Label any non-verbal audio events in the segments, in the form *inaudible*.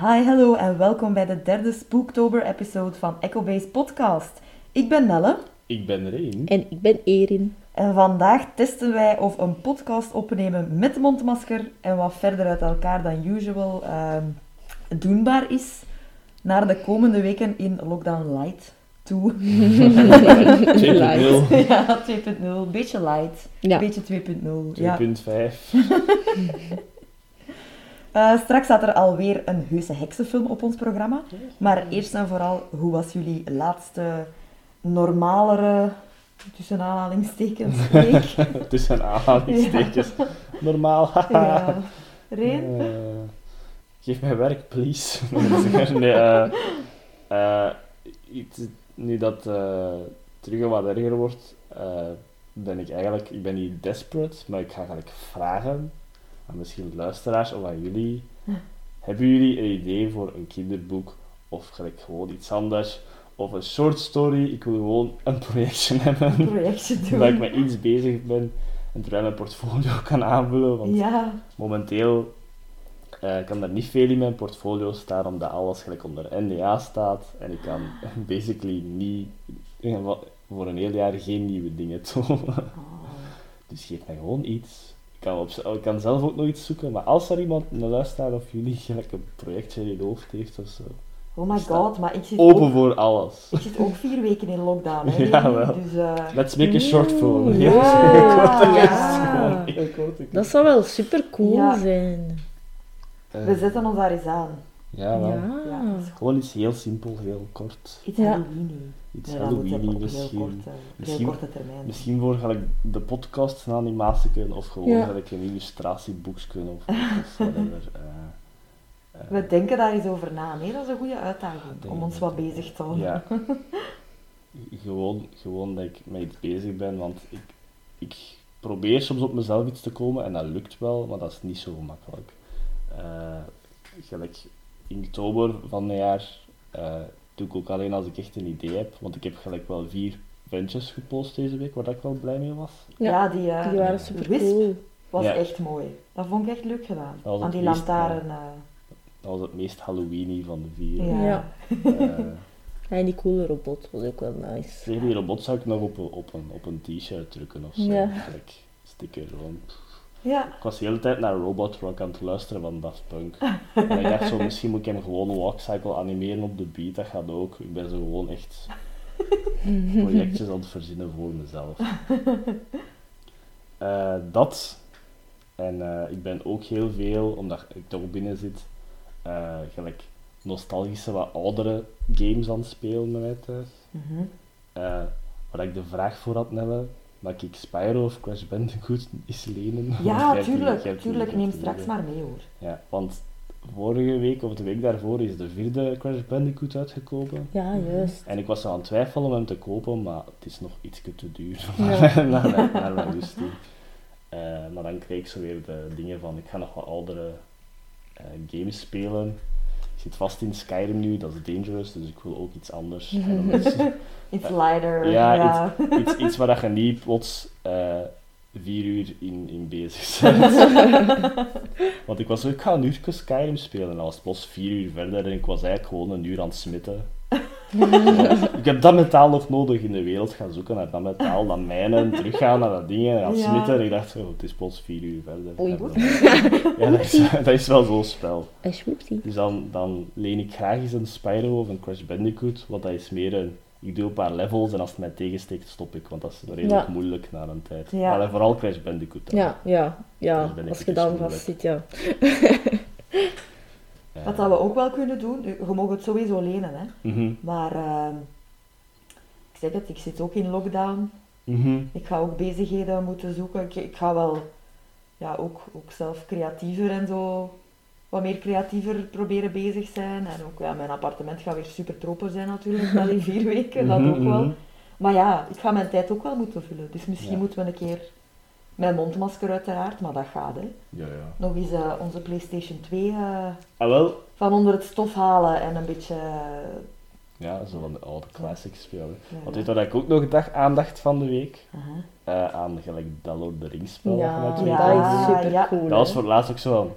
Hi, hallo en welkom bij de derde Spooktober-episode van Echo Base Podcast. Ik ben Nelle Ik ben Reen. En ik ben Erin. en vandaag testen wij of een podcast opnemen met mondmasker en wat verder uit elkaar dan usual ehm, doenbaar is naar de komende weken in Lockdown Light toe. *laughs* 2.0. ja, 2.0. Beetje light. Ja. Beetje 2.0. Ja. *laughs* 2.5. Eh, straks staat er alweer een heuse heksenfilm op ons programma. Maar eerst en vooral, hoe was jullie laatste normalere, tussen aanhalingstekens, week? *laughs* Tussen aanhalingstekens. Normaal. *laughs* ja. Reen? Eh, geef mij werk, please. *laughs* nee, eh, iets- nu dat eh terug wat erger wordt, ben ik eigenlijk, ik ben niet desperate, maar ik ga eigenlijk vragen aan misschien luisteraars of aan jullie. Hebben jullie een idee voor een kinderboek of gelijk gewoon iets anders? Of een short story? Ik wil gewoon een projectje *laughs* hebben. Een projectje *laughs* doen. Waar ik met iets bezig ben en terwijl mijn portfolio *laughs* kan aanvullen. Want Ja, momenteel eh, kan er niet veel in mijn portfolio staan, omdat alles gelijk onder NDA staat. En ik kan basically niet, eh, voor een heel jaar geen nieuwe dingen doen. Dus geef mij gewoon iets. Ik kan, op, ik kan zelf ook nog iets zoeken, maar als er iemand, een luisteraar of jullie, gelijk een projectje in je hoofd heeft of zo. oh my god, maar ik zit, Open ook, voor alles. ik zit ook vier weken in lockdown. Hè, *laughs* Ja, wel. Dus, eh, Let's make a short film. Oeh, Ja, ja. *laughs* Dat zou wel super cool Ja. zijn. We zetten ons daar eens aan. Ja, wel. Ja, Ja. dat is Gewoon iets heel simpel, heel kort. iets Ja. Halloween. Iets heel, misschien. kort, eh, Misschien- heel korte termijn. Misschien voor gelijk de podcast een animatieken of gewoon Ja. gelijk een illustratieboekje of, of whatever. *laughs* eh, eh, We denken daar eens over na. Nee, dat is een goede uitdaging denk om ons ik wat bezig te houden. Ja. *laughs* gewoon, gewoon dat ik met iets bezig ben, want ik, ik probeer soms op mezelf iets te komen en dat lukt wel, maar dat is niet zo gemakkelijk. Eh, gelijk in oktober van het jaar eh, doe ik ook alleen als ik echt een idee heb, want ik heb gelijk wel vier ventjes gepost deze week, waar ik wel blij mee was. Ja, Ja, die, eh, Die waren super Wisp cool. was Ja. echt mooi. Dat vond ik echt leuk gedaan. Dat was Aan het die meest, lantaarn. eh, Dat was het meest Halloweeny van de vier. ja. Ja. Eh, En die coole robot was ook wel nice. Tegen die robot zou ik nog op een, op een, op een t-shirt drukken of zo. Ja. Gelijk sticker gewoon. Ja. Ik was de hele tijd naar Robot Rock aan het luisteren van Daft Punk. en ik dacht zo, *laughs* misschien moet ik hem gewoon walkcycle animeren op de beat, dat gaat ook. Ik ben zo gewoon echt *laughs* projectjes aan het verzinnen voor mezelf. Eh, dat. En eh, ik ben ook heel veel, omdat ik toch binnen zit, eh, gelijk nostalgische, wat oudere games aan het spelen met mij thuis. Eh, waar ik de vraag voor had, Nelle, mag ik Spyro of Crash Bandicoot eens lenen? Ja, *laughs* die- tuurlijk. die- tuurlijk. Neem die straks maar mee hoor. Ja, want vorige week of de week daarvoor is de vierde Crash Bandicoot uitgekomen. Ja, juist. En ik was aan het twijfelen om hem te kopen, maar het is nog iets te duur Ja. naar, mijn- naar mijn goesting. Eh, maar dan kreeg ik zo weer de dingen van, ik ga nog wat oudere eh, games spelen. Ik zit vast in Skyrim nu, dat is dangerous, dus ik wil ook iets anders. *laughs* *laughs* Iets lighter. ja, Ja. iets, iets waar dat je niet plots eh, vier uur in, in bezig *laughs* bent. Want ik was zo, ik ga een uurtje Skyrim spelen. En dan was plots vier uur verder en ik was eigenlijk gewoon een uur aan het smitten. Ik heb dat metaal nog nodig in de wereld gaan zoeken naar dat metaal, dat mijnen, teruggaan naar dat dingen, gaan Ja. smitten. En ik dacht, oh, het is plots vier uur verder. Oei. Dan- Ja, dat is, dat is wel zo'n spel. Dus dan, dan leen ik graag eens een Spyro of een Crash Bandicoot, want dat is meer een... Ik doe een paar levels en als het mij tegensteekt, stop ik, want dat is redelijk Ja. moeilijk na een tijd. Ja. Maar vooral Crash Bandicoot. dan. Ja, ja, ja. Als je dan vast zit, ja. Wat dat we ook wel kunnen doen, je mag het sowieso lenen, hè. mhm, Maar ehm, ik zeg het, ik zit ook in lockdown. mhm. Ik ga ook bezigheden moeten zoeken. Ik, ik ga wel ja, ook, ook zelf creatiever en zo, wat meer creatiever proberen bezig zijn. En ook, ja, mijn appartement gaat weer super tropen zijn natuurlijk, na die *laughs* vier weken, dat Mhm, ook wel. Maar ja, ik ga mijn tijd ook wel moeten vullen. Dus misschien Ja. moeten we een keer, mijn mondmasker uiteraard, maar dat gaat hè. Ja, ja. Nog eens eh, onze Playstation 2 eh, Ah, wel. van onder het stof halen en een beetje... eh, Ja, zo van de oude classics spelen. ja, Want weet je wat ik ook nog dag, aandacht van de week? aha. Eh, aan gelijk dat Lord of the Rings spel. Ja, dat Ja, is super ja. cool. Dat was voor het laatst ook zo van...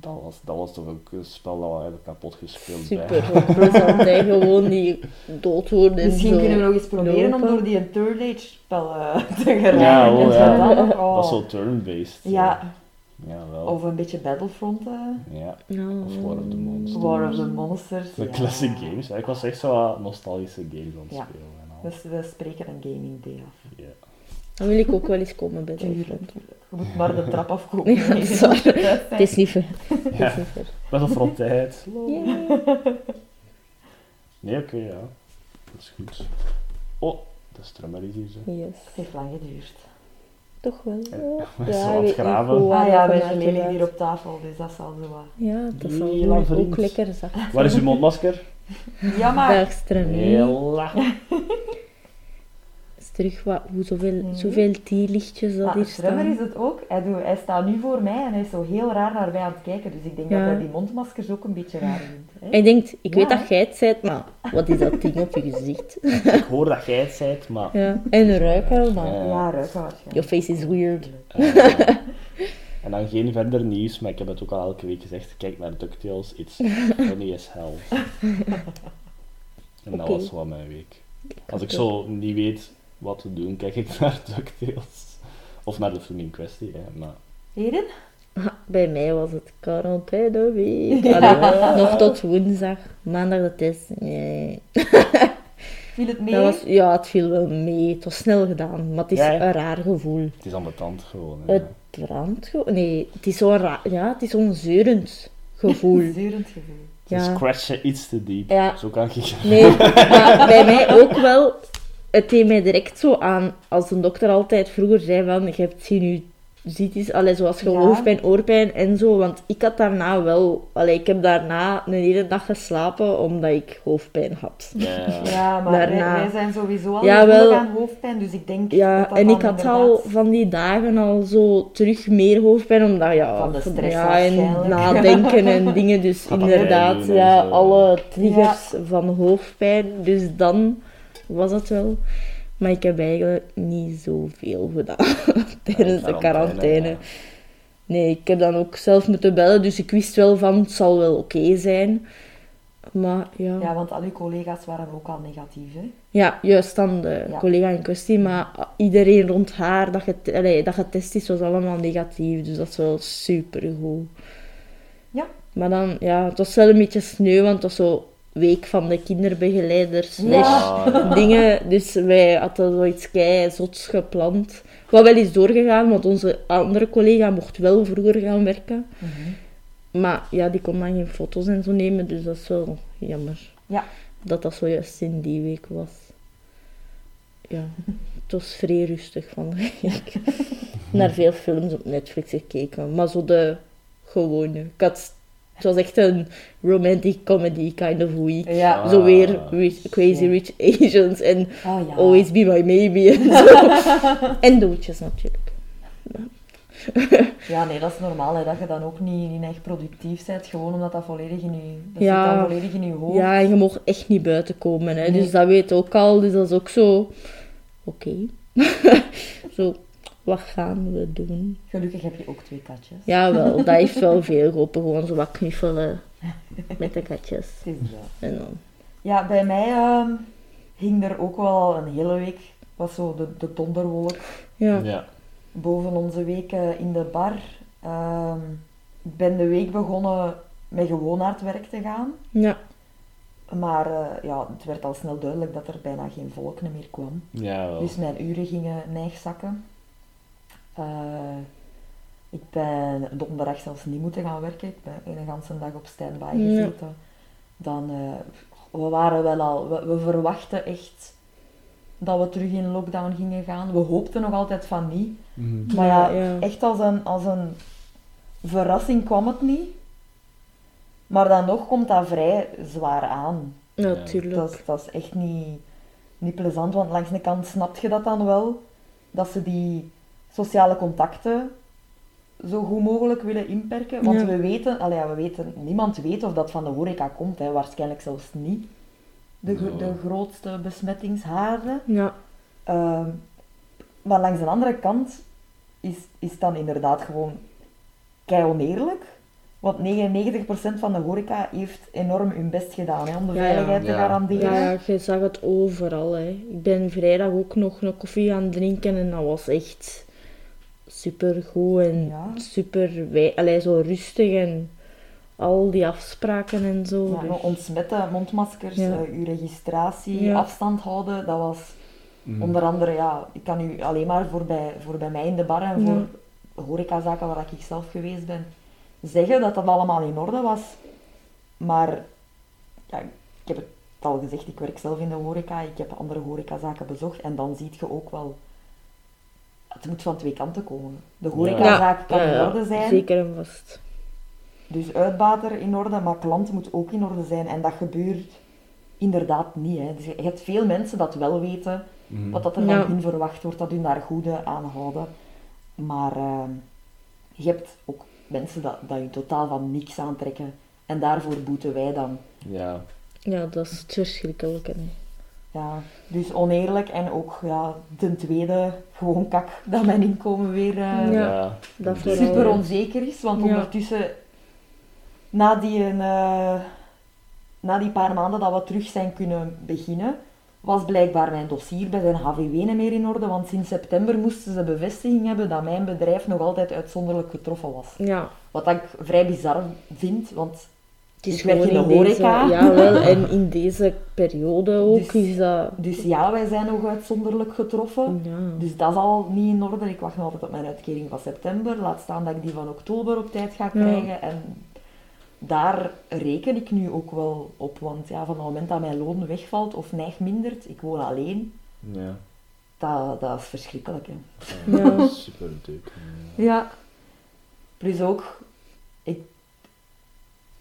Dat was, dat was toch ook een spel dat we eigenlijk kapot gespeeld Super. *laughs* Gewoon die dood worden en Misschien zo. kunnen we nog eens proberen om door die Third Age spel eh, *laughs* te geraken. Ja, oh, ja. dan oh. Dat is zo turn-based. Ja, Ja, wel. of een beetje Battlefront. eh. Ja, of War of the Monsters. War of the Monsters. De ja. classic games. Ik was echt zo nostalgische games aan het Ja. spelen. En al. Dus we spreken een gaming day af. Ja. Dan wil ik ook wel eens komen bij Battlefront. Je moet maar de trap afkomen. Ja, dat is. *laughs* Het is niet ver. Het Ja. is ver. Battlefront tijd. Nee, oké, ja. Dat is goed. Oh, de strummer is hier zo. Yes. Het heeft lang geduurd. Toch wel. Ja, Ja, *laughs* we zijn aan het graven. Ah ja, dat wij gaat. hier op tafel, dus dat zal zo wat. Ja, dat zal ook vriend. lekker zacht. Waar is uw mondmasker? Ja, maar... Is *laughs* terug wat, hoe zoveel, Mhm. zoveel theelichtjes dat Maar hier Strummer is het ook. Hij, doet, hij staat nu voor mij en hij is zo heel raar naar mij aan het kijken. Dus ik denk Ja. dat hij die mondmaskers ook een beetje raar vindt. Hè? Hij denkt, ik weet dat jij het bent, maar wat is dat ding op je gezicht? *laughs* Ik hoor dat jij het zijt, maar... Ja. En ruik wel, maar Ja. Ja, your face is weird. eh, en dan geen verder nieuws, maar ik heb het ook al elke week gezegd. Kijk naar DuckTales, it's funny as hell. *laughs* En dat was wel mijn week. Als ik zo niet weet wat te doen, kijk ik *laughs* naar DuckTales. Of naar de film in kwestie, hè. Maar Heden? *laughs* Bij mij was het quarantaine week. Ja. *laughs* Nog tot woensdag. Maandag de test. Nee. Viel het mee? Dat was, ja, het viel wel mee. Het was snel gedaan, maar het is Ja, ja. een raar gevoel. het is aan de tand gewoon. Hè. Het brandt gewoon. Nee, het is zo'n raar... Ja, het is zo'n zeurend gevoel. Zeurend gevoel. Het is ja. scratchen iets te diep. Ja. Zo kan ik Nee, maar bij mij ook wel. Het deed mij direct zo aan, als een dokter altijd vroeger zei van, je hebt sinusitis, allee, zoals je Ja. hoofdpijn, oorpijn en zo. Want ik had daarna wel, allee, ik heb daarna een hele dag geslapen omdat ik hoofdpijn had. Ja, maar wij, Daarna- wij zijn sowieso al Ja, wel. aan hoofdpijn, dus ik denk Ja, dat dat en ik had inderdaad- al van die dagen al zo terug meer hoofdpijn, omdat ja, Van de stress ja en nadenken en dingen. Dus inderdaad, ja, alle triggers van hoofdpijn. Dus dan was het wel. Maar ik heb eigenlijk niet zoveel gedaan *laughs* tijdens de quarantaine. ja. Nee, ik heb dan ook zelf moeten bellen, dus ik wist wel van het zal wel oké zijn. Maar ja. Ja, want al uw collega's waren ook al negatief, hè? Ja, juist dan de Ja. collega in kwestie, maar iedereen rond haar dat, get, allee, dat getest is, was allemaal negatief. Dus dat is wel super goed. Ja. Maar dan, ja, het was wel een beetje sneu, want het was zo week van de kinderbegeleiders slash Ah, dingen. Dus wij hadden zoiets kei zots gepland. Wat wel is doorgegaan, want onze andere collega mocht wel vroeger gaan werken. Maar ja, die kon dan geen foto's en zo nemen, dus dat is wel jammer. Ja. Dat dat zojuist in die week was. Ja, het was vrij rustig van de week. *laughs* Naar veel films op Netflix gekeken, maar zo de gewone. Ik had, het was echt een romantic comedy kind of week. Ja. Ah. Zo weer rich- Crazy Rich Asians en Oh ja. Always Be My Maybe en zo. *laughs* en doodjes natuurlijk. Ja, nee, dat is normaal, hè, dat je dan ook niet, niet echt productief bent, gewoon omdat dat volledig in je, dat Ja. zit dan volledig in je hoofd. Ja, en je mocht echt niet buiten komen. Hè. Nee. Dus dat weet je ook al. Dus dat is ook zo... Oké. *laughs* zo, wat gaan we doen? Gelukkig heb je ook twee katjes. Jawel, *laughs* dat heeft wel veel geholpen. Gewoon zo wat knuffelen met de katjes. *laughs* En dan... Ja, bij mij ehm, hing er ook wel een hele week, was zo de, de donderwolk Ja. ja. boven onze week eh, in de bar. Ehm, ik ben de week begonnen met gewoon naar het werk te gaan. Ja. Maar eh, ja, het werd al snel duidelijk dat er bijna geen volk meer kwam. Ja, wel. Dus mijn uren gingen neigzakken. Eh, ik ben donderdag zelfs niet moeten gaan werken. Ik ben een ganse dag op standby Ja. gezeten. Dan, eh, we waren wel al, we, we verwachten echt dat we terug in lockdown gingen gaan. We hoopten nog altijd van niet. Mhm. Maar ja, Ja, ja. echt als een, als een verrassing kwam het niet. Maar dan nog komt dat vrij zwaar aan. Natuurlijk. Dat, is- dat is echt niet, niet plezant, want langs de kant snap je dat dan wel, dat ze die sociale contacten zo goed mogelijk willen inperken. Want Ja. we weten, allee, ja, we weten, niemand weet of dat van de horeca komt, hè, waarschijnlijk zelfs niet. De, gro- de grootste besmettingshaarden. Ja. Ehm, maar langs de andere kant is, is dan inderdaad gewoon kei oneerlijk Want 99% van de horeca heeft enorm hun best gedaan hè, om de Ja, ja. veiligheid te Ja. garanderen. Ja, je zag het overal. Hè. Ik ben vrijdag ook nog een koffie gaan drinken en dat was echt super goed en Ja. super wij- allee, zo rustig en al die afspraken en zo. Ja, dus- ontsmetten, mondmaskers, Ja. eh, uw registratie, Ja. afstand houden, dat was Mm. onder andere, ja, ik kan u alleen maar voor bij, voor bij mij in de bar en Ja. voor horecazaken waar ik zelf geweest ben, zeggen dat dat allemaal in orde was. Maar, ja, ik heb het al gezegd, ik werk zelf in de horeca, ik heb andere horecazaken bezocht en dan zie je ook wel, het moet van twee kanten komen. De horecazaak kan in orde zijn, Zeker en vast. dus uitbater in orde, maar klant moet ook in orde zijn. En dat gebeurt inderdaad niet. Hè. Dus je hebt veel mensen dat wel weten, Mhm. wat dat er Ja. van hun verwacht wordt, dat hun daar goede aan houden. Maar eh, je hebt ook mensen dat, dat je totaal van niks aantrekken. En daarvoor boeten wij dan. Ja. Ja, dat is het verschrikkelijke. hè. Ja, dus oneerlijk en ook ja, ten tweede gewoon kak dat mijn inkomen weer eh, Ja. dat super onzeker is. Want Ja. ondertussen, na die, eh, na die paar maanden dat we terug zijn kunnen beginnen, was blijkbaar mijn dossier bij zijn HVW niet meer in orde. Want sinds september moesten ze bevestiging hebben dat mijn bedrijf nog altijd uitzonderlijk getroffen was. Ja, Wat ik vrij bizar vind, want het is Ik werk in de in deze... *laughs* horeca. Ja, wel. En in deze periode ook Dus- is dat... dus ja, wij zijn nog uitzonderlijk getroffen. Ja. Dus dat is al niet in orde. Ik wacht nog altijd op mijn uitkering van september. Laat staan dat ik die van oktober op tijd ga krijgen. En daar reken ik nu ook wel op. Want ja, van het moment dat mijn loon wegvalt of neig mindert, ik woon alleen, Ja. dat, dat is verschrikkelijk. Hè. Ja. *laughs* Super. Ja. Plus ook,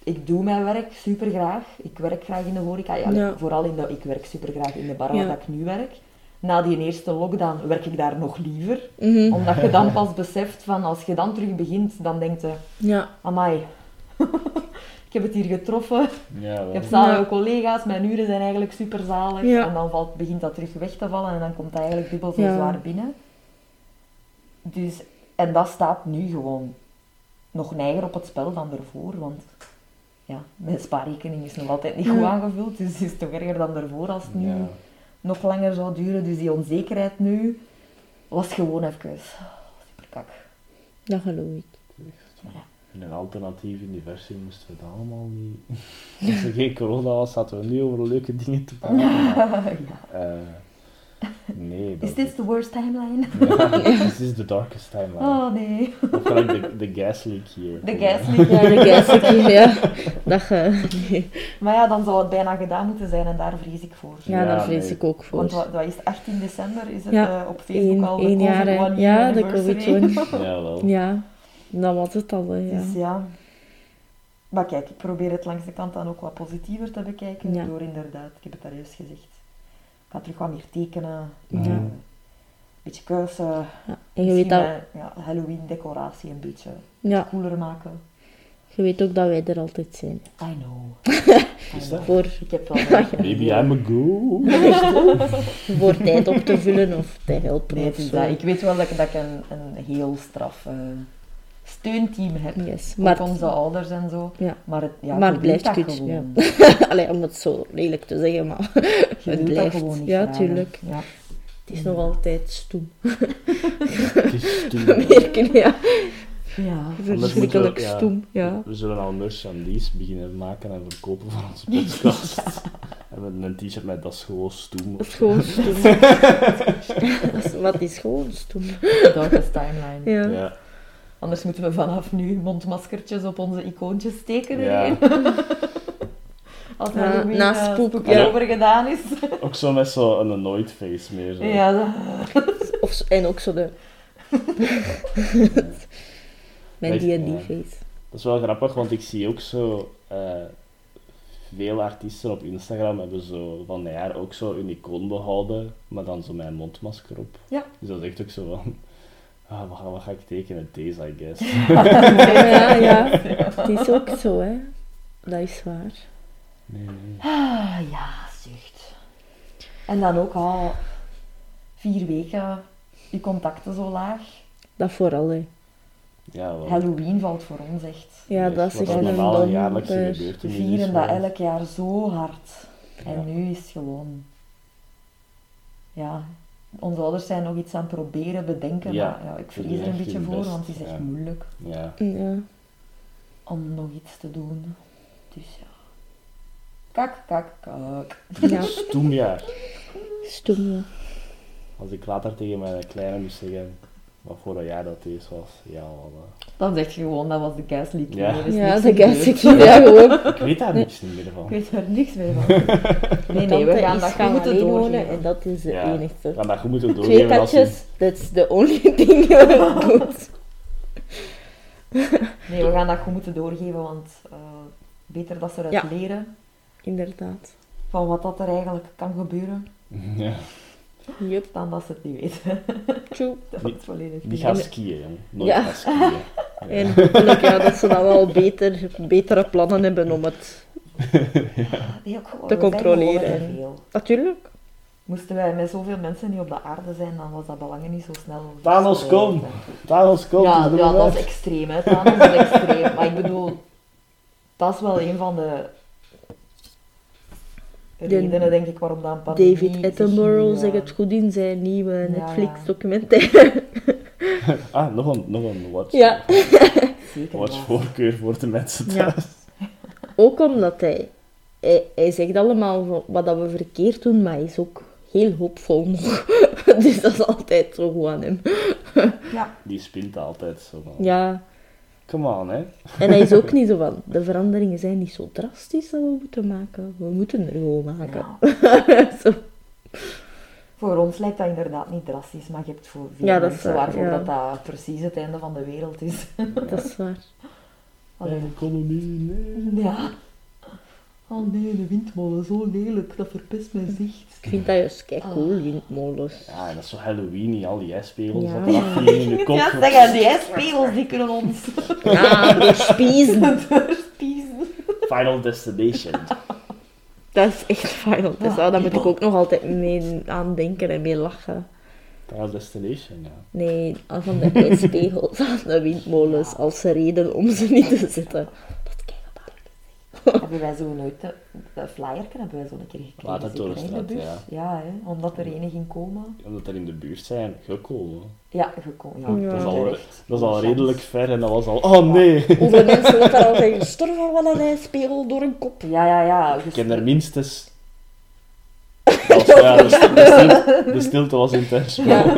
ik doe mijn werk super graag. Ik werk graag in de horeca. Ja, Ja. Vooral in de, ik werk super graag in de bar Ja. waar ik nu werk. Na die eerste lockdown werk ik daar nog liever. Mhm. Omdat je dan pas beseft van, als je dan terug begint, dan denkt je, Ja. amai, *laughs* ik heb het hier getroffen. Ja, Ik heb zalige Ja. collega's, mijn uren zijn eigenlijk super zalig. Ja. En dan valt, begint dat terug weg te vallen en dan komt dat eigenlijk dubbel zo Ja. zwaar binnen. Dus, en dat staat nu gewoon nog neiger op het spel dan ervoor, want ja, mijn spaarrekening is nog altijd niet Ja. goed aangevuld, dus het is toch erger dan ervoor als het nu Ja. nog langer zou duren. Dus die onzekerheid nu was gewoon even super kak. Dat geloof ik. In een alternatief universum moesten we dat allemaal niet. *laughs* Als er geen corona was, zaten we nu over leuke dingen te *laughs* praten. maar, ja. eh, nee, dat Is this the worst timeline? Ja, *laughs* this is the darkest timeline. Oh nee. Of gelijk de, de gas leak hier. De gasleak, ja. Ja, de gasleak, ja. Dat je... nee. Maar ja, dan zou het bijna gedaan moeten zijn en daar vrees ik voor. Ja, Ja, daar vrees nee. ik ook voor. Want wat, wat is het, 18 december is het Ja, eh, op Facebook Eén al de één COVID jaar, one Ja, year de. COVID. *laughs* Ja, wel. Ja, dat was het al, hè, ja. Dus ja. Maar kijk, ik probeer het langs de kant dan ook wat positiever te bekijken. Ja. Door inderdaad, ik heb het daar juist gezegd. Ik ga terug wat meer tekenen. Eh, Een beetje kuisen. Ja. En je weet, dat, mijn, ja, Halloween decoratie een beetje ja, cooler maken. je weet ook dat wij er altijd zijn. I know. *laughs* Is dat? Voor, Ik heb wel *laughs* een- Baby, I'm a go. *laughs* voor tijd op te vullen of te helpen Nee, of zo. dat. Ik weet wel dat ik, dat ik een, een heel straf eh, steunteam heb. Yes. Maar onze ouders en zo. ja. Maar het, ja, Maar het blijft dat kut, gewoon. *laughs* Allee, om het zo lelijk te zeggen, maar Je *laughs* het blijft. gewoon niet Ja, graag, tuurlijk. Ja. het is nog altijd stoem. *laughs* Het is. Merken, ja. ja. Verschrikkelijk moeten we- ja. stoem, ja. We zullen al merchandise beginnen maken en verkopen van onze podcast. En met een t-shirt met dat is gewoon stoem. Dat is gewoon stoem. Dat is- Wat is gewoon stoem? Darkest timeline. Ja. Ja, Anders moeten we vanaf nu mondmaskertjes op onze icoontjes steken Ja. erin. *laughs* Als Ja, Halloween na spook, spook ja. over gedaan is. *laughs* ook zo met zo'n annoyed face meer. Zo. Ja, dat- *laughs* Of, en ook zo de... Mijn Echt, D&D ja. face. Dat is wel grappig, want ik zie ook zo... eh, veel artiesten op Instagram hebben zo van een jaar ook zo een icoon behouden, maar dan zo met een mondmasker op. Ja. Dus dat is echt ook zo van... Ah, wat, ga, wat ga ik tekenen? Deze, I guess. *laughs* *laughs* Ja, ja. Het is ook zo, hè. Dat is waar. Nee, nee. Ah, ja, zucht. En dan ook al vier weken je contacten zo laag. Dat vooral, hè. Ja, wel. Halloween valt voor ons echt. Ja, Nee, dat is echt dat een normaal jaarlijkse. We vieren dat wel. elk jaar zo hard. En Ja. nu is het gewoon... Ja, onze ouders zijn nog iets aan het proberen bedenken, Ja, maar ja, ik vrees er een beetje voor, best, want het is echt ja. moeilijk Ja. Ja. om nog iets te doen. Dus ja. Kak, kak, kak. Ja, *laughs* Stoemjaar. stom, ja. Als ik later tegen mijn kleine moest zeggen wat voor een jaar dat deze was, ja, wat, eh, Dan zeg je gewoon, dat was de Gas League. Ja. Is Ja, de gas ik ja gewoon. Ik weet daar niks niet meer *laughs* Ik van. weet er niks meer van. *laughs* Nee, nee, we gaan is dat gaan goed moeten doorgeven. en dat is de Ja. enigste. Ik kan dat goed moeten Twee doorgeven als je... katjes, that's the only *laughs* thing you doet. Nee, we gaan dat goed moeten doorgeven, want eh, beter dat ze eruit Ja. leren Inderdaad. van wat dat er eigenlijk kan gebeuren, Ja. Dan dat ze het niet weten. *laughs* true. Dat Niet- is volledig Die niet. gaan skiën, jong. Nooit Ja. gaan skiën. *laughs* Ja. En hopelijk ja, dat ze dan wel beter, betere plannen hebben om het... *laughs* Ook gewoon, te controleren. Natuurlijk. Moesten wij met zoveel mensen niet op de aarde zijn, dan was dat belangen niet zo snel. Thanos, kom! Thanos komt, Ja, ja dat is extreem, hè. Thanos is extreem. Maar ik bedoel, dat is wel een van de redenen, denk ik, waarom dat een pandemie David Attenborough zegt het goed in zijn nieuwe ja. Netflix-documentaire. *laughs* Ah, nog een, nog een watch. Ja. *laughs* Watch voorkeur voor de mensen Ja. thuis. Ook omdat hij, hij... Hij zegt allemaal wat dat we verkeerd doen, maar hij is ook heel hoopvol nog. *laughs* dus dat is altijd zo goed aan hem. Ja, Die spint altijd zo van... Ja. Come on, hè. En hij is ook niet zo van, de veranderingen zijn niet zo drastisch dat we moeten maken. We moeten er gewoon maken. ja. *laughs* Zo. Voor ons lijkt dat inderdaad niet drastisch, maar je hebt voor veel Ja, dat is mensen waar, waarvoor ja. dat, dat precies het einde van de wereld is. Dat is waar. Allee. Een kolonie, nee. Ja. Oh nee, de windmolen, zo lelijk, dat verpest mijn zicht. Ik vind dat juist kei cool, windmolens. Ja, en dat is zo Halloween, al die ijspegels Ja. dat vliegen in de *laughs* kop. Ja, zeg, die ijspegels die kunnen ons Ja, *laughs* doorspiezen. *laughs* Final Destination. Dat is echt Final. Ja, Oh, daar moet ik ook nog altijd mee aan denken en mee lachen. Final Destination, ja. Nee, van de ijspegels aan de windmolens als reden om ze niet te zetten. Dat. *laughs* Hebben wij zo nooit, de, de flyer hebben wij zo een keer gekregen. Watertorenstraat, zeker in de ja. Ja, hè, omdat er ene ging komen. Omdat er in de buurt zijn, gekomen. Ja, gekomen. Ja, Ja. Dat is al, dat is al redelijk ver en dat was al... Oh nee! Hoeveel mensen dat er al zijn gestorven van een ijspegel door een kop? Ja, ja, ja. Ik ken er minstens... *laughs* Dat was, ja, de, st- de, stilte, de stilte was intens. Ja. *laughs*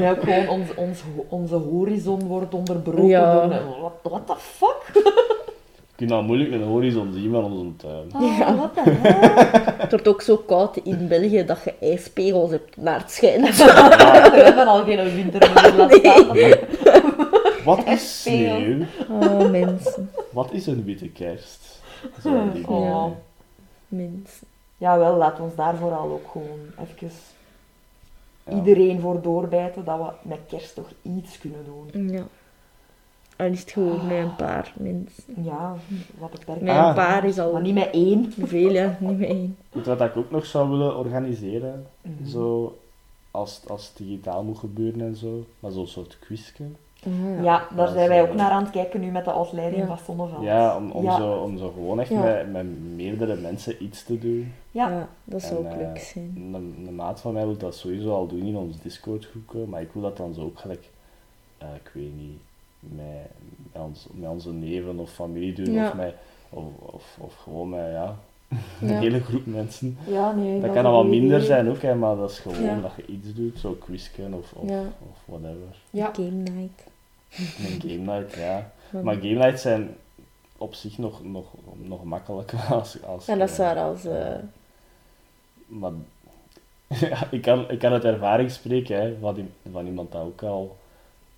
Ja, gewoon ons, ons, onze horizon wordt onderbroken Ja. door... Wat what the fuck? Je kunt nou moeilijk een horizon zien van onze tuin. Ah, Ja. Wat de hel? *laughs* Het wordt ook zo koud in België dat je ijspegels hebt naar het schijnt. *laughs* We hebben al geen winter meer staan. *laughs* Nee. Wat is sneeuw? Oh, mensen. Wat is een witte kerst? Zo die Oh. dingen. Mensen. Jawel, laat ons daar vooral ook gewoon even Ja. iedereen voor doorbijten dat we met kerst toch iets kunnen doen. Ja. En is het gewoon met een paar mensen. Ja, wat beperkt. Met Ah. een paar is al Maar niet met één. veel, ja. Niet met één. Weet *laughs* je wat ik ook nog zou willen organiseren? Mhm. Zo, als, als het digitaal moet gebeuren en zo. Maar zo'n soort quizje. Ah, Ja, daar zijn wij eh, ook naar aan het kijken nu met de uitleiding Ja. van Sonneveld. Ja, om, om, Ja. Zo, om zo gewoon echt Ja. met, met meerdere mensen iets te doen. Ja. Ja, dat zou En, ook eh, leuk zijn. Een, een maat van mij wil dat sowieso al doen in ons Discord groepje, maar ik wil dat dan zo ook gelijk, eh, ik weet niet, met, met, ons, met onze neven of familie doen, Ja. of, met, of, of, of gewoon met, ja, *laughs* een Ja. hele groep mensen. Ja, nee. Dat kan wat goed minder idee. zijn ook, hè, maar dat is gewoon Ja. dat je iets doet, zo quizken of, of, Ja. of whatever. Ja. Game night. Een game night, *laughs* ja. Maar game nights zijn op zich nog, nog, nog makkelijker *laughs* als... als En dat is waar als... eh, Maar ja, ik, kan, ik kan uit ervaring spreken hè, van, die- van iemand dat ook al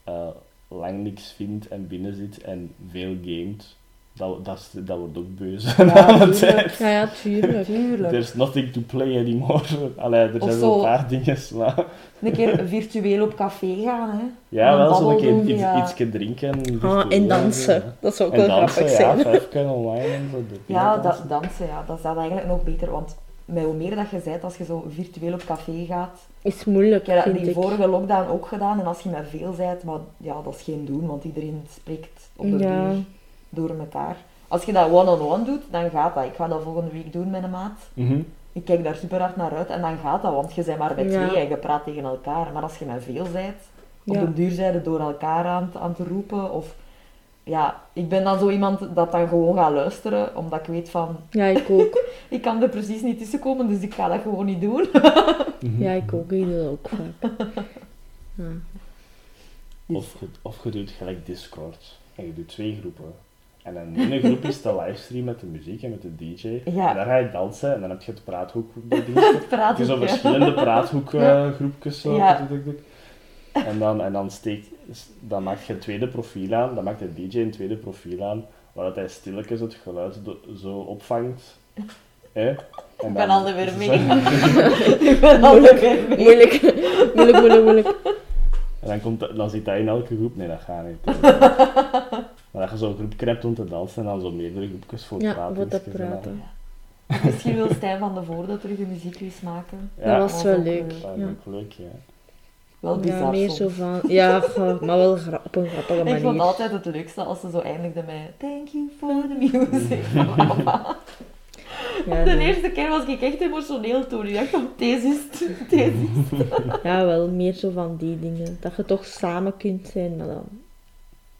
eh, lang niks vindt en binnen zit en veel gamet. Dat, dat, dat wordt ook beu *laughs* Ja, aan de tuurlijk. tijd. Ja, ja, tuurlijk. Tuurlijk. There's nothing to play anymore. *laughs* Allee, er Of zijn zo. wel een paar dingen, maar... Een keer virtueel op café gaan, hè. Ja, En wel zo'n babbel keer doen, iets, ja. ietsje drinken. Ah, en zo. dansen. Dat zou ook En wel dansen, grappig ja, zijn. vijfken online en zo. Ja, dansen. dat, dansen, ja, dat is dat eigenlijk nog beter, want met hoe meer dat je bent, als je zo virtueel op café gaat. Is moeilijk, Ik heb dat die ik. vorige lockdown ook gedaan. En als je met veel bent, maar ja, dat is geen doen, want iedereen spreekt op de Ja. duur door elkaar. Als je dat one-on-one doet, dan gaat dat. Ik ga dat volgende week doen met een maat. Mhm. Ik kijk daar super hard naar uit en dan gaat dat, want je bent maar met Ja. twee en je praat tegen elkaar. Maar als je met veel bent, op Ja. de duur zijn ze door elkaar aan, te- aan te roepen. Of ja, ik ben dan zo iemand dat dan gewoon gaat luisteren, omdat ik weet van, Ja, ik ook. *laughs* ik kan er precies niet tussenkomen, dus ik ga dat gewoon niet doen. *laughs* Mhm. Ja, ik ook. Ik doe dat ook vaak. *laughs* Ja. Of, je, of je doet gelijk Discord. En je doet twee groepen. En in ene groep is de livestream met de muziek en met de DJ. Ja. En daar ga je dansen en dan heb je het praathoek Het is zo ook, ja. verschillende praathoekgroepjes. zo. Ja. Tuk. En dan, en dan, steekt, dan maak je een tweede profiel aan, dan maakt de DJ een tweede profiel aan, waar dat hij stilletjes het geluid do- zo opvangt. Hè? En Ik ben dan- al er weer zo- mee. *laughs* ik ben al weer mee. Moeilijk. moeilijk, moeilijk, moeilijk. En dan, komt, dat- dan zit hij in elke groep. Nee, dat gaat niet. *laughs* maar dat je zo'n groep hebt om te dansen en dan zo meerdere groepjes voor Ja, praten. voor dat praten. Misschien wil Stijn van de Voorde terug een muziekquiz maken. Dat was wel leuk. leuk. Dat Ja. is ook leuk, ja. Wel Ja, meer soms. zo van... Ja, maar wel gra- op een grappige Ik vond manier. altijd het leukste als ze zo eindigde met Thank you for the music. *laughs* Mama. Ja, de nee. eerste keer was ik echt emotioneel toen. Ik dacht van, deze is het, deze is het. *laughs* ja, wel meer zo van die dingen. Dat je toch samen kunt zijn, maar dan...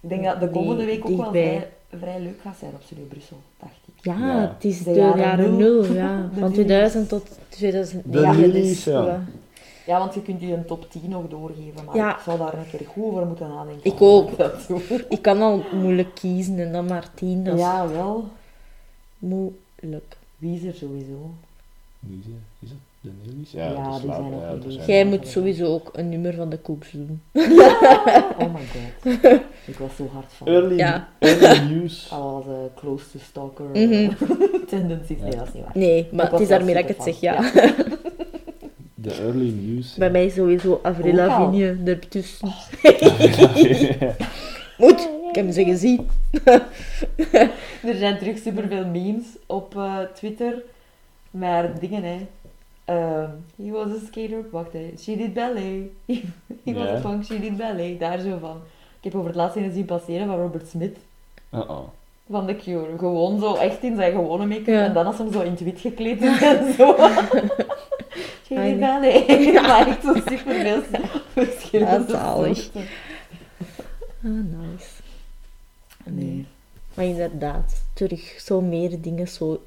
Ik denk dat de komende week ook wel vrij, vrij leuk gaat zijn op Studio Brussel, dacht ik. Ja, Ja. het is De de, jaren jaren, nul. nul, *laughs* ja. De Van lilies. 2000 tot 2009. De lilies, dus, ja. Ja. Want je kunt je een top 10 nog doorgeven, maar Ja. ik zou daar een keer goed over moeten nadenken. Ik ook. *laughs* Ik kan al moeilijk kiezen en dan maar tien. Dat is Ja, wel. moeilijk. Wie is er sowieso? Wie is het? Is het de Nelly's? Ja, Ja, dat is die zijn ja, bezig. Jij moet sowieso ook een nummer van de koeks doen. *laughs* Oh my god. *laughs* Ik was zo hard van. Early, Ja. early news. Al was close to stalker Mhm. tendencies. Nee, dat is niet waar. Nee, maar het is daarmee dat ik het zeg, ja. De early news. Bij mij sowieso Avril. Lavigne ertussen. ja. *laughs* Moet, ik heb ze gezien. *laughs* Er zijn terug superveel memes op eh, Twitter. Maar dingen, hè. Ehm, he was a skater. Wacht, hè. She did ballet. *laughs* he was Ja. a punk, she did ballet. Daar zo van. Ik heb over het laatst een zien passeren van Robert Smith. Uh-oh. Van The Cure. Gewoon zo, echt in zijn gewone make-up. Ja. En dan als hem zo in het wit gekleed is en zo. Ai, did nee. ballet. maar echt zo superveel verschillende *laughs* Ja, zalig. soorten. Ah, nice. Nee. Maar inderdaad, terug zo meer dingen zo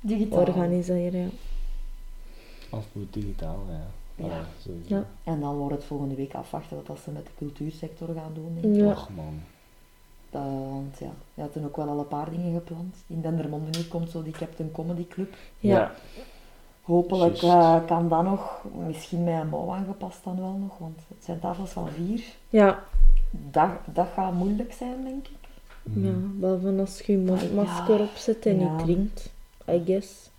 Digitaal. organiseren. ja. Of moet digitaal, ja. Ja. Ah, sowieso. Ja. En dan wordt het volgende week afwachten wat dat ze met de cultuursector gaan doen. Ja. Man. Dat- want ja, je had toen ook wel al een paar dingen gepland. In Dendermonde nu komt zo die Captain Comedy Club. Ja. Hopelijk eh, kan dat nog, misschien met een mouw aangepast dan wel nog, want het zijn tafels van vier. Ja, Dat, dat gaat moeilijk zijn, denk ik. Mhm. ja, behalve als je je mondmasker Ja. opzet en Ja. niet drinkt, I guess.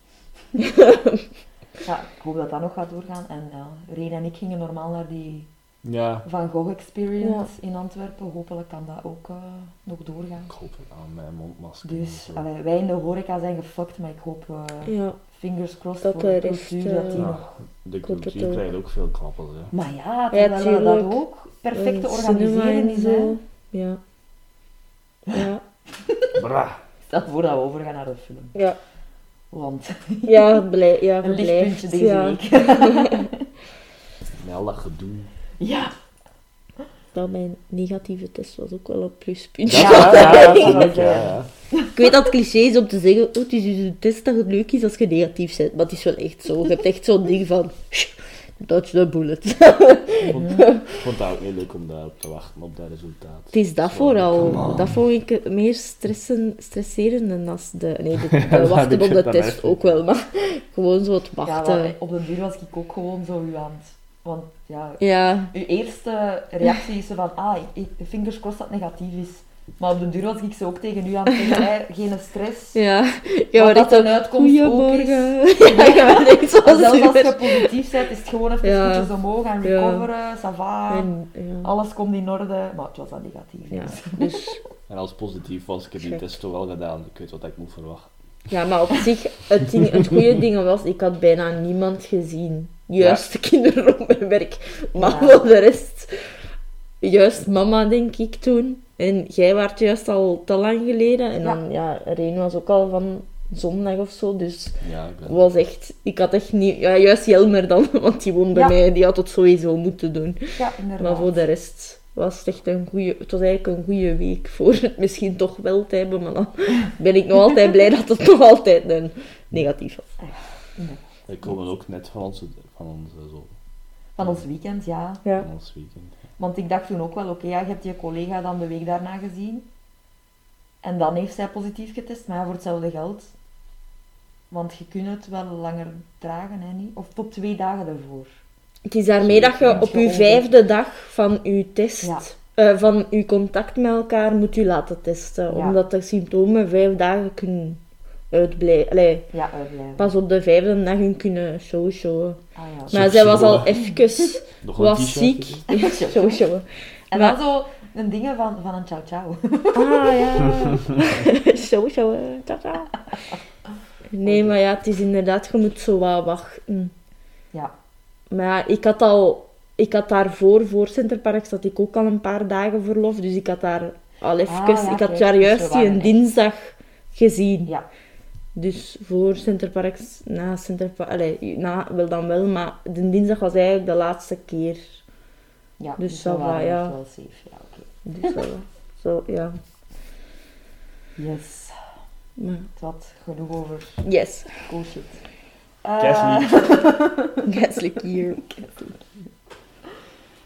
Ja, ik hoop dat dat nog gaat doorgaan. En ja, Reen en ik gingen normaal naar die Ja. Van Gogh Experience in Antwerpen. Hopelijk kan dat ook eh, nog doorgaan. Ik hoop het aan mijn mondmasker. Dus allee, wij in de horeca zijn gefokt, maar ik hoop, eh, Ja, fingers crossed Dat voor de rest, cultuur, dat die eh, nog... de cultuur ook. krijgt ook veel klappen. Hè. Maar ja, Ja, terwijl dat ook perfect te eh, organiseren en is. zo. Hè. Ja. Ja, *laughs* Bra. Stel voor dat we overgaan naar de film. ja. Want *laughs* Ja, blij, ja een lichtpuntje deze ja. week. *laughs* Met al dat gedoe. ja, Wel, mijn negatieve test was ook wel een pluspunt. Ja, Ja, ja, ja, ja, ja. Ik weet dat het cliché is om te zeggen, oh, het is dus een test dat het leuk is als je negatief bent. Maar het is wel echt zo. Je hebt echt zo'n ding van, dodge the bullet. Ik vond, *laughs* ik vond dat ook niet leuk om daarop te wachten, op dat resultaat. Het is dat vooral. Dat vond ik meer stressen, stresserend als de... Nee, de, *laughs* wachten op de dan test ook wel, maar *laughs* gewoon zo het ja wachten. maar op de duur was ik ook gewoon zo u aan het... Want ja, Ja, uw eerste reactie is zo van, ah, ik, ik- fingers crossed dat het negatief is. Maar op de duur was ik zo ook tegen u aan het zeggen, *laughs* geen stress. ja. Ja, Wat maar dat een uitkomst ook is. *laughs* Ja, je bent echt zo zelfs als je positief bent, is het gewoon even Ja. voetjes omhoog en Ja. recoveren, ça va. En, ja. Alles komt in orde, maar het was dan negatief. ja, dus. *laughs* dus En als positief was, ik heb die test toch wel gedaan. Ik weet wat ik moet verwachten. Ja, maar op zich, het, ding, het goede ding was, ik had bijna niemand gezien. Juist de kinderen op mijn werk. Maar Ja. voor de rest, juist mama, denk ik toen. En jij waart juist al te lang geleden. En Ja. dan, ja, Reen was ook al van zondag of zo. Dus Ja, ik ben... was echt, ik had echt niet, ja, juist Jelmer dan, *laughs* want die woont bij Ja. mij. Die had het sowieso moeten doen. Ja, inderdaad. Maar voor de rest was het echt een goede, het was eigenlijk een goede week voor het misschien toch wel te hebben. Maar dan *laughs* ben ik nog altijd blij dat het nog altijd een negatief was. We komen ook net van onze, van onze, zo, Van ons weekend, ja. Ja. van ons weekend. Want ik dacht toen ook wel, oké, ja, je hebt je collega dan de week daarna gezien. En dan heeft zij positief getest, maar ja, voor hetzelfde geld. Want je kunt het wel langer dragen, hè, niet? Of tot twee dagen ervoor. Het is daarmee dat je op je vijfde dag van je test, Ja. eh, van je contact met elkaar, moet je laten testen. Ja. Omdat de symptomen vijf dagen kunnen uitblijven. Allee, Ja, uitblijven. pas op de vijfde dag hun kunnen show showen. Ah, ja. Zo Maar zij was al even *laughs* was ziek. *laughs* show showen. En Maar- dan zo een dingen van, van een ciao ciao. Ah ja. zo, zo. eh, Ciao, ciao. Nee, maar ja, het is inderdaad, je moet zo wat wachten. Ja. Maar ja, ik had al... Ik had daarvoor, voor Centerparks, had ik ook al een paar dagen verlof. Dus ik had daar al even... Ah, ja, ik had daar dus juist die een dinsdag gezien. Ja. Dus voor Centerparks, na Centerparks... Allee, na wel dan wel, maar de dinsdag was eigenlijk de laatste keer. Ja, Dus dus dat we wa- waren ja. wel safe. Ja, oké. Dus zo, *laughs* zo ja. Yes. Maar, Het had genoeg over yes. cool shit. Gaslick hier.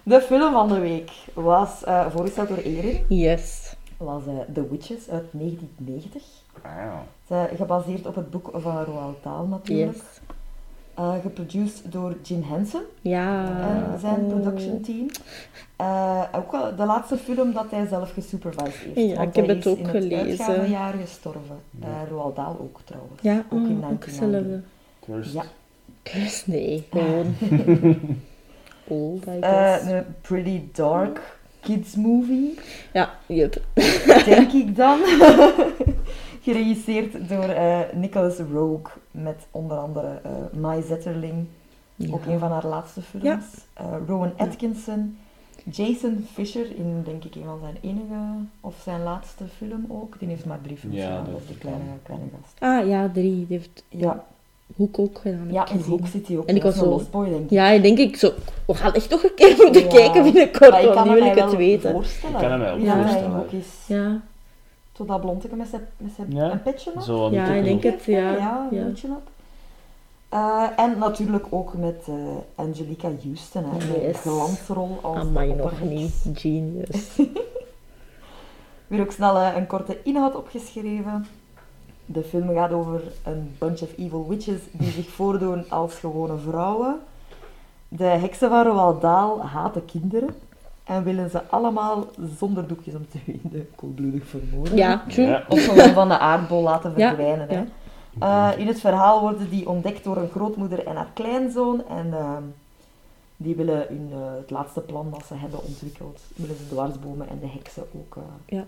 de film van de week was uh, voorgesteld door Erin. Yes. was eh, The Witches uit 1990. Wauw. Het is, eh, gebaseerd op het boek van Roald Dahl natuurlijk. Yes. Eh, geproduced door Jim Henson Ja. en zijn oh. production team. Eh, ook wel de laatste film dat hij zelf gesupervised heeft. Ja, want ik heb hij het is ook in gelezen. het uitgavenjaar gestorven. Ja. Eh, Roald Dahl ook trouwens. Ja, ook in oh, ook 1990. hetzelfde. Cursed. Ja. Nee, *laughs* gewoon. Old, I Eh, guess. een pretty dark kids movie, ja, yep. denk ik dan. *laughs* Geregisseerd door eh, Nicholas Rogue met onder andere eh Mai Zetterling, ook een van haar laatste films. Ja. Eh, Rowan Atkinson, Jason Fisher in denk ik een van zijn enige of zijn laatste film ook. Die heeft maar drie films Ja, gedaan, dat is de kan. kleine, kleine gast. Ah, ja, drie. Die heeft Ja, Hoek ook gedaan. ja in. Hoek zit hij ook. En ik was zo- losboy, denk ik. Ja, ik denk ik zo. We gaan echt nog een keer moeten Ja. kijken binnenkort, want kan nu wil ik het wel weten. voorstellen. Ik kan ook hij in voorstellen. Hoek is. Ja, Zo dat blondeke met zijn, met zijn Ja. een petje op. Zo, Ja, ik denk het, ja. Ja, een ja. hoedje op. Eh, en natuurlijk ook met eh, Angelica Houston, hè, Yes. glansrol als Amai, de nog niet. Genius. *laughs* Weer ook snel eh, een korte inhoud opgeschreven. De film gaat over een bunch of evil witches die zich *laughs* voordoen als gewone vrouwen. De heksen van Roald Dahl haten kinderen en willen ze allemaal zonder doekjes om te weten koelbloedig vermoorden. Ja, true. Ja. Of gewoon van de aardbol laten Ja, verdwijnen. Hè. ja. Eh, in het verhaal worden die ontdekt door een grootmoeder en haar kleinzoon. En ehm, die willen hun, eh, het laatste plan dat ze hebben ontwikkeld, willen ze dwarsbomen en de heksen ook eh, Ja.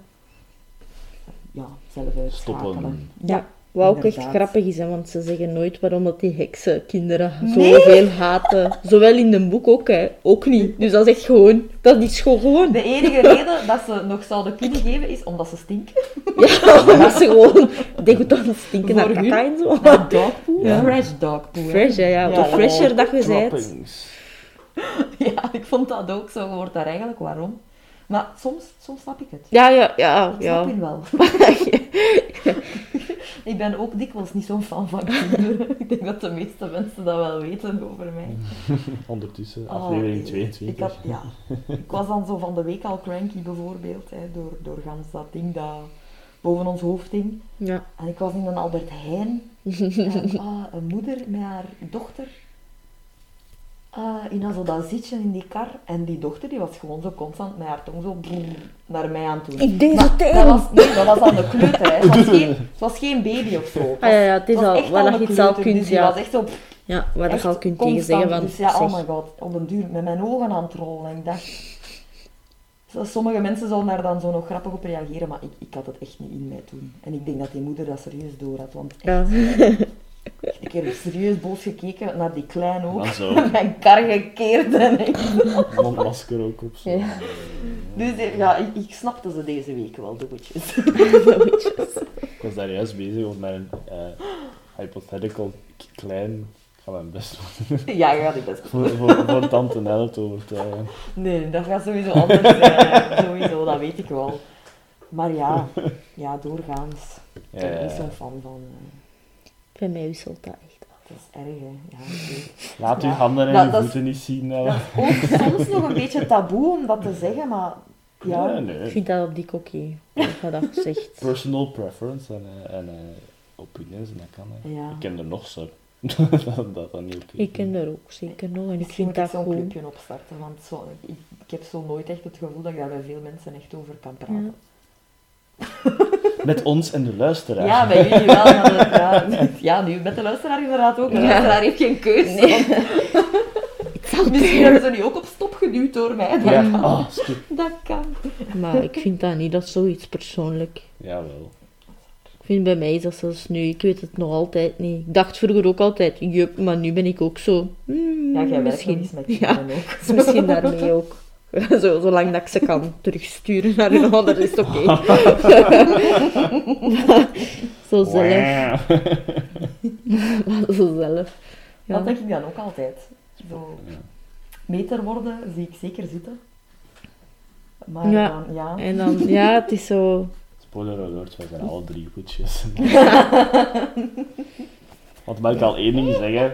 ja, zelf uitschakelen. Stoppen. Ja. Wat ook echt grappig is, hè, want ze zeggen nooit waarom dat die heksen kinderen Nee. zoveel haten. Zowel in een boek ook, hè. Ook niet. Dus dat is echt gewoon... Dat is gewoon... De enige reden dat ze nog zouden kunnen geven is omdat ze stinken. Ja, omdat ze gewoon... Denk je toch dat stinken naar kaka hun? en zo? Naar dogpoe. Ja. Fresh dogpoe. Fresh, hè, ja. Ja. Hoe fresher dat je bent. Droppings. Ja, ik vond dat ook zo. Je hoort daar eigenlijk waarom. Maar soms, soms snap ik het. Ja, ja, ja. Ik snap ja. je wel. *laughs* *laughs* Ik ben ook dikwijls niet zo'n fan van kinderen. *laughs* Ik denk dat de meeste mensen dat wel weten over mij. Ondertussen, Oh, aflevering ik- 22. Ik, had, ja. ik was dan zo van de week al cranky bijvoorbeeld, hè, door, door gans dat ding dat boven ons hoofd hing. Ja. En ik was in een Albert Heijn en ah, een moeder met haar dochter ah, in een zo dat zitje in die kar. En die dochter die was gewoon zo constant met haar tong zo naar mij aan doen. Ik dat was, nee, dat was al een kleuter, hè. Het was geen, het was geen baby of zo. Het Ah ja, ja, het is was al echt waar je het al kunt, dus ja. was echt zo... Ja, waar Echt je al kunt tegen zeggen van... Dus ja, oh my god, op een duur met mijn ogen aan het rollen. En ik dacht, Zo- Sommige mensen zullen daar dan zo nog grappig op reageren, maar ik, ik had het echt niet in mij toen. En ik denk dat die moeder dat serieus door had, want Ja. Ik heb serieus boos gekeken naar die klein ook. Mijn *laughs* kar gekeerd en *laughs* echt. Mondmasker ook op. Zo. Ja. Dus eh, ja, ik, ik snapte ze deze week wel, de. *laughs* Ik was daar juist bezig met een eh, hypothetical klein. Ik ga mijn best doen. ja, je gaat het best. voor, voor, voor tante Nelle te overtuigen. Nee, dat gaat sowieso anders zijn. sowieso, dat weet ik wel. Maar ja, ja doorgaans. Ik ben er niet zo'n fan van. eh. Bij mij wisselt dat echt af. Dat is erg, hè. Ja. *laughs* Laat uw Ja. handen en Dat- uw dat is- voeten niet zien. Dat is ook soms nog een beetje taboe om dat te zeggen, maar ja. Nee, Ik vind dat op die oké. Dat je dat zegt. Personal preference en, eh, en eh, opinions, en dat kan. Hè. Ja. Ik ken er nog zo. *laughs* dat dat dan niet oké Ik ken er ook zeker nog en ik Misschien vind moet ik dat zo'n clubje opstarten, want zo, ik, ik heb zo nooit echt het gevoel dat ik daar bij veel mensen echt over kan praten. Met ons en de luisteraar. Ja, bij jullie wel. Maar ja, ja, nu met de luisteraar inderdaad ook. De Ja. luisteraar heeft geen keus. Nee. *laughs* Misschien hebben ze nu ook op stop geduwd door mij. Dat, Ja, kan. ah, skip. dat kan. Maar ik vind dat niet, dat is zoiets persoonlijk. Jawel. Ik vind bij mij is dat zelfs nu, ik weet het nog altijd niet. Ik dacht vroeger ook altijd, jup, maar nu ben ik ook zo. hmm, Ja, jij werkt nog misschien. eens met *laughs* Ja, kinderen ook. dus *laughs* misschien daarmee ook. *laughs* Zo, zolang dat ik ze kan *laughs* terugsturen naar hun ouder is het oké. *laughs* zo zelf. zo zelf. Ja. Dat denk ik dan ook altijd. Zo meter worden zie ik zeker zitten. Maar Ja. dan, ja. En dan, ja, het is zo. Spoiler alert, wij zijn alle drie goedjes. Want mag ik al één ding zeggen?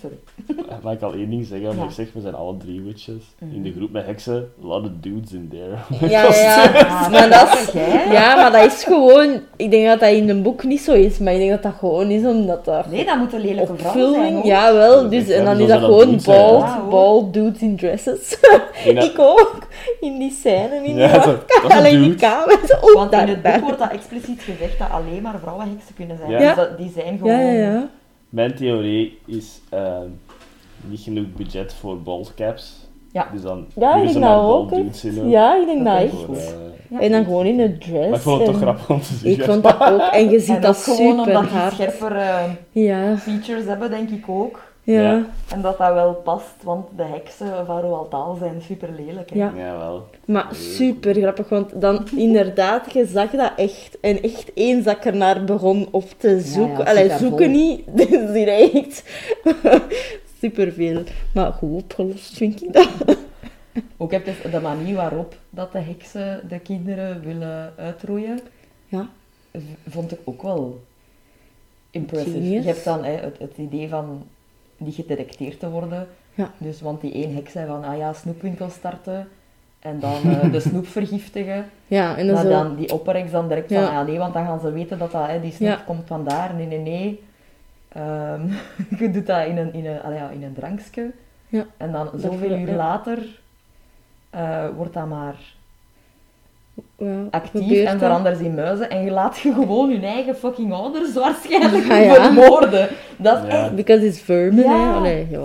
Sorry. *laughs* Mag ik al één ding zeggen? Ja. ik zeg, we zijn alle drie witches. In Mhm. de groep met heksen, a lot of dudes in there. Ja, *laughs* ja, ja. Ah, Maar dat is, ja, maar dat is gewoon. Ik denk dat dat in een boek niet zo is, maar ik denk dat dat gewoon is omdat dat. Nee, dat moeten lelijke vrouwen zijn. Ja wel, dus, en dan is dat gewoon bald, ja, bald dudes in dresses. *laughs* Ik ook, in die scène, in Ja, die een Alleen die kamer, Want in het boek wordt dat expliciet gezegd dat alleen maar vrouwenheksen kunnen zijn. Ja. Dus dat, die zijn gewoon... Mijn theorie is ehm, niet genoeg budget voor bald caps. Ja. Dus dan Ja, ik ze denk dat ook. Ja, ik denk Dat dat echt. ik Voor, ook. eh, Ja. En dan gewoon in een dress. Maar ik vond het toch en- grappig om te zien. Ik vond dat ook. En je *laughs* ziet En dat gewoon super omdat die hard. scherpere Ja, features hebben, denk ik ook. Ja. Ja. En dat dat wel past, want de heksen van Roald Dahl zijn super lelijk. Ja. Ja, wel. Maar super grappig, want dan inderdaad, je zag dat echt. En echt eens dat ik ernaar begon op te zoeken. ja, Allee, zoeken vol. niet. *laughs* Hier echt *laughs* superveel. Maar goed opgelost, vind ik dat. *laughs* Ook heb je de manier waarop dat de heksen de kinderen willen uitroeien, Ja. vond ik ook wel impressive. Genius. Je hebt dan hè, het, het idee van niet gedetecteerd te worden. Ja. Dus, want die één heks zei van, ah ja, snoepwinkel starten. En dan *laughs* eh, de snoep vergiftigen. Ja, en dan zo... dan die opperheks dan direct van, ah nee, want dan gaan ze weten dat, dat hè, die snoep Ja. komt vandaar. Nee, nee, nee. Ehm, *laughs* je doet dat in een, in een, ja, in een drankje. Ja. En dan zoveel uur later eh, wordt dat maar ja, actief en veranderen ze in muizen. En je laat je gewoon hun eigen fucking ouders waarschijnlijk Ja, ja. vermoorden. Dat is Ja. echt... Because it's vermin, Ja. hè. Allee, ja,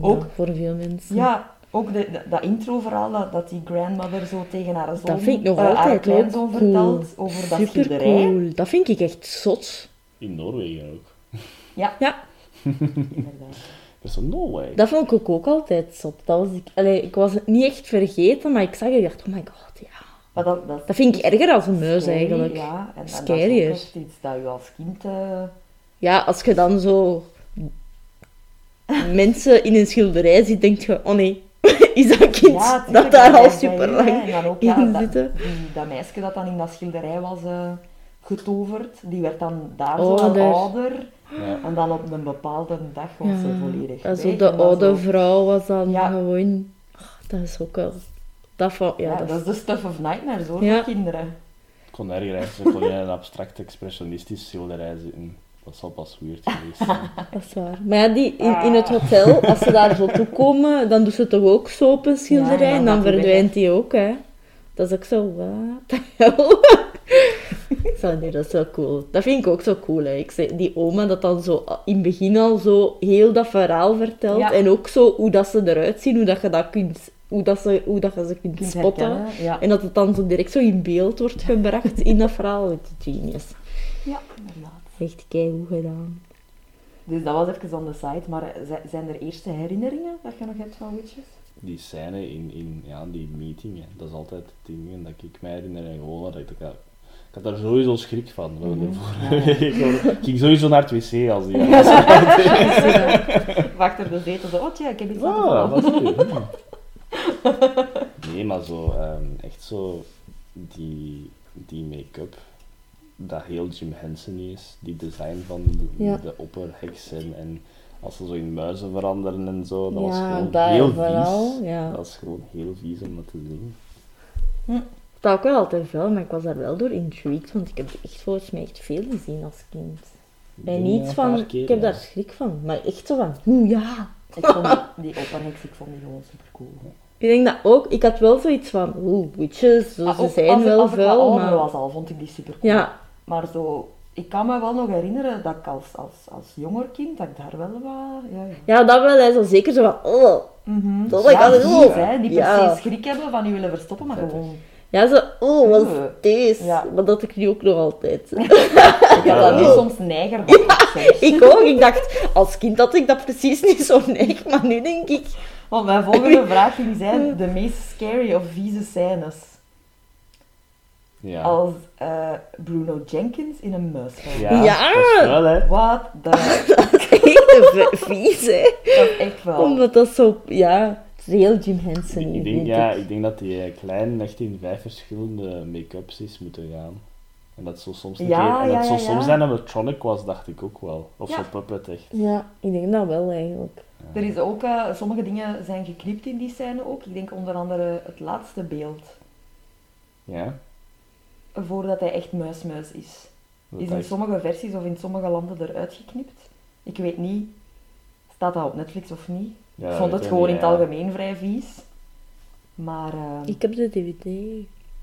Ook- voor veel mensen. Ja, ook de, de- dat intro-verhaal dat, dat die grandmother zo tegen haar zoon, Dat vind ik nog haar altijd kleinzoon ook vertelt over dat Super schilderij. cool. Dat vind ik echt zot. In Noorwegen ook. Ja, Ja, inderdaad. *laughs* Dat is zo, no way. dat vond ik ook altijd zot. Dat was ik, allee, ik was het niet echt vergeten, maar ik zag het en dacht, oh my god, ja. Maar dat, dat, Dat vind ik erger als een muis scary, eigenlijk. Ja, en, en dat is ook echt iets dat je als kind... eh, Ja, als je dan zo mensen in een schilderij ziet, denk je, oh nee, *laughs* is dat kind ja, dat daar al super lang En dan ook in ja, dat, zitten. die, dat meisje dat dan in dat schilderij was eh, getoverd, die werd dan daar zo Ouder. al ouder. Ja. En dan op een bepaalde dag was Ja, ze volledig en zo weg. de oude zo- vrouw was dan Ja. gewoon... dat is ook wel... Dat ja, Ja, dat, dat is de stuff of nightmares hoor, Ja. voor kinderen. Ik kon erger zijn. Ze kon in een abstract expressionistisch schilderij zitten. Dat zal pas weird geweest zijn. *laughs* dat is waar. Maar ja, die, in, in het hotel, als ze daar zo toe komen, dan doet ze toch ook zo op een schilderij Ja, en dan verdwijnt die ook, hè. Dat is ook zo, wat? *laughs* Zo, nee, dat is wel cool. Dat vind ik ook zo cool, hè. Ik zeg, die oma dat dan zo in het begin al zo heel dat verhaal vertelt. Ja. En ook zo hoe dat ze eruit zien, hoe dat je dat kunt... hoe, dat ze, hoe dat je ze kunt Kunt spotten. Ja. En dat het dan zo direct zo in beeld wordt gebracht in dat verhaal. Het is genius. ja, inderdaad. Echt keigoed gedaan. Dus dat was even on the site, maar zi- zijn er eerste herinneringen dat je nog hebt van Witches? Die scène in, in ja, die meeting, hè, dat is altijd het ding dat ik mij herinner. En gewoon dat ik, ik, had, ik had daar sowieso schrik van. Mhm. er *laughs* ik ging sowieso naar het wc als die. *laughs* Achter de zetel zo, oh tja, ik heb iets Ah, laten *laughs* *laughs* Nee, maar zo, ehm, echt zo, die, die make-up, dat heel Jim Henson is, die design van de, Ja. de opperheks en, als ze zo in muizen veranderen en zo, dat was ja, gewoon dat heel vooral. vies. Ja. Dat was gewoon heel vies om dat te zien. Dat ook wel altijd wel, maar ik was daar wel door intrigued, want ik heb echt volgens mij echt veel gezien als kind. En denk niet een van, keer, ik heb ja. daar schrik van, maar echt zo van, oeh ja. Ik vond die, die opperheks, ik vond die gewoon super cool. Ik denk dat ook, ik had wel zoiets van, oeh, witches, zo, Ah, ze zijn als, ik- wel als ik vuil, ouder maar... was al, vond ik die super cool. Ja, Maar zo, ik kan me wel nog herinneren dat ik als, als, als jonger kind, dat ik daar wel wat... Ja, ja. ja, dat wel, hè, zo zeker zo van, oh. Mhm. Dat ja, ik al- vies, hè, die Ja. precies schrik hebben van je willen verstoppen, maar gewoon... Ja, zo, oh, wat is deze? Ja. Maar dat ik nu ook nog altijd. *laughs* Ik had dat nu Ja. soms neiger soms. ik ook, ik dacht, als kind had ik dat precies niet zo neig, maar nu denk ik... Want mijn volgende *laughs* vraag ging zijn de meest scary of vieze scènes. Ja. Als eh, Bruno Jenkins in een muis. Ja, Ja. dat is wel, hè. Wat de... *laughs* Echt vies, hè. Dat is echt wel... Omdat dat zo, ja, het is heel Jim Henson Ik, ik denk, ja, ik. ik denk dat die eh, klein echt in vijf verschillende make-ups is moeten gaan. En dat zo soms een Ja, keer, en ja, dat zo ja, soms animatronic was, dacht ik ook wel. Of Ja. zo puppet echt. Ja, ik denk dat wel eigenlijk. Er is ook... eh, sommige dingen zijn geknipt in die scène ook. Ik denk onder andere het laatste beeld. Ja. Voordat hij echt muismuis is. Dat Is in sommige versies of in sommige landen eruit geknipt. Ik weet niet, staat dat op Netflix of niet? ja, ik vond het ik gewoon in het ja. algemeen vrij vies. Maar eh, Ik heb de DVD.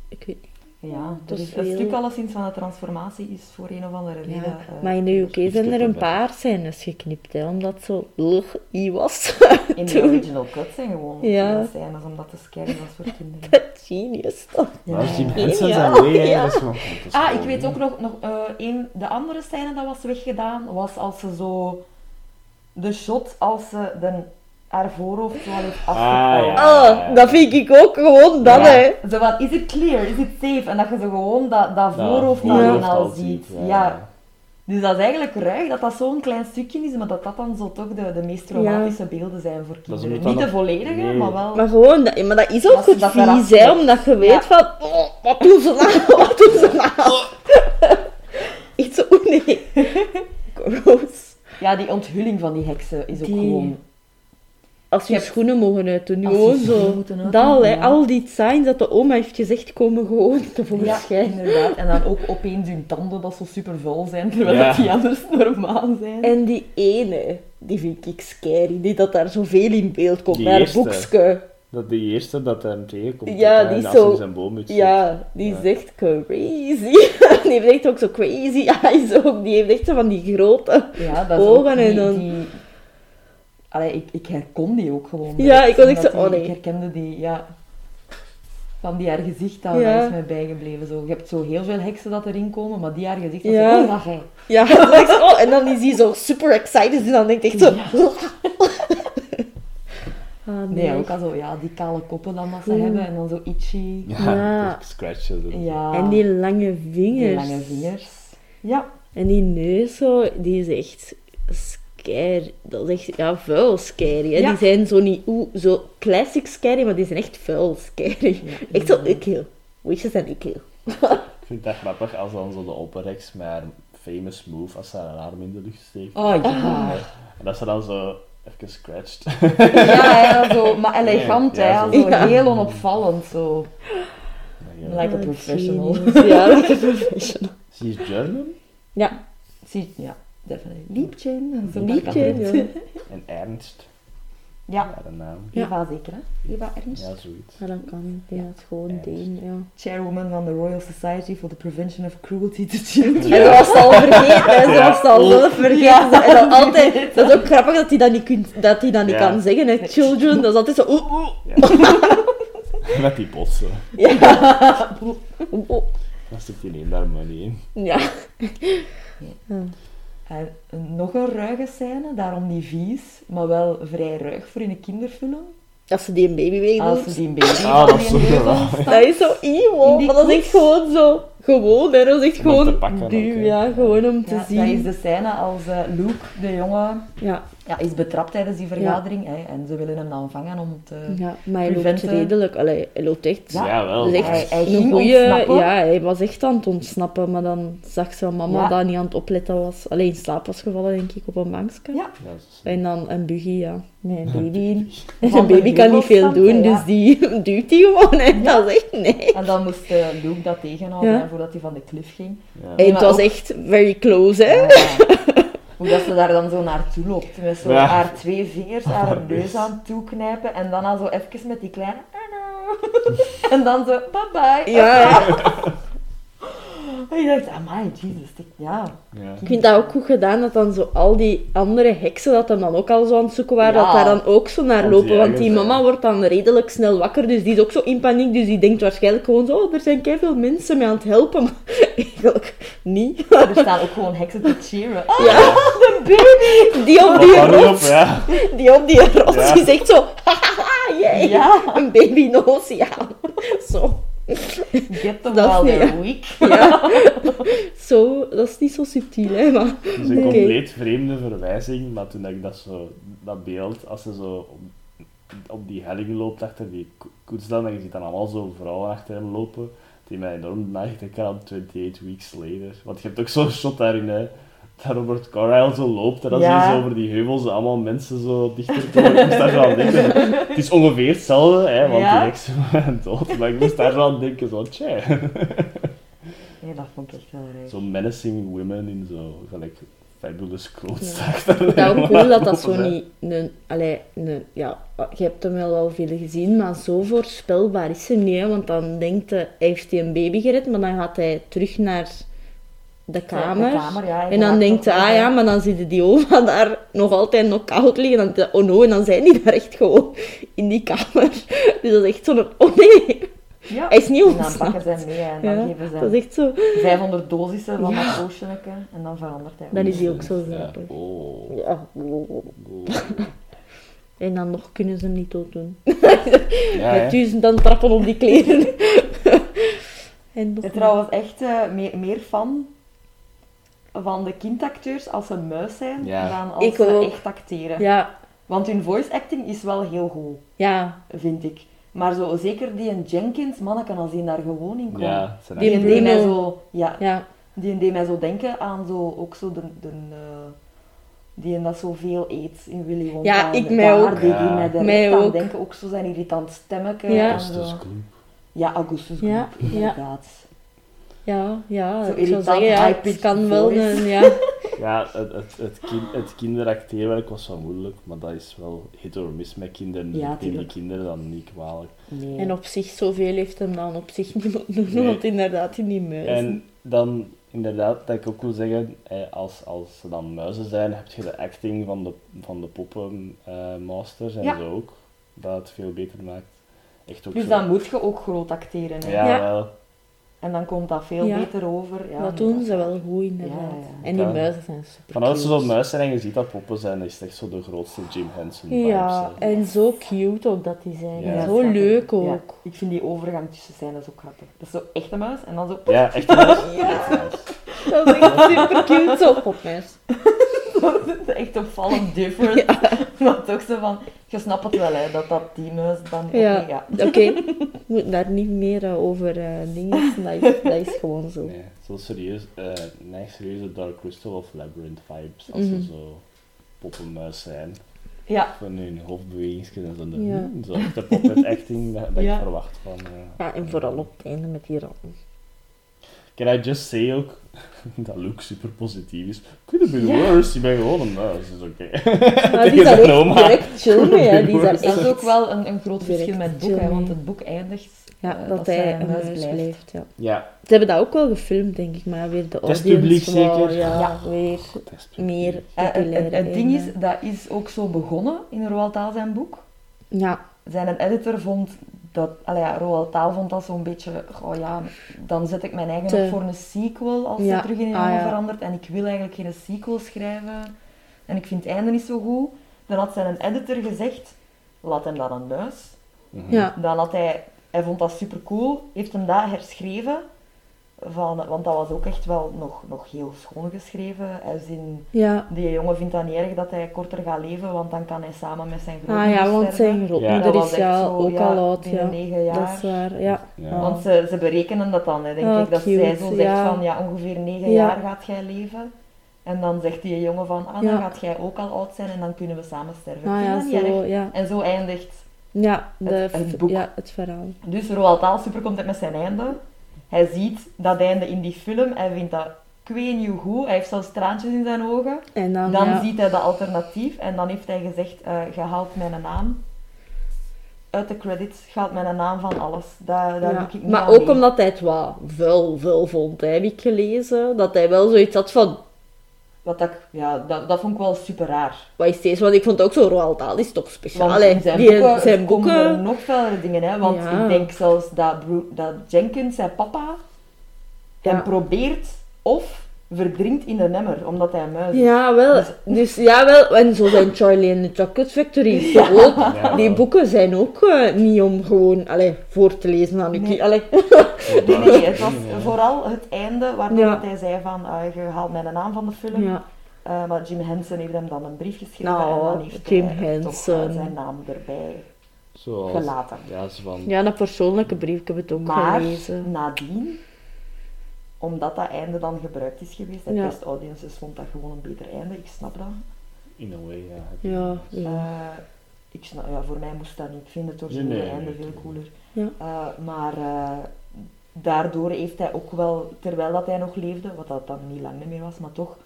Ik weet niet. Ja, dat er is veel. stuk alleszins van de transformatie is voor een of andere reden... Ja. eh, Maar in de UK zijn er een paar scènes geknipt, hè, omdat het zo ugh, i was. *laughs* in de original cut zijn gewoon Ja. scènes, omdat het scary was voor *laughs* kinderen. Genius, toch? Maar Ja. Ja. zijn way, hè, Ja. dat is gewoon- dat is Ah, ik weet ook nog, nog eh, een, de andere scène dat was weggedaan, was als ze zo... De shot als ze de, haar voorhoofd zo heeft Ah, afgepakt. ja. Dat vind ik ook gewoon dat, Ja, hè. Zo van, is het clear? Is het safe? En dat je zo gewoon dat, dat Dat voorhoofd alleen al al ziet. Ja. ja. Dus dat is eigenlijk ruig dat dat zo'n klein stukje is, maar dat dat dan zo toch de, de meest traumatische beelden zijn voor kinderen. Niet dan de volledige, Nee. maar wel... Maar gewoon, dat, maar dat is ook Dat goed dat vies, hè, omdat je weet Ja. van, oh, wat doen ze nou? *laughs* Wat doen ze nou? *laughs* Echt zo, oh nee. *laughs* Gross. Ja, die onthulling van die heksen is ook Die- gewoon... Als je Je hebt- schoenen mogen uitdoen, gewoon zo. Dat, ja. al die signs dat de oma heeft gezegd, komen gewoon *laughs* Ja, tevoorschijn. inderdaad. En dan ook opeens hun tanden dat zo super vuil zijn, terwijl Ja. dat die anders normaal zijn. En die ene, die vind ik scary, die dat daar zoveel in beeld komt, Die eerste. boekske. Dat die eerste dat hem tegenkomt. Ja, die zo- zijn. Ja, die Ja. is echt crazy. *laughs* die heeft echt ook zo crazy *laughs* eyes ook. Die heeft echt zo van die grote... Ja, dat is Ogen en dan- die... Allee, ik, ik herkon die ook gewoon. Ja, ik was echt zo, oh nee. Ik herkende die, ja. Van die haar gezicht, dat, Ja. dat is mij bijgebleven. Zo. Je hebt zo heel veel heksen dat erin komen, maar die haar gezicht, dat Ja. oh, dat jij. Ja, *laughs* dat is echt zo- oh, en dan is hij zo super excited en dan denkt echt zo... *laughs* Ah, Nee, ook al zo, ja, die kale koppen dan dat ze Oeh. hebben en dan zo itchy. Ja, Ja. dus scratches. en- Ja, En die lange vingers. die lange vingers. Ja, En die neus zo, die is echt scary. Dat is echt, ja, vuil scary. Hè? Ja. Die zijn zo niet, zo classic scary, maar die zijn echt vuil scary. Ja, echt zo inderdaad. ukkel. Wishes zijn ukkel. Ik vind dat grappig als dan zo de opperrex met haar famous move, als ze haar arm in de lucht steekt. Oh ja. En dat ze dan zo even scratcht. Ja, ja, zo, maar elegant, Ja, hè. zo- heel onopvallend, zo. Ja. Like a professional. Ja, like a professional. Ze is German Ja, Zie, ja. Liebchen. Zo Liebchen, dat ja. *laughs* en Ernst. Ja, Ja, de naam. Ja. Eva zeker, hè? Eva Ernst. Ja, zoiets. Ja, dat kan. Dat het gewoon Ernst. Deen, ja. Chairwoman van de Royal Society for the Prevention of Cruelty to Children. En dat was het al vergeten, hè. Ze Ja. was het al zelf vergeten. Ja. En dan altijd, dat is ook grappig dat hij dat niet, kunt, dat hij dat niet Ja. kan zeggen, hè. Children, dat is altijd zo... Oeh, oeh. *laughs* Met die potsen. Ja. Dan zit in daar money in. Ja. En nog een ruige scène, daarom niet vies, maar wel vrij ruig voor in een kinderfilm. Als ze die een baby wegdoet. Als ze die een baby Ah, dat is. Dat is zo evil, die maar dat is echt gewoon zo... Gewoon, hè. Dat is echt Om te gewoon pakken duw, ja. Gewoon om te Ja, zien. dat is de scène als eh, Luke, de jongen, Ja, ja, is betrapt tijdens die vergadering. Hè, en ze willen hem dan vangen om te... ja, maar hij loopt Preventen. redelijk. Allee, hij loopt echt... Ja, Ja, wel. Echt Hij- hij een ging goeie... Ja, hij was echt aan het ontsnappen, maar dan zag ze mama Ja. dat niet aan het opletten was. Alleen in slaap was gevallen, denk ik, op een bankje. Ja. En dan een buggy, ja. Nee, een baby in. *laughs* Zijn baby kan niet veel doen, dus die *laughs* duwt die gewoon. Hè. Dat is echt nee. En dan moest eh, Luke dat tegenhouden voordat hij van de cliff ging. ja. En het was ook- echt very close, hè. Hoe dat ze daar dan zo naartoe loopt. Met zo Ja. haar twee vingers haar Haar neus aan toeknijpen. En dan al zo even met die kleine... *laughs* En dan zo, bye bye. Ja, *laughs* En je dacht, amai, Jesus. Ja. Ja. Ik vind dat ook goed gedaan, dat dan zo al die andere heksen, dat dan, dan ook al zo aan het zoeken waren, Ja. dat daar dan ook zo naar lopen. Want die mama wordt dan redelijk snel wakker, dus die is ook zo in paniek. Dus die denkt waarschijnlijk gewoon zo, oh, er zijn veel mensen mij aan het helpen. *laughs* Maar eigenlijk niet. Er staan ook gewoon heksen te cheeren. *laughs* Ah, Ja. de baby! Die op die rots, op, ja. die op die rots, Ja. die zegt zo, *laughs* haha, jee, Ja. een baby in de oceaan. Zo. Get the Dat ja. week. *laughs* Ja. Zo, dat is niet zo subtiel, hè, maar... Het is een compleet vreemde verwijzing, maar toen ik dat zo, dat beeld, als ze zo op, op die helling loopt achter die ko- koets dan, en je ziet dan allemaal zo vrouwen achter hem lopen, die mij enorm nagedacht aan 28 Weeks Later. Want je hebt ook zo'n shot daarin, hè, dat Robert Carlyle zo loopt, en dan Ja. zie je zo over die heuvels allemaal mensen zo dichter komen. Ik moest daar zo aan denken. Het is ongeveer hetzelfde, hè, want Ja. die heksen *laughs* waren dood, maar ik moest daar zo aan denken, zo, tja. Nee, dat vond ik echt wel raar. Zo menacing women in zo, gelijk fabulous quotes. Ja. *laughs* Dat ook cool dat dat zo niet... Een, allee, een, ja, je hebt hem wel al veel gezien, maar zo voorspelbaar is hem niet. Hè? Want dan denkt hij, hij heeft hij een baby gered, maar dan gaat hij terug naar de kamer. De kamer ja, hij En dan denkt hij, ah ja, maar dan zit die oma *laughs* daar nog altijd nog koud liggen. En dan oh no, en dan zijn die daar echt gewoon in die kamer. *laughs* Dus dat is echt zo'n, oh nee, Ja. hij is niet En dan ontsnapt. pakken ze hem mee en dan Ja, geven ze dat is echt zo. 500 dosissen van Ja. dat potioneke en dan verandert hij. Dan is hij ook zo Ja. grappig. Oh. Ja. Oh. *laughs* En dan nog kunnen ze hem niet dood doen. Met duizend dan trappen op die kleren. en nog trouwens echt eh, meer, meer fan van de kindacteurs als ze muis zijn Ja. dan als Ik ze ook. echt acteren. Ja, Want hun voice acting is wel heel goed, ja. vind ik. Maar zo, zeker die en Jenkins, manneken, als die daar gewoon in. Ja, zijn Die Die deed mij zo, ja, Ja, die deed mij zo denken aan zo, ook zo de, de eh, die en dat zoveel eet in Willy Wonka. Ja, ik mij daar ook. deed Ja. die mij Mij ook. denken, ook zo zijn irritant stemmetje Ja. en Augustus zo. Ja, Augustus Gloop, ja. inderdaad. Ja, ja. Zo ik zou zeggen, ja, het kan wel een, ja. *laughs* Ja, het, het, het, kind, het kinderacteerwerk was wel moeilijk, maar dat is wel hit or miss met kinderen. Ja, ik neem die kinderen dan niet kwalijk. Nee. En op zich, zoveel heeft hem dan op zich niet moeten doen, Nee. want inderdaad in die muizen. En dan, inderdaad, dat ik ook wil zeggen, eh, als, als ze dan muizen zijn, heb je de acting van de, van de poppenmasters en Ja. zo ook, dat het veel beter maakt. Echt ook Dus zo. dan moet je ook groot acteren. Hè? Ja, Ja. wel. En dan komt dat veel Ja. beter over. Ja, dat doen is ze wel goed, inderdaad. Ja, ja. En die Ja. muizen zijn super Van als ze cute. zo'n muis zijn en je ziet dat poppen zijn, is het echt zo de grootste Jim Henson vibes. Ja, hè. en zo cute ook dat die zijn. Ja. Zo leuk Ja. ook. Ik vind die overgang tussen scènes ook grappig. Dat is zo echt een muis en dan zo... Ja, echt een *laughs* muis. Ja. Echt een muis. Dat is echt super cute, zo popmuis. *laughs* echt opvallend different. Maar toch zo van... Je snapt het wel, hè, dat dat die muis dan... oké, Ja, ja. oké. We moeten daar niet meer eh, over eh dingen. *laughs* Dat is, dat is gewoon zo. Nee, zo serieus, eh nee, serieuze Dark Crystal of Labyrinth vibes, als Mhm. ze zo poppenmuis zijn. Ja, Van hun hoofdbewegingsjes en zo, de, Ja. zo echt de puppet acting dat, dat Ja. ik verwacht van. eh, Ja, en vooral op het einde met die ratten. Ik Can I just say ook *laughs* dat Luke super positief is? Could have been worse. Je bent gewoon een... Nou, dat is oké. *laughs* Maar die is daar echt direct chill mee, hè. *laughs* Die is Dat is ook wel een, een groot verschil met het boek, hè, want het boek eindigt Ja, eh, dat zij hij een muis muis blijft. blijft, ja. Ja, Ze hebben dat ook wel gefilmd, denk ik, maar weer de audience Testpubliek zeker? Ja, Ja. weer meer Eh, het, populair. het, het ding is, dat is ook zo begonnen in Roald Dahl zijn boek. eh, Ja, Zijn editor vond dat, allee, ja, Roald Dahl vond dat zo'n beetje, oh ja, dan zet ik mijn eigen Te- op voor een sequel als Ja, hij terug in een ah, ja. verandert. En ik wil eigenlijk geen sequel schrijven. En ik vind het einde niet zo goed. Dan had zijn editor gezegd, laat hem dat een muis. Mhm. ja. Dan had hij, hij vond dat super cool, heeft hem dat herschreven. Van, want dat was ook echt wel nog, nog heel schoon geschreven. Als in, Ja. die jongen vindt dat niet erg dat hij korter gaat leven, want dan kan hij samen met zijn Ah grootmoeder ja, want sterven. zijn grootmoeder Dat was is echt ja zo, ook ja, al oud, ja. negen jaar. Dat is waar, ja. Ja. Want ze, ze berekenen dat dan, hè, denk Oh, ik. Dat cute, zij zo zegt ja. van, ja, ongeveer negen Ja. jaar gaat jij leven. En dan zegt die jongen van, ah, dan Ja. gaat jij ook al oud zijn en dan kunnen we samen sterven. Ah ja, dat niet erg. zo, ja. En zo eindigt Ja, de, Het- het boek. ja, het verhaal. Dus Roald Dahl super content met zijn einde. Hij ziet dat einde in die film. Hij vindt dat hoe goed. Hij heeft zelfs traantjes in zijn ogen. En dan, Dan ja, ziet hij de alternatief en dan heeft hij gezegd, eh je haalt mijn naam uit de credits, haalt mijn naam van alles. Daar, daar ja. ik niet Maar ook mee. omdat hij het wat vuil, vuil vond, heb ik gelezen. Dat hij wel zoiets had van, Wat dat, ik- ja, dat, dat vond ik wel super raar. wat is deze? Want ik vond ook zo, Roald Dahl is toch speciaal. Zijn Die- boeken, zijn er nog vele dingen, hè. Want Ja. ik denk zelfs dat, Bru- dat Jenkins, zijn papa, hem probeert of verdrinkt in de nemmer, omdat hij een muis is. Ja, wel. Dus ja, wel. En zo zijn Charlie and the Chocolate Factory ook. Ja. Die boeken zijn ook eh, niet om gewoon allee, voor te lezen aan je Nee. allee. *laughs* Nee, nee, het was vooral het einde Ja. dat hij zei van, ah, je haalt mij de naam van de film. Ja. Eh, maar Jim Henson heeft hem dan een brief geschreven Nou, en dan heeft Jim hij toch Henson. eh, zijn naam erbij Zoals... gelaten. Ja, zo van... ja, een persoonlijke brief, ik heb het ook Maar gelezen. nadien, omdat dat einde dan gebruikt is geweest, de Ja. test audiences vond dat gewoon een beter einde, ik snap dat. In a way, ja. Ja, ja. Eh, ik snap, ja, voor mij moest dat niet. Ik vind het originele Nee, nee, einde nee. veel cooler. Ja. Eh, maar eh, daardoor heeft hij ook wel, terwijl dat hij nog leefde, wat dat dan niet lang meer was, maar toch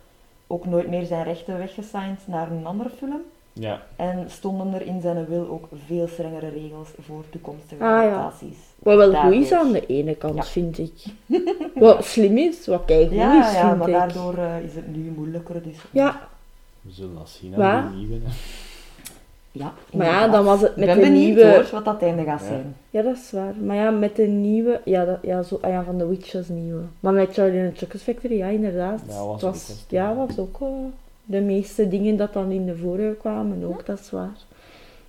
ook nooit meer zijn rechten weggesigned naar een andere film. Ja. En stonden er in zijn wil ook veel strengere regels voor toekomstige Ah, ja. Wat wel goed is aan de ene kant, Ja. vind ik. *laughs* Wat slim is, wat keigoed Ja, is, ja, vind maar ik. daardoor eh, is het nu moeilijker. Dus, Ja, We zullen dat zien aan de nieuwe. hè. ja maar ja, dan was het Ik met ben de benieuwd nieuwe... hoor, wat dat einde gaat Ja. zijn. Ja, dat is waar. Maar ja, met de nieuwe... Ja, dat, ja, zo, ah ja van The Witches nieuwe. Maar met Charlie and the Chocolate Factory, ja, inderdaad. Ja, was Het ook ja, was ook eh, de meeste dingen dat dan in de vorige kwamen, ook, dat is waar.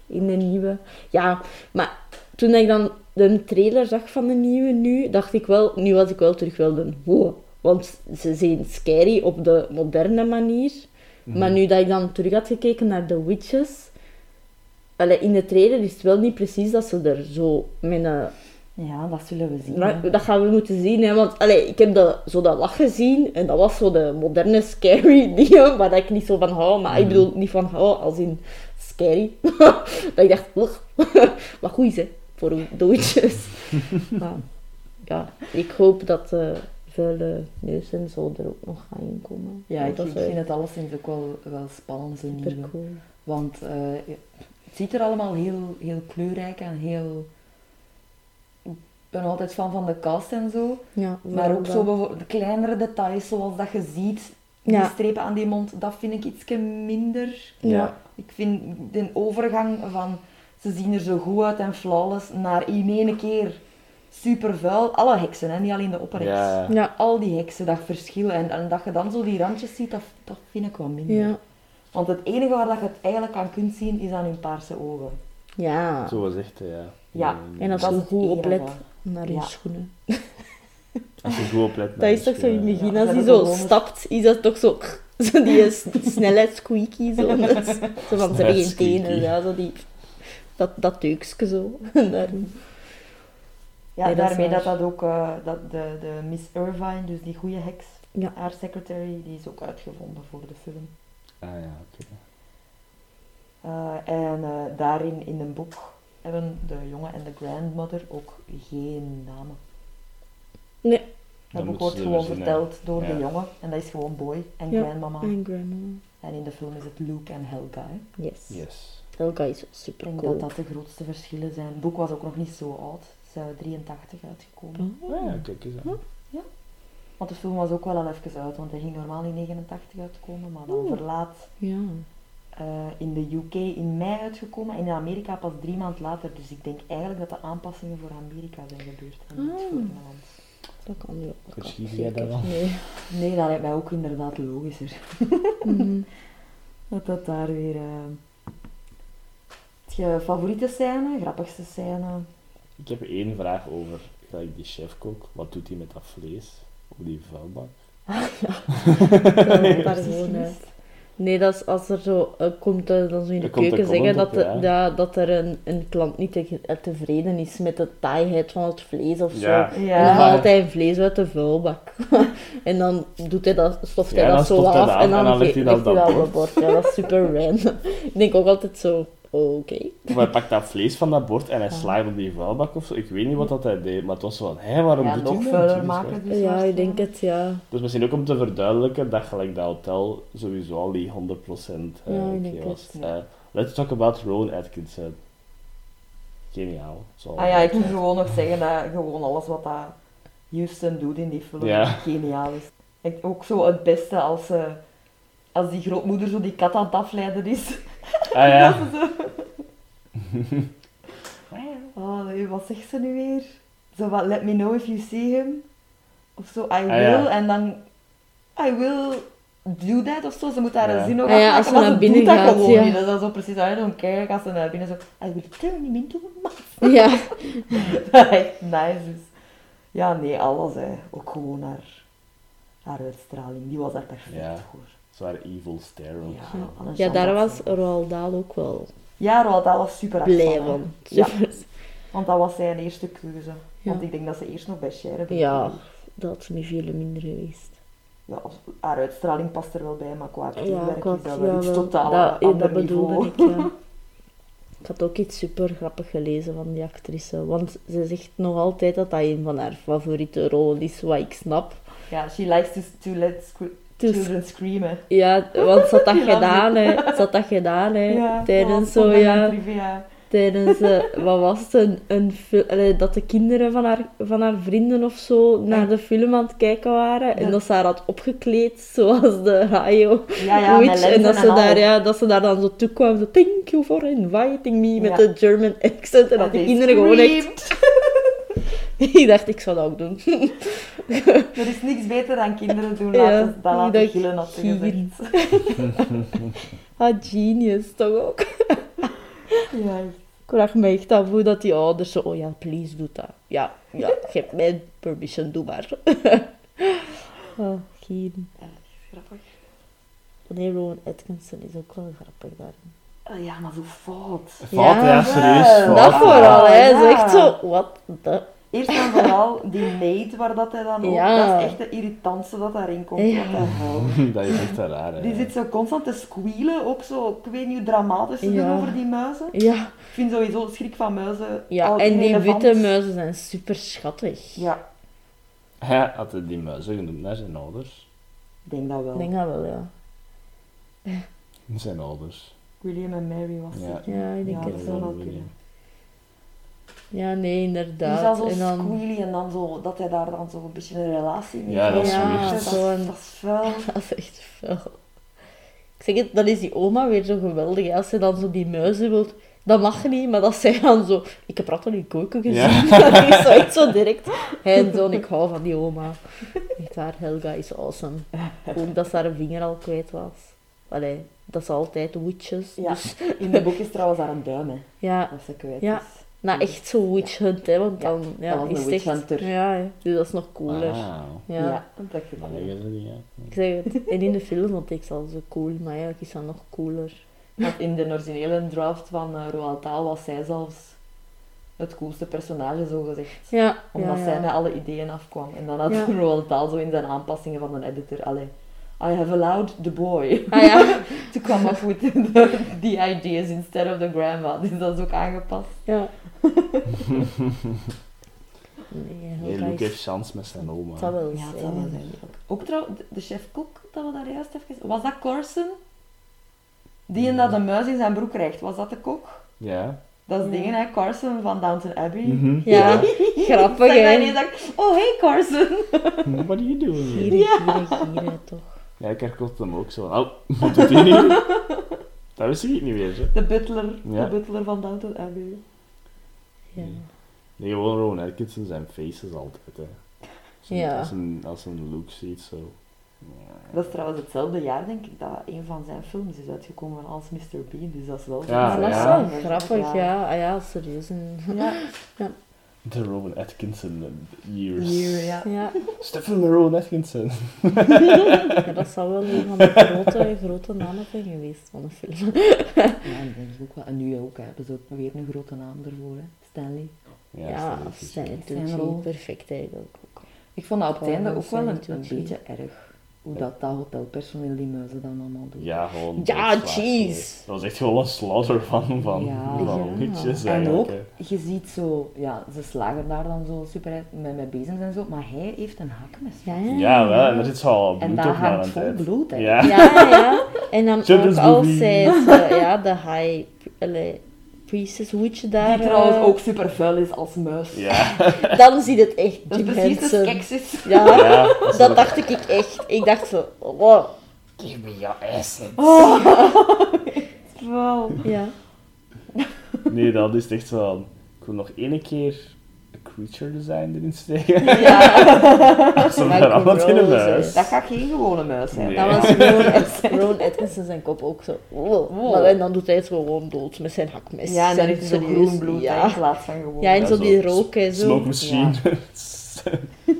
In de nieuwe. Ja, maar toen ik dan de trailer zag van de nieuwe nu, dacht ik wel... Nu was ik wel terug wel de... Wow. Want ze zijn scary op de moderne manier. Mhm. Maar nu dat ik dan terug had gekeken naar The Witches... Allee, in de trailer is het wel niet precies dat ze er zo met een Ja, dat zullen we zien. maar dat gaan we moeten zien, hè, want allee, ik heb dat, zo dat lach gezien en dat was zo de moderne scary *laughs* dingen waar dat ik niet zo van hou, maar ik Mhm. bedoel niet van hou als in scary. *laughs* dat ik dacht, wat *laughs* goed is hè, voor doodjes. *laughs* maar ja, ik hoop dat de vuile neus en zo er ook nog gaan inkomen. Ja, ik, dat ik is vind het alleszins ook wel, wel spannend. Super cool. Want eh, het ziet er allemaal heel, heel kleurrijk en heel... Ik ben altijd fan van de cast en zo. Ja, Maar ook zo bijvoorbeeld de kleinere details, zoals dat je ziet. Die Ja. strepen aan die mond, dat vind ik iets minder. Ja. Ik vind de overgang van... Ze zien er zo goed uit en flawless, naar in één keer super vuil. Alle heksen, hè, niet alleen de opperheks. Ja. Ja, Al die heksen, dat verschil. En, en dat je dan zo die randjes ziet, dat, dat vind ik wel minder. ja. Want het enige waar dat je het eigenlijk aan kunt zien, is aan hun paarse ogen. Ja. Zo was echt, ja. Ja. En als Dat je is goed oplet naar Ja. schoenen. *laughs* Als je goed oplet. Dat naar is je toch zo in begin, Ja, als ze hij zo stapt, is dat toch zo, *laughs* zo die *laughs* snelheid squeaky, zo, zo van ze hebben Snelheid geen squeaky. tenen, ja, zo die, dat, dat deukske zo. *laughs* Daarin. Ja, Nee, dat is daarmee dat dat ook, eh, dat de, de Miss Irvine, dus die goede heks, Ja. haar secretary, die is ook uitgevonden voor de film. Ah ja, oké. Eh, en eh, daarin in een boek hebben de jongen en de grandmother ook geen namen. Nee. Het boek wordt gewoon er verteld door Ja. de jongen. En dat is gewoon Boy en Ja. Grandmama. En grandma. En in de film is het Luke en Helga. hè. Yes. Yes. Helga is Ik super denk cool. dat dat de grootste verschillen zijn. Het boek was ook nog niet zo oud. Het is uh, 83 uitgekomen. Oh. Ah, ja, kijk eens aan. Want de film was ook wel al even uit, want hij ging normaal in 89 uitkomen, maar dan Oeh. verlaat Ja. eh, in de UK in mei uitgekomen en in Amerika pas drie maanden later. Dus ik denk eigenlijk dat de aanpassingen voor Amerika zijn gebeurd en niet Ah. voor Nederland. Dat kan. Verschiet kan jij dat wel? Nee. Nee, dat lijkt mij ook inderdaad logischer. Mhm. *laughs* Dat dat daar weer... eh, je favoriete scène, grappigste scène? Ik heb één vraag over gelijk die chefkok. Wat doet hij met dat vlees op die vuilbak? *laughs* Dat *laughs* wordt daar gewoon, gemist. Nee, dat is als er zo eh, komt, eh, dan zo in de Er keuken zeggen dat, op, de- ja. ja, dat er een, een klant niet te- eh, tevreden is met de taaiheid van het vlees of zo. Ja. En dan Ja. haalt hij een vlees uit de vuilbak. *laughs* en dan doet hij dat, stoft Ja, hij dat zo af en dan, dan legt hij dat op dat op bord. Ja, dat is super random. Ik denk ook altijd zo, oké. Hij pakt dat vlees van dat bord en hij slaat op die vuilbak of zo. Ik weet niet wat dat hij deed, maar het was zo van, hé, waarom Ja, doet nog hij dat? vuiler maken dus Ja, ik denk het, ja. Dus misschien ook om te verduidelijken dat gelijk dat hotel sowieso al die 100% eh, Ja, ik denk was. het. Eh, let's talk about Rowan Atkinson. Geniaal. Zo. Ah ja, ik wil gewoon nog zeggen dat gewoon alles wat dat Houston doet in die film Ja. geniaal is. En ook zo het beste als, eh, als die grootmoeder zo die kat aan het afleiden is. Ah ja. *laughs* Oh wat zegt ze nu weer? Zo wat, let me know if you see him. Of zo, I will, Ah, ja. en dan, I will do that of zo. Ze moet daar Ja. een zin nog Ah ja, als ze naar binnen doet dat gaat, gewoon ja. niet. Dat is dan zo precies, don't care, als ze naar binnen zo, I will turn him into a mouse. Ja, Dat *laughs* echt nice is. Ja, nee, alles hè. Ook gewoon haar, haar uitstraling, die was daar perfect Ja. voor. Zwaar evil stare. Ja, ja daar was. Roald Dahl ook wel Ja, Roald Dahl was super blij van. Ja. *laughs* Want dat was zijn eerste keuze. Ja. Want ik denk dat ze eerst nog bij Sheridan Ja, dat had me veel minder geweest. Ja, als- haar uitstraling past er wel bij, maar qua acteerwerk is dat wel ja, iets totaal dat, ja, ander dat bedoelde niveau. ik, ja. *laughs* Ik had ook iets super grappig gelezen van die actrice, want ze zegt nog altijd dat dat een van haar favoriete rollen is, wat ik snap. Ja, she likes to, to let Dus- children screamen. Ja, *laughs* want ze had dat gedaan, hè. *laughs* Ze had dat gedaan, hè. Ja, tijdens zo, ja, tijdens, eh, *laughs* wat was het, een, een allee, dat de kinderen van haar, van haar vrienden of zo naar de film aan het kijken waren. En dat ze haar had opgekleed, zoals de Hayo Ja, Witch. En dat ze, daar, ja, dat ze daar dan zo toe kwam, zo, thank you for inviting me, met de German accent. En dat die they kinderen gewoon echt... *laughs* ik dacht, ik zou dat ook doen. *laughs* Er is niks beter dan kinderen doen Ja, laten, dan laten dacht, gillen, had ze gieren. gezegd. ah, genius, toch ook? *laughs* Ja, Ik vraag me echt af hoe dat die ouders zo, oh ja, please, doe dat. Ja, ja, geef mij permission, doe maar. oh, geen. grappig. Nee, Rowan Atkinson is ook wel grappig daarin. Oh, ja, maar zo fout. Fout, ja, Ja, serieus. Fout, dat vooral, hè. Zo ja. echt zo, wat de... Eerst en vooral die maid waar dat hij dan ook... Ja. Dat is echt de irritantste dat daarin komt. Ja. Hel. *laughs* Dat is echt raar, hè. Die zit zo constant te squealen, ook zo, ik weet niet hoe dramatisch ze Ja. doen over die muizen. Ja, Ik vind sowieso schrik van muizen ja al en die witte muizen zijn super schattig. Ja, Hij had die muizen genoemd naar zijn ouders. ik denk dat wel. Ik denk dat wel, ja. Zijn ouders. William en Mary was Ja. het. Ja, ik denk Ja, het dat wel. Ja, nee, Die is inderdaad. al zo En dan... squealy en dan zo, dat hij daar dan zo een beetje een relatie mee Ja, dat is heeft. weird. dat, Zo is- dat is vuil. *laughs* Dat is echt veel. Ik zeg het, dan is die oma weer zo geweldig. Als ze dan zo die muizen wilt, dat mag niet, maar dat zij dan zo... Ik heb dat al in koken gezien. Ja. *laughs* Dat is zo echt zo direct. Hij en zoon, ik hou van die oma. Echt waar, Helga is awesome. Ook dat ze haar vinger al kwijt was. Allee, dat is altijd witches. Ja. Dus, In de boek is trouwens daar een duim, hè, ja, dat ze kwijt Ja. is. Nou echt zo witch hunt, hè. Want dan ja, dat is het witch echt... hunter. Ja, dus dat is nog cooler. Ja. Ja, dat ik die, ja. Ik zeg het. En in de film vond ik ze al zo cool, maar eigenlijk is dat nog cooler. Want in de originele draft van uh, Roald Dahl was zij zelfs het coolste personage, zo gezegd. Ja, Omdat ja, zij met alle ideeën afkwam. En dan had Ja. *laughs* Roald Dahl zo in zijn aanpassingen van een editor, allee, I have allowed the boy Ah ja, *laughs* to come up with the, the ideas instead of the grandma. *laughs* Dus dat is ook aangepast. ja. Nee, Nee, dat heeft chance met zijn oma. Zal wel Ja, zal wel zijn. Ook trouwens, de- chef-kok dat we daar juist even... Was dat Corson? Die en dat de muis in zijn broek krijgt, was dat de kok? Ja. Dat is Ja. dingen, hè, Carson van Downton Abbey. Mhm. Ja, *laughs* grappig zag dat hè. ineens, dacht ik, oh hey Carson. What are you doing here? Gieren, toch. Ja, ik herkot hem ook zo. Oh, wat doet hij nu? *laughs* Dat wist ik niet meer, hè. De butler, Ja. de butler van Downton Abbey. Ja. Nee, gewoon Rowan Atkinson, zijn faces altijd, hè. Als een, Ja. als een, als een look ziet, zo. Dat is trouwens hetzelfde jaar, denk ik, dat een van zijn films is uitgekomen als Mr. Bean. Dus dat is wel... Ja, Maar dat is ja. wel grappig, ja. Ah ja, serieus. En- Ja, De Rowan Atkinson uh, years. hier, ja. Ja. Stephen de Rowan Atkinson. ja, dat zal wel een van de grote, grote namen zijn geweest van de film. Ja, en dat is ook wel. En nu ook, hè. hebben ze ook weer een grote naam ervoor, hè. Stanley. Ja, Ja, Stanley Tucci, perfect eigenlijk ook. Ik vond dat op het einde ook wel een, beetje erg. Hoe dat, dat hotelpersoneel die muizen dan allemaal doet. Ja, gewoon. Ja, jeez. zo. Dat was echt gewoon een slaughter van, van, Ja. van Ja. liedjes En ook, hè. je ziet zo, ja, ze slagen daar dan zo super uit met, met bezems en zo, maar hij heeft een hakmes. Ja, ja. Ja, wel, en er zit zo al En bloed dat op hangt een vol tijd. bloed, hè. Ja. Ja. En dan ook als zij zo, ja, de high allee, priestess witch daar... Die trouwens eh, ook super vuil is als muis. Ja, *laughs* Dan zie je het echt, Dat is Jim precies de Henson. Ja, ja dat dacht ik echt. Ik dacht zo, wow. Give me your essence. *laughs* Wel. Ja. Nee, dat is echt zo. van, Ik wil nog één keer creature design erin steken. Ja, *laughs* Zo veranderd in een muis. dat gaat geen gewone muis zijn. Nee. Dat was Ron Atkinson *laughs* zijn kop ook zo. wow. Wow. Maar en dan doet hij het gewoon dood met zijn hakmes. Ja, en dan heeft hij zo serieus, groen bloed Ja, in plaats van gewoon. ja en Ja, zo zo die rook en zo. Smoke machine. Ja, *laughs*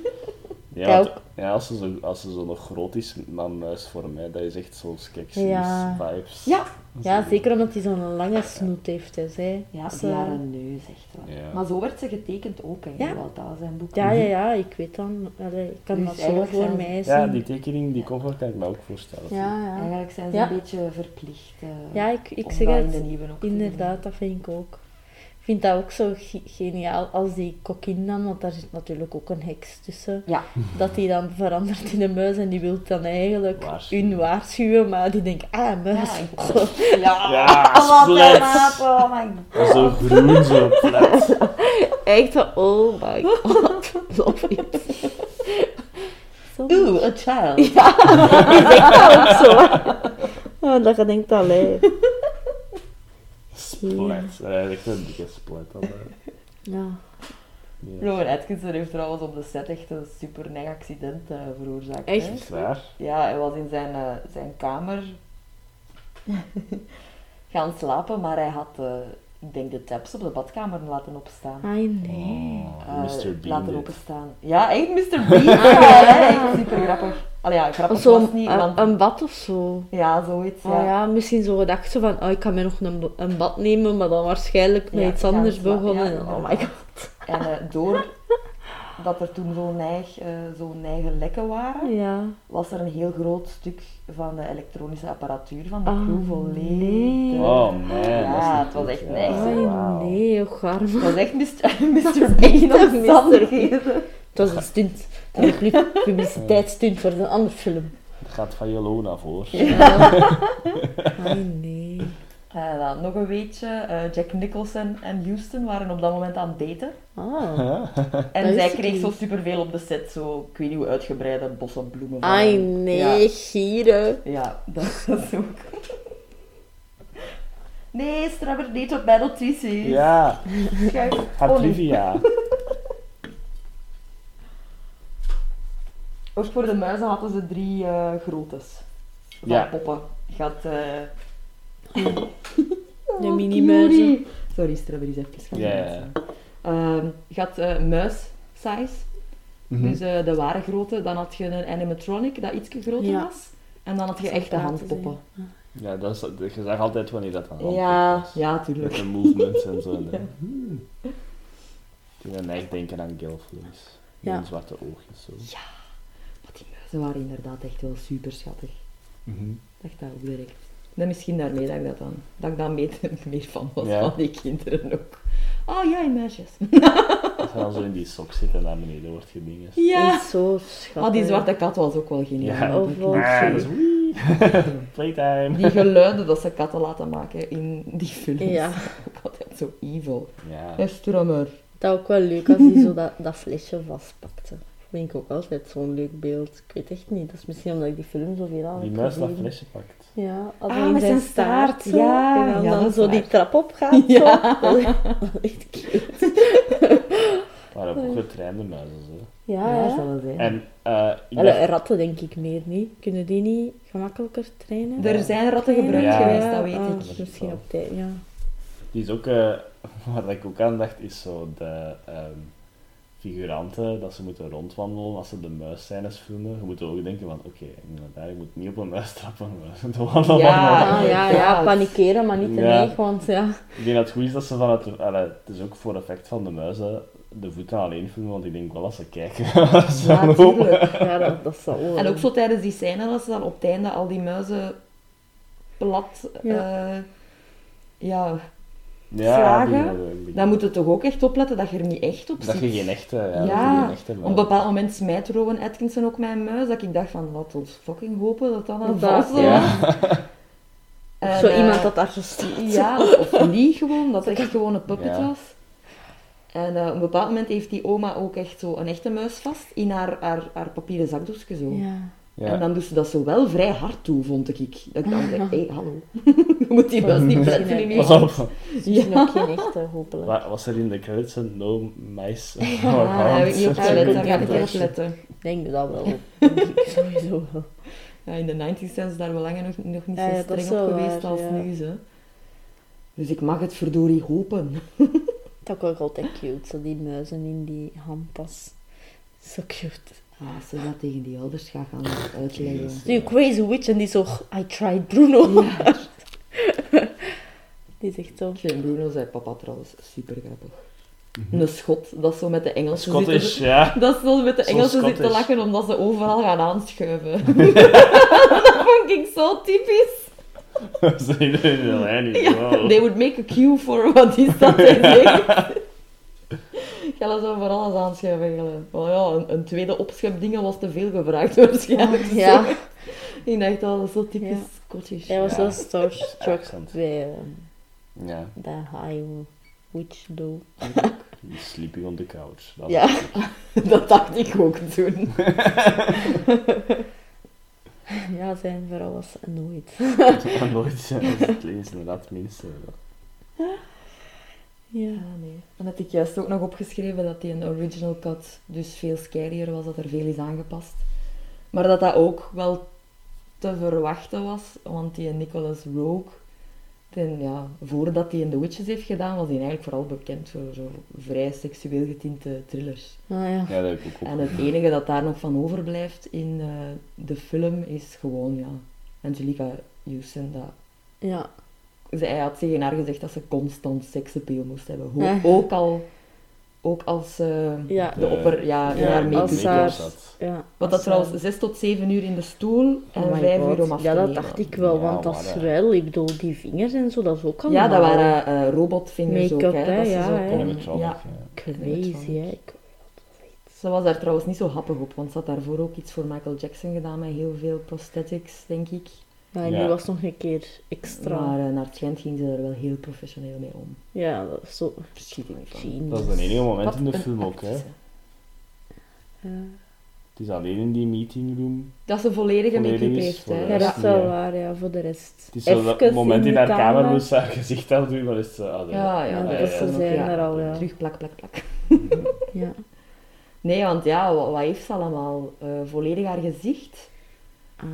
Ja, want- ja, als, ze zo, als ze zo nog groot is, dan muis voor mij, dat is echt zo skeksis Ja. vibes. Ja. Ja, zeker omdat hij zo'n lange snoet heeft. Dus, hè. Ja, Ze- die haar neus echt wel. Ja. Maar zo werd ze getekend ook, hè, Ja. Walt zijn boek. ja, ja, *laughs* ja, ik weet dan. Allee, ik kan Dus dat zo voor zijn- mij zien. Ja, die tekening, die cover kan ik me ook voorstellen. ja, ja. Eigenlijk zijn ze Ja. een beetje verplicht. eh, Ja, ik, ik om zeg dat het. Inderdaad, dat vind ik ook. Ik vind dat ook zo ge- geniaal als die kokkin dan, want daar zit natuurlijk ook een heks tussen, Ja. dat die dan verandert in een muis en die wil dan eigenlijk Waarschuwen. hun waarschuwen, maar die denkt, ah, een muis. Ja, *laughs* Ja, Ja, wat split. een maat, oh my god. Zo groen, zo plat. *laughs* Echt oh my god, *laughs* love it. Zo. Ooh, a child. Ja, zegt dat ook zo. Oh, dat je denkt, allee. Splat. Dat is echt een dikke hè. Ja. Rowan Atkinson heeft trouwens op de set echt een super neig accident eh, veroorzaakt. Echt? hè. Is waar? Ja, hij was in zijn, eh, zijn kamer *laughs* gaan slapen, maar hij had, eh, ik denk, de taps op de badkamer laten opstaan. Ai, nee. Oh, Eh, Mr. Bean laten dit. openstaan. Ja, echt Mr. *laughs* Bean. ja, super grappig. Allee, ja, grappig was Zo'n het niet, een, want... een bad of zo. Ja, zoiets. Oh Ja. ja, misschien zo gedacht zo van, oh, ik kan mij nog een, een bad nemen, maar dan waarschijnlijk met Ja, iets anders begonnen. ja, oh my god. En eh, door *laughs* dat er toen zo'n neig, eh, zo'n neige lekken waren, Ja. was er een heel groot stuk van de elektronische apparatuur van de Ah, crew volledig. nee. Oh man, Ja, niet het was echt ja. Ai, Wauw. nee, hoe arm. Het was echt Mr. *laughs* *laughs* Mr. Bean een omstandigheden. Het was een stunt. Een pu- *laughs* publiciteitsstunt voor een andere film. Dat gaat van Jolona voor. Ai, nee. Eh, dan nog een weetje. eh, Jack Nicholson en Houston waren op dat moment aan het daten. Ah. En Dat zij kreeg niet. zo superveel op de set, zo, ik weet niet hoe uitgebreide bossen bloemen. van Ai, nee, Ja, gieren. ja, dat *laughs* is ook. Nee, Strabber deed op mijn notities. Ja, haar Oh, trivia. Ook voor de muizen hadden ze drie eh groottes. Van Ja. poppen. Je had... De Oh, mini-muizen. Sorry, Strabber is even gaan Ja, ja, dansen. Ehm, je had eh, muis-size. Mhm. Dus eh, de ware grootte. Dan had je een animatronic dat iets groter Ja. was. En dan had je echte handpoppen. Ja, dat is, je zag altijd wanneer dat aan Ja, was. ja, Met tuurlijk. de movements en zo. *laughs* Ja. hmm. Ik ben echt denken aan Gelflings. Met Ja. een zwarte oogjes zo. Maar die muizen waren inderdaad echt wel super schattig. Mhm. Ik dacht dat ook direct. En misschien daarmee dat ik dat dan, dat ik dan *laughs* meer, meer van was Ja. van die kinderen ook. Oh ja, muisjes. Dat is *laughs* je dan zo in die sok zit en naar beneden wordt gedingen. Ja. Is zo schattig. Ah, die zwarte kat was ook wel geniaal. Ja. Of wel Ah, zo. dat is wee. *laughs* Playtime. Die geluiden dat ze katten laten maken in die films. Ja. Ook altijd zo evil. Ja. Strammer. Dat ook wel leuk als hij zo dat, dat flesje vastpakte. Vind ik ook altijd zo'n leuk beeld. Ik weet echt niet. Dat is misschien omdat ik die film zoveel aan Die heb muis dat flesje pakt. Ja, als Ah, met zijn staart. zo. ja. En dan, Ja, dan dat is zo die trap opgaat. *laughs* Ja. Zo. *laughs* Dat is echt cute. *laughs* Maar ook getrainde muizen. Zo. Ja, Ja, ja. zal wel zijn. En eh, Allee, dacht- ratten denk ik meer niet. Kunnen die niet gemakkelijker trainen? Er zijn ratten gebruikt Ja. geweest, dat weet ah, ik. Misschien op tijd, ja. die is ook, eh, waar ik ook aan dacht, is zo de ehm, figuranten dat ze moeten rondwandelen als ze de muisscènes filmen. Je moet ook denken van, oké, inderdaad, ik moet niet op een muis trappen. *laughs* Ja. Ah, ja, ja, ja, panikeren, maar niet te Ja. neig, want ja. Ik denk dat het goed is dat ze van het... allee, het is ook voor effect van de muizen de voeten alleen filmen, want ik denk wel *laughs* als ze kijken. ze Ja, lopen. tuurlijk. ja dat, dat zal wel. En ook zo tijdens die scène, dat ze dan op het einde al die muizen plat... Ja. eh, ja, Ja, die- die- dan moet je toch ook echt opletten dat je er niet echt op Dat zit. je geen echte... Ja, dat Ja, je geen echte Op een bepaald moment smijt Rowan Atkinson ook mijn muis, dat ik dacht van, laat ons fucking hopen dat dat een Dat- ja. *laughs* was. En, zo eh, iemand dat daar zo staat. Ja, of, of niet gewoon, dat het echt gewoon een puppet Ja. was. En eh, op een bepaald moment heeft die oma ook echt zo een echte muis vast in haar, haar, haar papieren zakdoekje zo. Ja. Ja. En dan doet ze dat zo wel vrij hard toe, vond ik. Dat ik dan *laughs* dacht, hé, hey, hallo. *laughs* Je moet die muis niet pletten in je Pas op. Misschien ook geen echte, hopelijk. Wa- Was er in de credits een no mice Ah, daar heb ik niet Ja, daar ga ik ook niet niet. op letten. Ik denk dat wel. Denk ik *laughs* sowieso wel. Ja, in de 90s zijn ze daar wel langer nog, nog niet Ja, zo ja, is streng op wel geweest waar, als ja. nu. Ze. Dus ik mag het verdorie hopen. Dat is ook altijd cute, zo die muizen in die handpas. Zo cute. Ah, als ze dat tegen die ouders gaat gaan uitleggen. Die crazy witch en die zo, I tried Bruno. Ja. *laughs* Die zegt zo. Vind Bruno zei papa trouwens super grappig. Een schot, dat zo met de Engelsen Scottish, zitten. ja. Dat ze met de Zo Engelsen zitten te lachen omdat ze overal gaan aanschuiven. *laughs* dat vond ik zo typisch. *laughs* Ze in de lijn. niet. They would make a cue for wat is dat. Gaan ze voor alles aanschuiven. Oh ja, een, een tweede opschepdingen was te veel gevraagd *laughs* waarschijnlijk. Ah, ja. Zo. *laughs* Ik dacht al, dat is zo typisch Ja. Scottish. Hij was Ja. zo starstruck bij eh, Ja, de high witch *laughs* die sleeping on the couch. Dat Ja. Dat dacht ik ook toen. Ja, zijn vrouw was nooit. is nooit ja, als het lezen, dat minste. Ja. Ja, nee. Dan had ik juist ook nog opgeschreven dat die een original cut dus veel scarier was, dat er veel is aangepast. Maar dat dat ook wel te verwachten was, want die Nicholas Rogue, ten, ja, voordat hij in The Witches heeft gedaan, was hij eigenlijk vooral bekend voor zo vrij seksueel getinte thrillers. Ah ja. Ja, dat heb ik ook En het enige dat daar nog van overblijft in eh, de film is gewoon, ja, Angelica Houston. Dat, Ja. Hij had tegen haar gezegd dat ze constant seksappeal moest hebben. Eh. Ook al, ook als eh, Ja. de opper, ja, in Ja, haar make-up. zat. ja. Want dat trouwens eh, 6 tot 7 uur in de stoel en oh my 5 God. uur om af te Ja, dat nemen. dacht ik wel, Ja, want dat is eh, wel, ik bedoel, die vingers en zo, dat is ook allemaal... Ja, dat waren eh robotvingers ook, Make-up, hè. hè, dat ze ja, zo hè. kon- Animatronic, ja. ja. Crazy, hè. Ze was daar trouwens niet zo happig op, want ze had daarvoor ook iets voor Michael Jackson gedaan met heel veel prosthetics, denk ik. Maar nu was nog een keer extra. Maar eh, naar het schijnt ging ze er wel heel professioneel mee om. Ja, dat is zo... Verschiet ik niet van. Genius. Dat is een enige moment Wat in de film ook, hè. Ja. Het is alleen in die meeting room. Dat ze volledige Volledig is heeft, hè. Ja, dat is wel Ja. waar, ja, voor de rest. Het is zo dat Even moment in haar kamer ze haar gezicht al doet, maar is het zo... ah. Ja, ja, Ja, dat is ze zijn ja, er al, ja. Terug plak, plak, plak. *laughs* Ja. Nee, want ja, wat, wat heeft ze allemaal? Eh, volledig haar gezicht, Ah,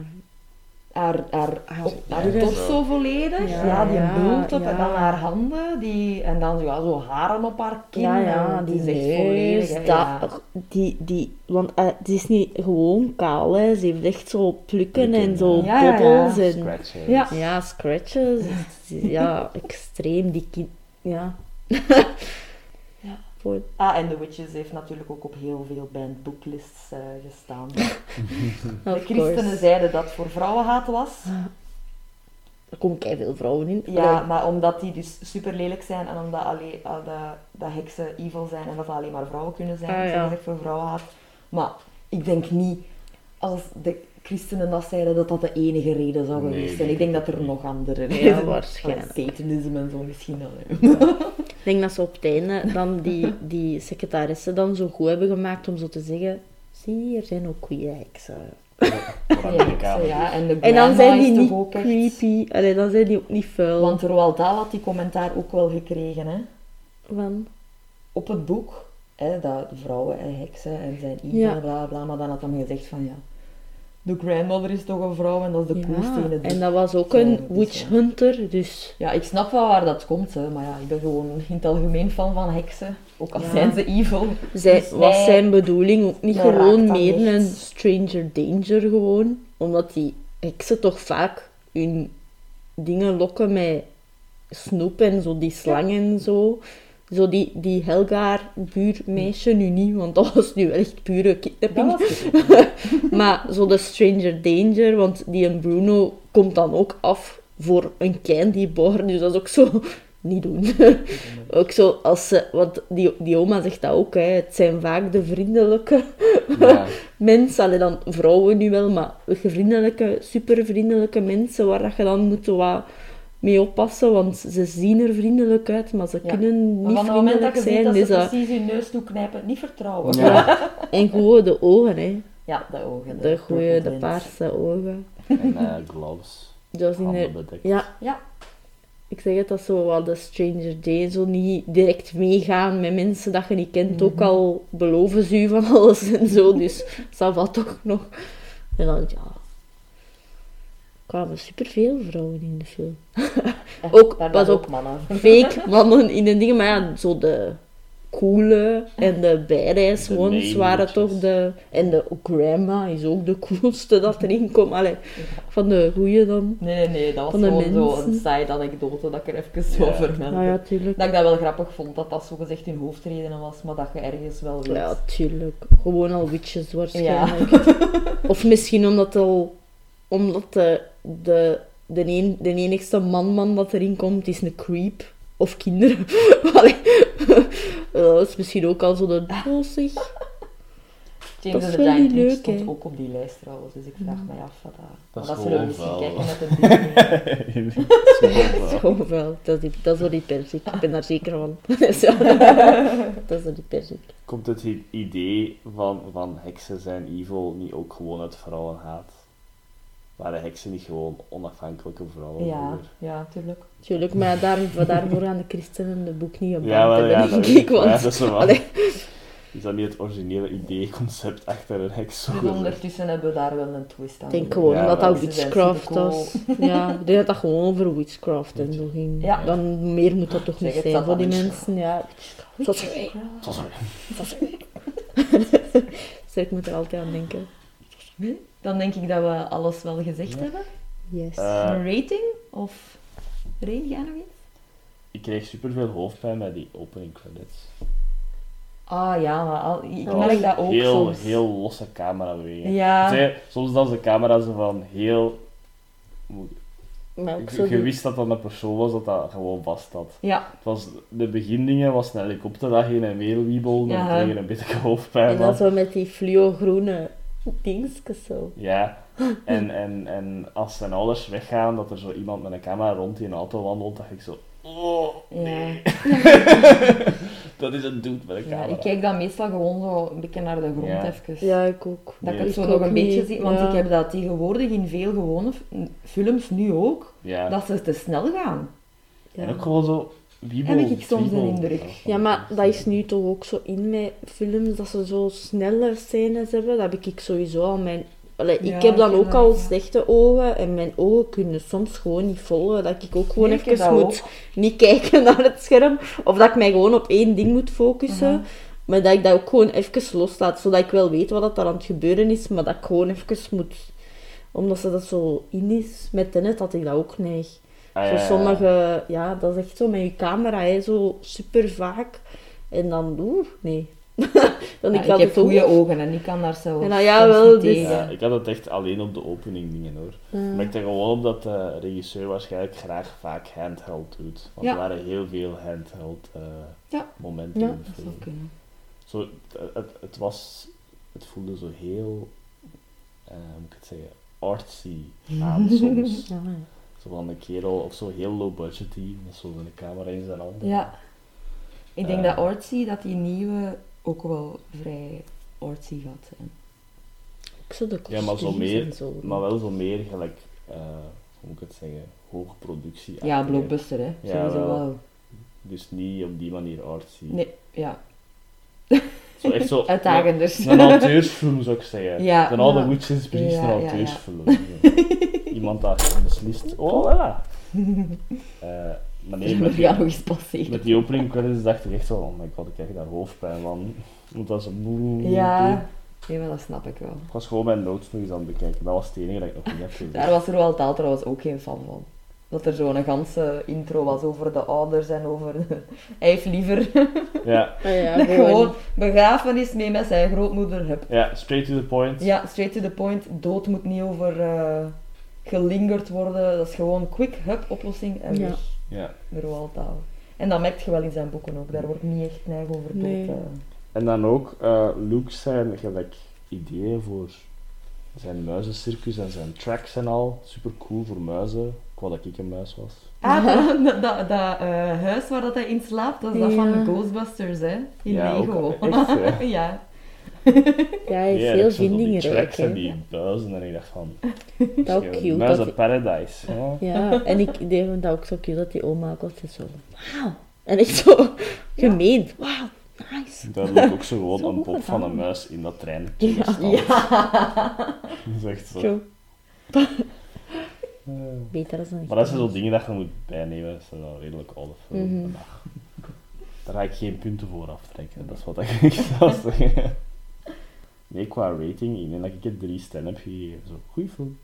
haar, haar, Haar op- haar torso volledig, ja, Ja, die ja, bult op ja. en dan haar handen, die, en dan ja, zo haren op haar kin. Ja, ja, en die het is volledig, hè, dat, ja. die, die, want eh, het is niet gewoon kaal, hè. ze heeft echt zo plukken Plukken, en zo ja. Ja, ja, ja. bobbels en Scratch, hè. Ja. ja, scratches, ja, *laughs* extreem, die kind, ja. Voor, Ah, en The Witches heeft natuurlijk ook op heel veel bandbooklists eh gestaan. *laughs* De christenen course. zeiden dat voor vrouwenhaat was. Er komen veel vrouwen in. Ja, Allee, maar omdat die dus super lelijk zijn en omdat alleen, uh, dat, dat heksen evil zijn en dat alleen maar vrouwen kunnen zijn. Ah, ja. dat is echt voor vrouwenhaat. Maar ik denk niet, als de christenen dat zeiden, dat dat de enige reden zou Nee, geweest zijn. Ik denk dat er nog andere Ja, redenen zijn. waarschijnlijk. Satanisme en zo misschien wel. hè. Ik denk dat ze op het einde dan die, die secretarissen dan zo goed hebben gemaakt om zo te zeggen... Zie, er zijn ook goede heksen. Ja, ja, en de En dan zijn die niet ook echt- creepy. Allee, dan zijn die ook niet vuil. Want Roald Dahl had die commentaar ook wel gekregen, hè. Van... Op het boek, hè, dat vrouwen en heksen en zijn evil, Ja. bla bla bla. Maar dan had hij gezegd van, ja, de grandmother is toch een vrouw en dat is de coolste in het boek. en dat was ook een witch hunter, dus... Ja, ik snap wel waar dat komt, hè, maar ja, ik ben gewoon in het algemeen fan van heksen. Ook al zijn ze evil. Zij, Dus was zijn bedoeling ook niet gewoon meer niet. een stranger danger gewoon? Omdat die heksen toch vaak hun dingen lokken met snoep en zo, die slangen en zo. Zo die, die Helgaar buurmeisje nu niet, want dat was nu wel echt pure kidnapping. *laughs* Maar zo de Stranger Danger, want die en Bruno komt dan ook af voor een candy bar, dus dat is ook zo *laughs* niet doen. *laughs* ook zo als ze, want die, die oma zegt dat ook, hè, het zijn vaak de vriendelijke Ja. mensen, allee, dan vrouwen nu wel, maar vriendelijke, supervriendelijke mensen waar dat je dan moet wat mee oppassen, want ze zien er vriendelijk uit, maar ze Ja. kunnen Maar niet van het moment vriendelijk dat je ziet zijn. dat ze dat, precies je neus toeknijpen, niet vertrouwen. Ja. *laughs* en gewoon de ogen, hè. Ja, de ogen. De de purple paarse ogen. En eh, gloves. Dat is de. Ja, Ja, ik zeg het, dat zo wat de Stranger Days, zo niet direct meegaan met mensen dat je niet kent, Mhm. ook al beloven ze u van *laughs* alles en zo, dus *laughs* dat valt toch nog. En dan, ja, kwamen superveel vrouwen in de film. *laughs* Ook, pas op. ook mannen. *laughs* Fake *laughs* mannen in de dingen, maar ja, zo de coole en de main waren toch de... En de grandma is ook de coolste dat erin komt. Allee, van de goeie dan. Nee, nee, nee, dat was gewoon zo een mensen. side anekdote dat ik er even zo Ja. vermeldde. Nou ja, tuurlijk. Dat ik dat wel grappig vond, dat dat zo gezegd hun hoofdredenen was, maar dat je ergens wel weet. Ja, tuurlijk. Gewoon al witches waarschijnlijk. Of misschien omdat, al, omdat de, de, de, een, de enigste man-man dat erin komt is een creep. Of kinderen. *laughs* Allee. *laughs* dat is misschien ook al zo de... James dat is wel niet leuk, stond ook op die lijst trouwens, dus ik vraag me af wat dat... Dat dat zullen we gewoon misschien kijken met *laughs* een Disney. Gewoon wel. Dat is, die, dat is wel die persik. Ik ben daar zeker van. Dat is wel die persik. Komt het idee van, van heksen zijn evil niet ook gewoon uit vrouwenhaat? Waren heksen niet gewoon onafhankelijke vrouwen? Ja, vroeger? ja, tuurlijk. Tuurlijk, maar daar, daarvoor gaan de christenen de boek niet op Ja, ja, denk dat ik. Want, Ja, dat is dat niet het originele idee-concept achter een heks? zo Dus ondertussen hebben we daar wel een twist aan. ik denk gewoon Ja, dat zijn witchcraft was. Ja, ik denk dat dat gewoon over witchcraft en zo ging. Ja. Dan meer moet dat toch Zeg niet zijn voor die mensen. Ja, Zoals wij. Zoals wij. Zoals wij. Dus ik moet er altijd aan denken. Dan denk ik dat we alles wel gezegd Ja. hebben. Yes. Eh, een rating? Of... Reen, jij nog iets? Ik kreeg superveel hoofdpijn bij die opening credits. Ah ja, maar al, ik Dat merk dat ook heel, soms. heel losse camerabewegingen. Ja. Zij- soms dan de camera zo van heel... maar ook Ik, zo je die- wist dat dat een persoon was dat dat gewoon vast had. Ja, Het was, de begindingen was een helikopter dat heen en weer wiebelde en Ja. kreeg er een beetje hoofdpijn En dan zo met die fluo-groene dingetjes zo. Ja, en, en, en als zijn ouders weggaan, dat er zo iemand met een camera rond die een auto wandelt, dacht ik zo... Oh, nee. *laughs* dat is een dude met een ja, camera. ik kijk dan meestal gewoon zo een beetje naar de grond Ja. even. Ja, ik ook. Dat ik Nee. het zo Ik nog een beetje zie, want ja. ik heb dat tegenwoordig in veel gewone films nu ook, Ja. dat ze te snel gaan. Ja. En ook gewoon zo wiebel. Heb ik soms een indruk. Ja, maar dat is nu toch ook zo in met films, dat ze zo snelle scènes hebben. Dat heb ik sowieso al mijn... Allee, Ja, ik heb dan ook al dat, ja. slechte ogen en mijn ogen kunnen soms gewoon niet volgen. Dat ik ook gewoon Nee, even dat moet niet *laughs* kijken naar het scherm. Of dat ik mij gewoon op één ding moet focussen. Maar dat ik dat ook gewoon even loslaat, zodat ik wel weet wat er aan het gebeuren is, maar dat ik gewoon even moet... Omdat ze dat zo in is met Tenet, had ik dat ook neig. Ah, Zo ja, ja. sommige, ja, dat is echt zo met je camera, hè, zo super vaak. En dan, oeh, nee. *laughs* Want Ja, ik ik had heb goede ogen en ik kan daar zelf En nou ja, soms wel, dus-. Ja, ik had het echt alleen op de opening dingen hoor. Ja. Ik merkte gewoon op dat de regisseur waarschijnlijk graag vaak handheld doet. Want Ja. er waren heel veel handheld eh, Ja. momenten Ja, in de Dat film. zou kunnen. Zo, het, het, was, het voelde zo heel, hoe moet ik het zeggen, artsy aan *laughs* soms. Zo van een kerel, of zo heel low budgety, met zo een camera in zijn handen. Ja. Ik denk Eh. dat artsy, dat die nieuwe ook wel vrij artsy gaat zijn. Ook zo de Ja, maar zo meer, zo. maar wel zo meer gelijk, eh, hoe moet ik het zeggen, hoge productie. Ja, blockbuster hè. Ja, Sowieso wel. wel. Dus niet op die manier artsy. Nee, ja. *laughs* Zo echt zo, Uitdagender. Een auteursfilm zou ik zeggen. Ja, Een oude ja. Witch Inspiration Ja, ja, ja. *laughs* Iemand dat beslist, oh ja. *laughs* Eh, maar nee, met moet die, ja nog eens passeren. met die opening credits dacht ik echt zo, oh my god, ik krijg daar hoofdpijn van. Want dat is een Ja, nee, maar dat snap ik wel. Ik was gewoon mijn notes nog eens aan het bekijken. Dat was het enige dat ik nog niet heb gezien. Daar was Roald Dahl trouwens ook geen fan van. Dat er zo'n ganse intro was over de ouders en over... *laughs* Hij heeft liever *laughs* Ja, ja, dat gewoon. gewoon begrafenis mee met zijn grootmoeder. Hup. ja, straight to the point. Ja, straight to the point. Dood moet niet over eh, gelingerd worden. Dat is gewoon quick, hup, oplossing en Ja. weg. Ja. Dahl. En dat merk je wel in zijn boeken ook. Daar wordt niet echt neig over dood. Nee. eh. En dan ook uh, Luke zijn gelijk ideeën voor zijn muizencircus en zijn tracks en al. Super cool voor muizen. Ik wou dat ik een muis was. Ah, dat, dat, dat eh, huis waar dat hij in slaapt, dat is dat van de Ghostbusters, hè? In Ja, ook Lego. echt, *laughs* ja. Ja, hij is *laughs* Ja, ik zo die vindingrijk. hè. die buizen *laughs* en ik dacht van... Dat ook cute. Muizen Dat paradise. Ja. Ja, en ik deed vond dat ook zo cute dat die oma ook altijd zo, wauw. En echt zo gemeend, wauw, nice. Duidelijk ook zo *laughs* gewoon Zo een pop van een muis in dat trein. Ja. Dat is echt zo. Zo, beter dan een Maar dat zijn zo dingen dat je moet bijnemen. Dat zijn wel redelijk oude film. Mhm. En daar- Daar ga ik geen punten voor aftrekken. Dat is wat ik zou zeggen. Nee, qua rating, ik denk dat ik het drie sterren heb gegeven. Zo, goeie film.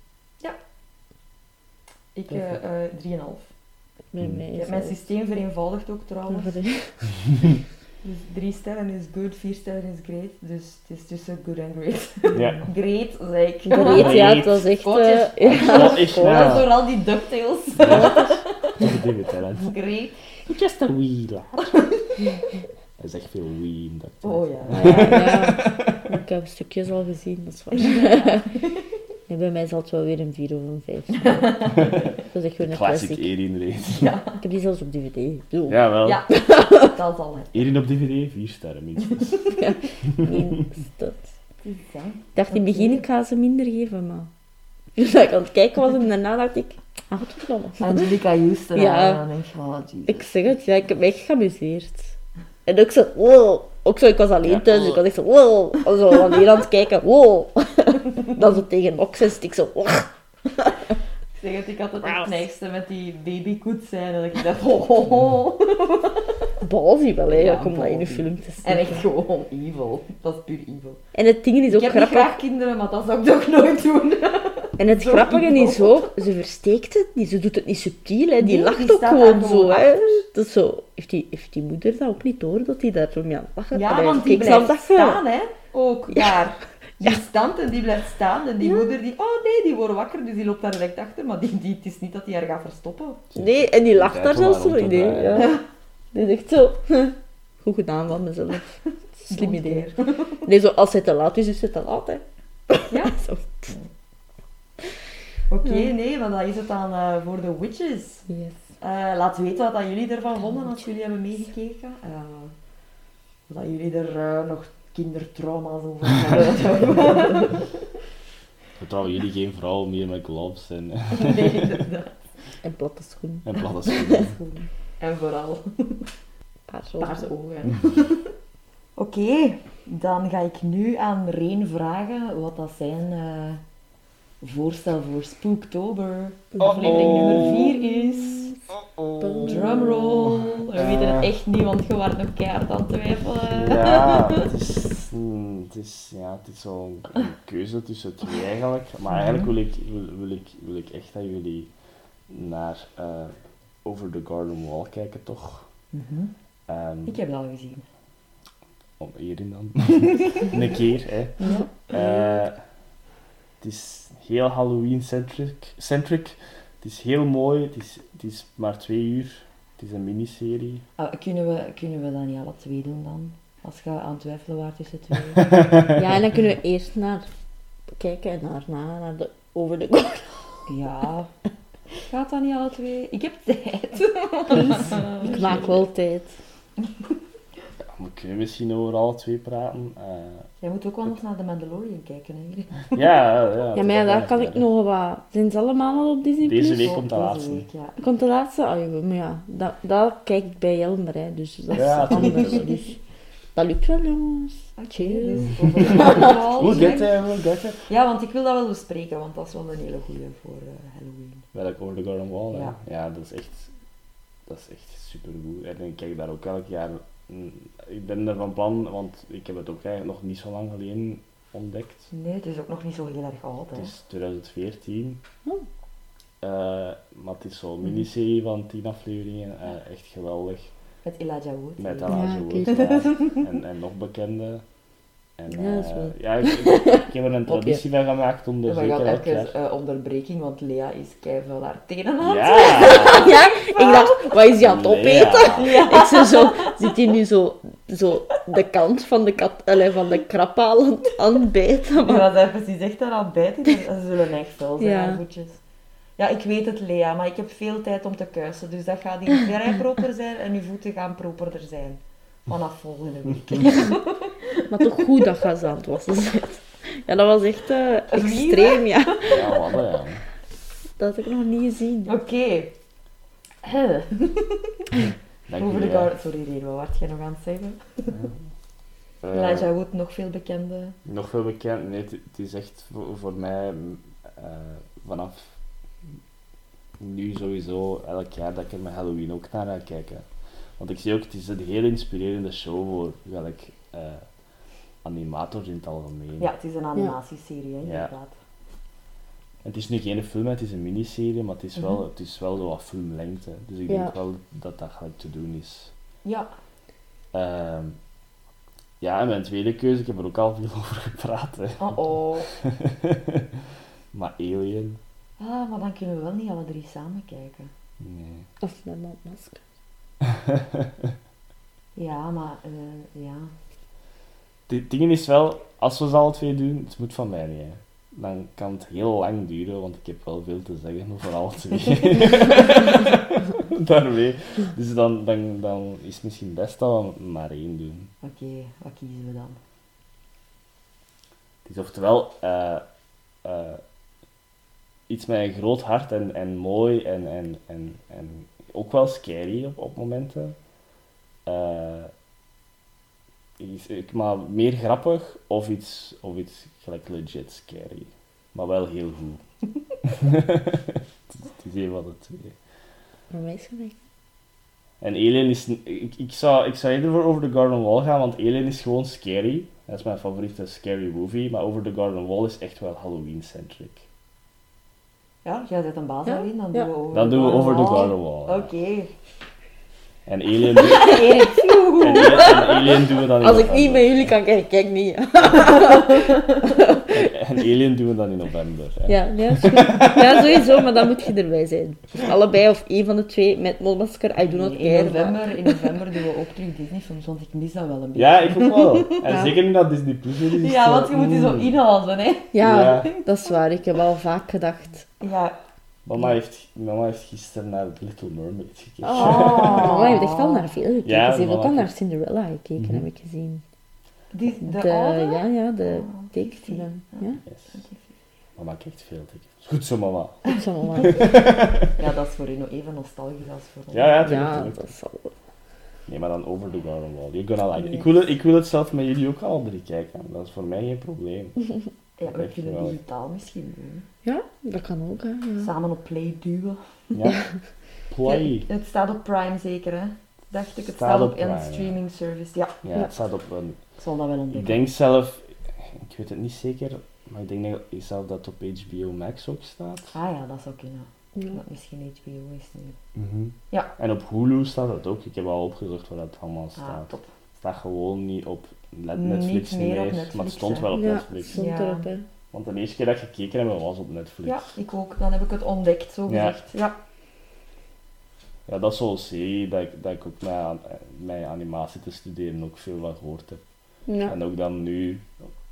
Ik eh eh 3,5. Met Mm. mij Ik is heb mijn dat- systeem vereenvoudigd ook trouwens. *laughs* Dus 3 sterren is good, 4 sterren is great. Dus het is tussen good en great. *laughs* Ja. great, zeg ik. *laughs* Great, ja, het was echt... Eh, ja, Dat is Dat ja. is door al die ducktails. David Tennant. great. Just a wee. Hij is echt veel wee in dat. Oh ja. *laughs* Ja, ja. Ik heb stukjes al gezien, dat is waar. Nee, bij mij zal het wel weer een 4 of een 5 *laughs* Dat is echt weer een Classic classic. Erin rating. Ja, Ik heb die zelfs op DVD. Zo. Jawel. ja. dat al. hè. Erin op DVD, vier sterren minstens. Is, hè. Ik dacht in het begin, ik ga ze minder geven, maar... Toen ik aan het kijken was en daarna dacht ik... Ah, wat verdomme. Angelica Houston. Ja. Ja. Dan denk je, oh, Jesus. Ik zeg het, ja, ik heb me echt geamuseerd. En ook zo, wow. Ook zo, ik was alleen thuis, ik was echt zo, wow. Zo aan het kijken, wow. *laughs* Dan zo tegen oksens, ik zo, wow. Ik zeg het, ik had het neigste met die babykoets zijn. En ik dacht, *laughs* oh, oh, oh. Balzie wel, hè, Ja, om dat in een film te zien. En echt gewoon evil. Dat is puur evil. En het ding is Ik ook heb niet grappig. graag kinderen, maar dat zou ik toch nooit doen. En het *laughs* Zo grappige evil. is ook, ze versteekt het niet, ze doet het niet subtiel, hè. die Nee, lacht die ook gewoon zo. Hè. Dat is zo. Heeft, die, heeft die moeder dat ook niet door, dat hij daar zo mee aan het lachen Ja, Allee, want die ik blijft dat staan, hè. Ook daar. *laughs* Die stand en die blijft staan. En die moeder die, oh nee, die wordt wakker, dus die loopt daar direct achter. Maar die, die, het is niet dat hij haar gaat verstoppen. Nee, en die lacht daar zelfs zo draaien. Ja. *laughs* Die echt zo. *laughs* Goed gedaan van mezelf. *laughs* Slim idee. Nee, zo, als het te laat is, is het te laat. Hè. Ja. Zo. Oké, nee, maar dat is het dan eh, voor de witches. Yes. Eh, laat weten wat dat jullie ervan vonden als jullie hebben meegekeken. Eh, of dat jullie er nog kindertrauma's over. Vertrouwen jullie geen vrouw meer met gloves en, *laughs* nee, inderdaad. En platte schoenen. en platte *laughs* schoenen. En vooral Paarse paarse ogen. *laughs* Oké, dan ga ik nu aan Reen vragen wat dat zijn eh, voorstel voor Spooktober. Aflevering nummer 4 is. Drumroll. We weten het echt niet, want je was nog keihard aan het twijfelen. Ja, het is, het is, ja, het is zo'n een keuze tussen twee eigenlijk. Maar eigenlijk wil ik, wil, wil ik, wil ik echt dat jullie naar eh, Over the Garden Wall kijken, toch? Mhm. Ehm, Ik heb het al gezien. om Erin dan. *laughs* een keer, hè. Ja. Eh, het is heel Halloween-centric. centric. Het is heel mooi. Het is, het is maar twee uur. Het is een miniserie. Ah, kunnen, we, kunnen we dat niet alle twee doen dan? Als je aan het twijfelen waart tussen twee. *laughs* ja, en dan kunnen we eerst naar kijken en daarna naar de over de ja. Gaat dat niet alle twee? Ik heb tijd. *laughs* Ik maak wel tijd. Ja, we kunnen misschien over alle twee praten. Eh, Jij moet ook wel nog naar de Mandalorian kijken, hè? ja, ja. Ja, maar ja, daar kan ik nog wat... Zijn ze allemaal al op Disney+. Deze week komt de deze laatste. week, ja. Komt de laatste? Oh, ja, maar ja, dat, dat kijk ik bij Jelmer, hè, dus dat is Ja, anders. tuurlijk. Dus dat lukt wel, jongens. Dus? Hoe dit, hè? Ja, want ik wil dat wel bespreken, want dat is wel een hele goeie voor eh, Halloween. Welk over de Garden Wall, hè? Ja. Ja, dat is echt, dat is echt supergoed. En ik kijk daar ook elk jaar. mm, Ik ben er van plan, want ik heb het ook eigenlijk nog niet zo lang geleden ontdekt. Nee, het is ook nog niet zo heel erg oud, hè. Het is 2014. Oh. Eh, maar het is zo'n miniserie van 10 afleveringen. eh, echt geweldig. Met Elijah Wood. Met. Elijah Ja, Wood, ja. *laughs* en, en nog bekende. En, Ja, dat is eh, ja, ik, ik, ik heb er een *laughs* traditie van gemaakt om zeker god, elk even eh, onderbreking, want Lea is keihard haar tenen aan het Ja! *laughs* Ja, ik dacht, wat is die aan het opeten? Ja. Ik zei zo, zit hij nu zo, zo de kant van de, kat, allee, van de krap aan het- bijten? Ja, Maar, zij precies echt aan het bijten. dus Ze zullen echt fel zijn, Ja. haar voetjes. Ja, ik weet het, Lea, maar ik heb veel tijd om te kuisen. Dus dat gaat hier vrij *laughs* proper zijn en uw voeten gaan properder zijn. Vanaf volgende week. *laughs* maar toch goed dat je ze aan het wassen. Ja, dat was echt eh, Wie, extreem, ja. Ja, wat, ja. Dat heb ik nog niet gezien. Oké. Huh. *laughs* Dank Over de ja. gar- Sorry, Reen, wat was jij nog aan het zeggen? Eh, Elijah Wood, nog veel bekende. Nog veel bekend? Nee, het, is echt voor, voor mij eh, vanaf nu sowieso elk jaar dat ik er met Halloween ook naar ga kijken. Want ik zie ook, het is een heel inspirerende show voor welk eh animators in het algemeen. Ja, het is een animatieserie, hè, inderdaad. Het is nu geen film, het is een miniserie, maar het is wel, Mhm. het is wel zo wat filmlengte. Dus ik Ja. denk wel dat dat gelijk te doen is. Ja. Ehm, ja, en mijn tweede keuze, ik heb er ook al veel *laughs* over gepraat. Hè. Oh oh. *laughs* maar Alien, Ah, maar dan kunnen we wel niet alle drie samen kijken. nee. Of met mondmasker. *laughs* Ja, maar eh, ja. Het ding is wel, als we ze alle twee doen, het moet van mij niet. Hè. Dan kan het heel lang duren, want ik heb wel veel te zeggen over alle twee. *laughs* Daarmee. Dus dan, dan, dan is het misschien best dat we maar één doen. Oké, wat kiezen we dan? Het is oftewel eh, eh, iets met een groot hart en, en mooi en, en, en, en ook wel scary op, op momenten. Iets, ik- maar meer grappig of iets, of iets gelijk legit scary. Maar wel heel goed. het, is, *laughs* het is een van de twee. Voor mij is gelijk. En Alien is... Ik, ik, zou, ik zou eerder voor Over the Garden Wall gaan, want Alien is gewoon scary. Dat is mijn favoriete scary movie. Maar Over the Garden Wall is echt wel Halloween-centric. Ja, jij zet een baas Ja, daarin, dan ja. doen we over Dan de doen we Over the Wall. Garden Wall. Oké. En Alien, Erik, pjoe. en, Alien- en Alien doen we dan in Als ik niet met jullie kan kijken, kijk niet. En Alien doen we dan in november. hè. Ja, ja, ja, sowieso, maar dan moet je erbij zijn. Dus allebei of één van de twee met mondmasker, I do not in, care. november, in november doen we ook terug Disney-films, want ik mis dat wel een beetje. Ja, ik ook wel. En Ja. zeker nu dat Disney Plus weer is. Ja, want je moet die zo mm. inhalen, hè. Ja, Ja. dat is waar. Ik heb al vaak gedacht. Ja. Mama heeft, mama heeft gisteren naar Little Mermaid gekeken. Oh. *laughs* Mama heeft echt wel naar veel gekeken. Ja, Ze heeft ook al naar Cinderella gekeken, Mhm. heb ik gezien. Die, de, De, oude? ja, ja, de Oh, tekenfilm. Ja, Yes. Mama kijkt veel tekenfilms. Goed zo, mama. goed zo, mama. *laughs* Ja, dat is voor u nog even nostalgisch als voor ons. Ja, ja, tuurlijk, Ja, dat is al... Nee, maar dan Over the Garden Wall. You're gonna like it. Yes. Ik, wil het, ik wil het zelf met jullie ook alle drie kijken. Dat is voor mij geen probleem. *laughs* Ja, we kunnen wel. digitaal misschien doen. Ja, dat kan ook, hè. Ja. Samen op Play duwen. Ja? Play. Het staat op Prime zeker, hè? Dacht ik, het Staat staat, op op een Prime, streaming service. Ja, Ja, het staat op een... ik zal dat wel Ik ontdekken. denk zelf... Ik weet het niet zeker, maar ik denk dat zelf dat het op HBO Max ook staat. Ah ja, dat zou kunnen. Ja. Dat misschien HBO is nu. Mhm. Ja. En op Hulu staat het ook. Ik heb al opgezocht waar dat allemaal Ah, staat. top. Het staat gewoon niet op Niet Netflix niet meer maar het stond hè. wel op ja, Netflix. stond Ja. erop, hè. Want de eerste keer dat ik gekeken heb, was op Netflix. Ja, ik ook. Dan heb ik het ontdekt, zo Ja. gezegd. Ja. Ja, dat is zo'n serie dat ik, dat ik ook met, aan- met animatie te studeren ook veel van gehoord heb. Ja. En ook dan nu,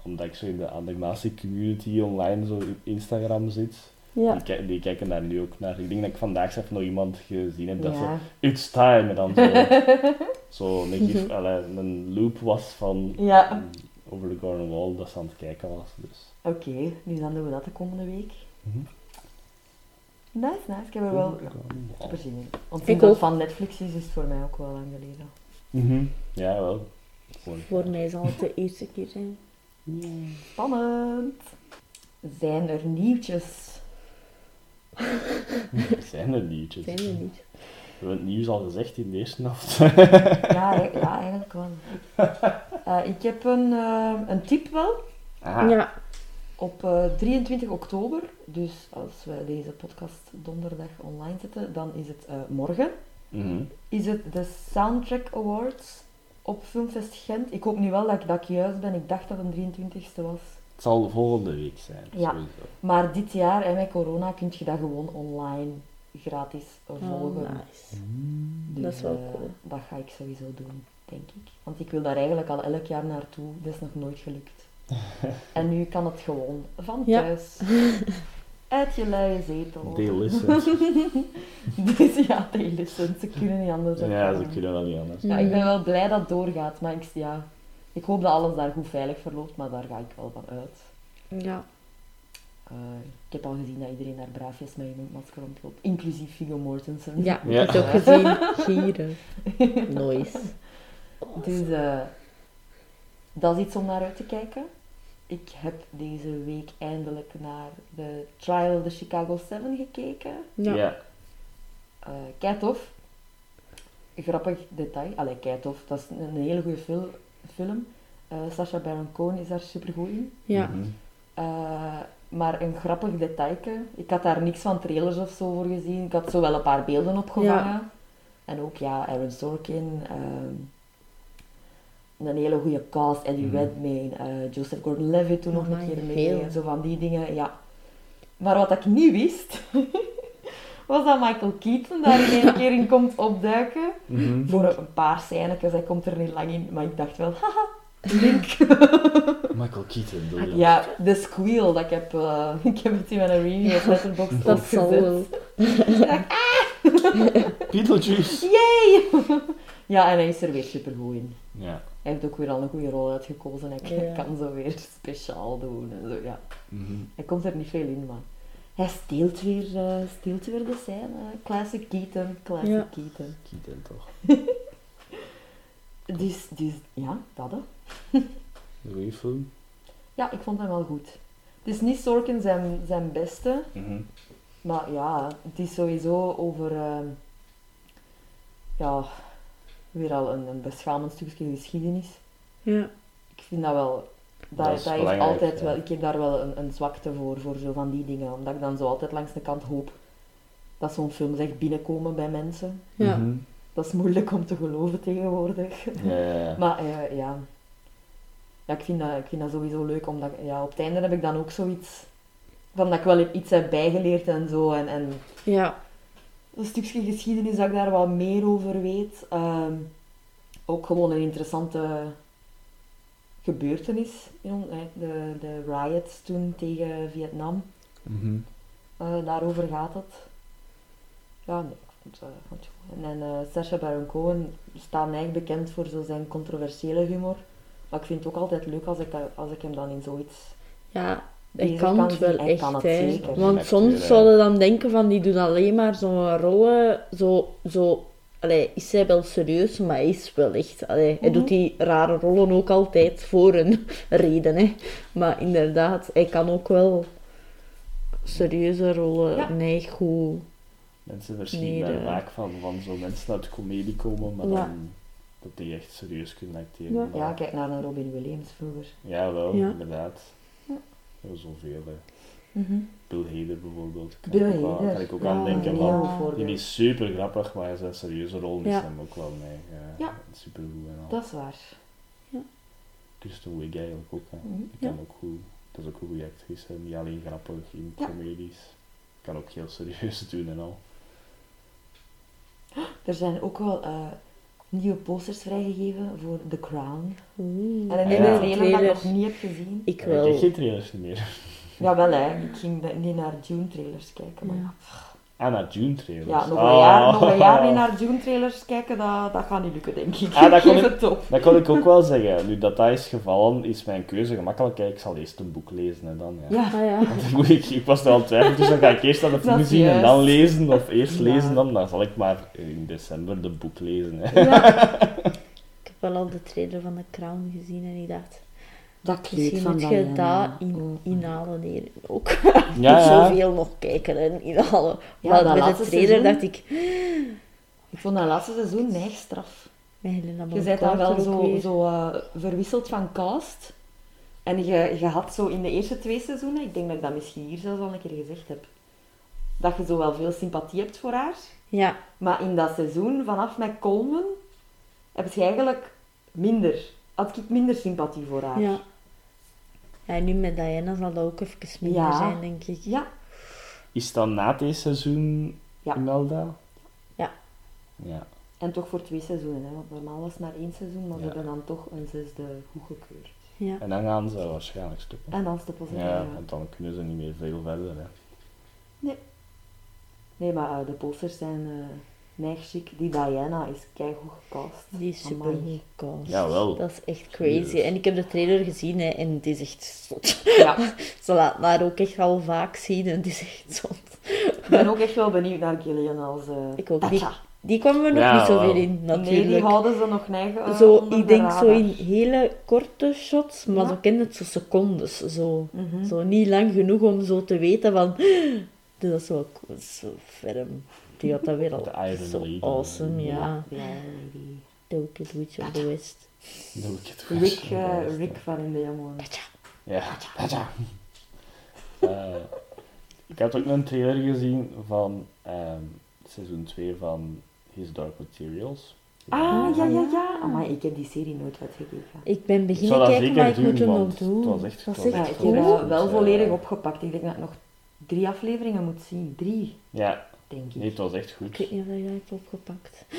omdat ik zo in de animatie community online zo op Instagram zit, Ja. die, die kijken daar nu ook naar. Ik denk dat ik vandaag zelf nog iemand gezien heb dat zo, Ja. it's time, en dan zo, *laughs* zo een, gif, allee, een loop was van Ja. mm, over the Garden Wall dat ze aan het kijken was. Dus. Oké, nu dan doen we dat de komende week. Mhm. Nice, nice. Ik heb er wel super zin in. Dat van Netflix is, is het voor mij ook wel lang geleden. Mhm. Ja, wel. Gewoon. Voor mij zal het de eerste keer zijn. Spannend. Zijn er nieuwtjes? Zijn er nieuwtjes? Zijn er niet. We hebben het nieuws al gezegd in de eerste helft. Ja, ja eigenlijk wel. *laughs* Eh, ik heb een, eh, een tip wel. Ah. Ja. Op eh, 23 oktober, dus als wij deze podcast donderdag online zetten, dan is het eh, morgen, Mhm. is het de Soundtrack Awards op Filmfest Gent. Ik hoop nu wel dat ik, dat ik juist ben. Ik dacht dat het een 23ste was. Het zal de volgende week zijn. Ja. Sowieso. Maar dit jaar, en met corona, kun je dat gewoon online gratis volgen. Oh, nice. Dus, Dat is wel eh, cool. dat ga ik sowieso doen, denk ik. Want ik wil daar eigenlijk al elk jaar naartoe. Dat is nog nooit gelukt. *laughs* en nu kan het gewoon van Ja. thuis. *laughs* Uit je luie zetel. Listen. *laughs* dus ja, listen. Ze kunnen niet anders. ja, ze kunnen wel niet anders. Ja, ik ben wel blij dat het doorgaat. Maar ik, ja, ik hoop dat alles daar goed veilig verloopt. Maar daar ga ik wel van uit. Ja. Eh, ik heb al gezien dat iedereen daar braafjes met een mondmasker rondloopt. Inclusief Viggo Mortensen. Ja, Ja. ik heb ook gezien. Gieren. *laughs* Nice. Dus eh, dat is iets om naar uit te kijken. Ik heb deze week eindelijk naar de Trial of the Chicago 7 gekeken. Ja. Ja. Eh kei tof. Grappig detail. Allee, kei tof. Dat is een, hele goede fil- film. Eh Sacha Baron Cohen is daar super goed in. Ja. Mhm. Eh, maar een grappig detailje. Ik had daar niks van trailers of zo voor gezien. Ik had zo wel een paar beelden opgevangen. En ook ja, Aaron Sorkin. ehm, een hele goede cast. Eddie Mhm. Redmayne. eh, Joseph Gordon-Levitt toen nog een keer mee. veel. Zo van die dingen, ja. Maar wat ik niet wist... *laughs* was dat Michael Keaton daar in één *laughs* keer in komt opduiken. Mhm. Voor een paar scènes. Hij komt er niet lang in. Maar ik dacht wel... Haha, *laughs* link. Michael Keaton, bedoel je? Ja, de squeal dat ik heb, eh, *laughs* ik heb het in mijn review op Letterboxd Dat zal wel. Beetlejuice! Yay! ja, en hij is er weer supergoed in. Ja. Hij heeft ook weer al een goede rol uitgekozen. Hij Ja. kan zo weer speciaal doen en zo, ja. Mhm. Hij komt er niet veel in, maar hij steelt weer, eh, steelt weer de scène. Classic Keaton, classic Ja. Keaton. Keaton toch. *laughs* Dus, dus ja, dat hè. *laughs* Een goede film. Ja, ik vond hem wel goed. Het is niet Sorkin zijn, zijn beste, Mhm. Maar ja, het is sowieso over, ehm, ja, weer al een, een beschamend stukje geschiedenis. Ja. Ik vind dat wel, dat, Dat is altijd ja. wel, ik heb daar wel een, een zwakte voor, voor zo van die dingen. Omdat ik dan zo altijd langs de kant hoop dat zo'n film echt binnenkomen bij mensen. Ja. Mhm. Dat is moeilijk om te geloven tegenwoordig. Ja, ja, ja. *laughs* Maar eh, ja, ja ik, vind dat, ik vind dat sowieso leuk, omdat ja, op het einde heb ik dan ook zoiets van dat ik wel iets heb bijgeleerd en zo. En, en Ja. een stukje geschiedenis dat ik daar wat meer over weet. Ehm, ook gewoon een interessante gebeurtenis. de, de riots toen tegen Vietnam. Mhm. Eh, daarover gaat het. Ja, nee, ik vond, eh, vond het goed. En, eh, Sacha Baron Cohen staat mij bekend voor zo zijn controversiële humor. Maar ik vind het ook altijd leuk als ik, als ik hem dan in zoiets... Ja, hij Deze kan kan het wel hij echt, kan het hè. zeker. Want soms zouden dan denken van, die doen alleen maar zo'n rollen, zo, zo... Allee, is hij wel serieus, maar hij is wel echt... Allee, hij Mhm. doet die rare rollen ook altijd voor een *laughs* reden, hè. Maar inderdaad, hij kan ook wel serieuze rollen, Ja. nee, goed... Mensen verschieten Nee, daar de- vaak van, van zo mensen uit de comedie komen, maar Ja. dan dat die echt serieus kunnen acteren. Ja. Ja, kijk naar een Robin Williams vroeger. Ja, wel, Ja. inderdaad. Ja. Ja, zoveel, hè. Mhm. Bill Hader bijvoorbeeld. Kan Bill ik ook Hader. kan ik ook Ja, aan denken, een van, die is super grappig, maar zijn serieuze rol is Ja. hem ook wel mee. Ja, Ja. Super goed en al. Dat is waar. Kristen Wiig eigenlijk ook. Hè. Mhm, Ik ja. kan ook goed, dat is ook een goede actrice, niet alleen grappig in Ja. comedies. Kan ook heel serieus *laughs* doen en al. *gasps* Er zijn ook wel eh, nieuwe posters vrijgegeven voor The Crown. En een Ah, ja. trailer dat ik nog niet heb gezien. Ik Ja, wel. Ik kijk geen trailers meer. *laughs* Jawel, hè. ik ging de- niet naar June trailers kijken. Maar Ja. ja. Ah, naar June trailers. Ja, nog, een jaar, nog een jaar niet naar June trailers kijken, dat, dat gaat niet lukken, denk ik. Ah, dat kon ik- het op. Dat kan ik ook wel zeggen. Nu dat dat is gevallen, is mijn keuze gemakkelijk. Ik zal eerst een boek lezen en dan. Ja. Ja, Ah ja. Want dan moet ik, ik was er al twijfel tussen, ga ik eerst aan de film zien en dan lezen, of eerst Ja. lezen dan, dan zal ik maar in december de boek lezen. Hè. ja. *laughs* Ik heb wel al de trailer van The Crown gezien en ik dacht, dat kleed misschien van moet je dat in, Oh. inhalen hier ook. Ja, *laughs* ja. zoveel nog kijken en inhalen. Ja, maar dat met de trailer seizoen- dacht ik, *gasps* Ik vond dat laatste seizoen neig straf. Je bent dan wel zo, zo eh, verwisseld van cast. En je, je had zo in de eerste twee seizoenen, ik denk dat ik dat misschien hier zelfs al een keer gezegd heb, dat je zo wel veel sympathie hebt voor haar. Ja, Maar in dat seizoen, vanaf met Colman, heb je eigenlijk minder. Had ik minder sympathie voor haar. ja. Ja, en nu met Diana zal dat ook even minder Ja. zijn, denk ik. Ja. Is dat na deze seizoen Ja. Imelda? Ja. Ja. En toch voor twee seizoenen, hè? want normaal was het maar één seizoen, maar ze hebben dan toch een zesde goedgekeurd. Ja. En dan gaan ze waarschijnlijk stoppen. En dan stoppen ze Ja, ja. want dan kunnen ze niet meer veel verder. Hè. Nee, maar eh, de posters zijn uh, neig chic. Die Diana is keigoed gecast. Die is super Amai. goed gecast. Jawel. Dat is echt crazy. En ik heb de trailer gezien hè, en het is echt zot. Ja, *laughs* Ze laat haar ook echt al vaak zien en het is echt zot. ik ben ook echt wel benieuwd naar Gillian als uh, Ik ook. Tatja. Die kwamen we nog Ja, niet zoveel wel. in, Nee, natuurlijk. die houden ze nog neig eh, zo, ik de denk zo in hele korte shots, maar Ja. zo ken het zo secondes. Zo. Mhm. zo niet lang genoeg om zo te weten van... *gasps* Dat is zo, zo ferm. Die had dat weer al De Iron zo Lady. awesome, ja. Ja, die The Wicked Witch of the West. Het Rick, eh. Rick van in de jongen. Ja. Taja. Eh, ik had ook een trailer gezien van ehm, seizoen 2 van His Dark Materials. Ah, ja, ja, ja. Maar ik heb die serie nooit uitgekeken. Ik ben beginnen kijken, maar ik moet hem nog want doen. het was echt- was Ja, echt ik heb dat wel Eh, volledig opgepakt. Ik denk dat ik nog drie afleveringen moet zien. Drie, Ja, denk ik. nee, het was echt Ik goed. weet niet of je dat hebt opgepakt. *gasps*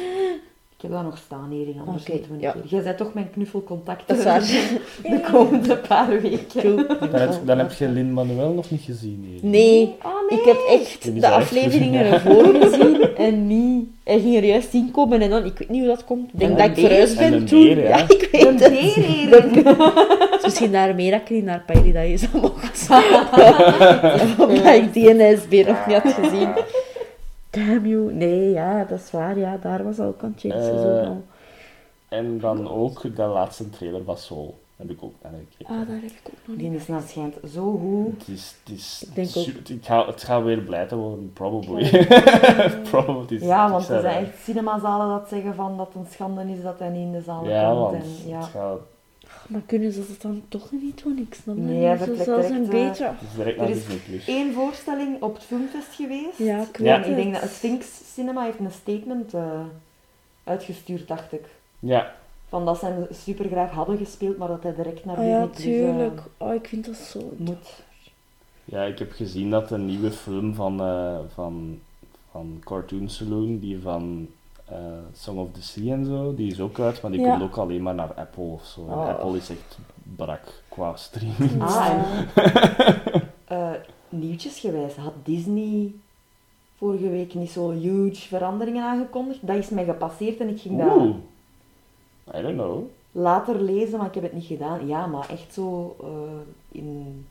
Ik heb dat nog staan hier, anders we een ja. Jij bent toch mijn knuffelcontact Dat is waar. *laughs* de *laughs* komende paar weken. Dan heb, dan heb je Lin Manuel nog niet gezien hier. Nee, Oh nee. ik heb echt de afleveringen ervoor gezien en niet. Hij ging er juist in komen en dan, ik weet niet hoe dat komt. Ik denk En dat ik verhuisd ben toen. beer, ja. ja, ik weet het. Het is misschien daarmee dat ik niet naar Paradise mocht. Omdat ik die NSB nog niet had gezien. Damn you. Nee, ja, dat is waar. Ja, daar was ook aan Chase Eh, seizoen al. En dan ook de laatste trailer van Soul. Heb ik ook naar gekeken. Ah, daar heb ik ook nog Die niet. is naar schijnt zo goed. Het is, het is, Ik denk ook- ik ga, het gaat weer blijven worden, probably. *laughs* probably. Ja, want er zijn echt cinemazalen dat zeggen van dat het een schande is dat hij niet in de zaal Ja, komt. want En, ja. het, gaat, Maar kunnen ze dat dan toch niet doen? Ik snap dat Nee, niet. hij Zo vertrekt zelfs direct, een eh, beetje. is naar Er is. Eén voorstelling op het filmfest geweest. Ja, ik weet ik denk het. dat Sphinx Cinema heeft een statement eh, uitgestuurd, dacht ik. Ja, Van dat ze hem super graag hadden gespeeld, maar dat hij direct naar Ah ja, Disney Plus, eh, tuurlijk. Oh, ik vind dat zo... moet. ja, ik heb gezien dat een nieuwe film van, eh, van, van Cartoon Saloon, die van eh, Song of the Sea en zo, die is ook uit, maar die Ja. komt ook alleen maar naar Apple of zo. En Oh. Apple is echt brak qua streaming. Ah, Ja. *laughs* Eh, nieuwtjesgewijs, had Disney vorige week niet zo huge veranderingen aangekondigd? Dat is mij gepasseerd en ik ging Oeh, I don't know. later lezen, maar ik heb het niet gedaan. Ja, maar echt zo eh, in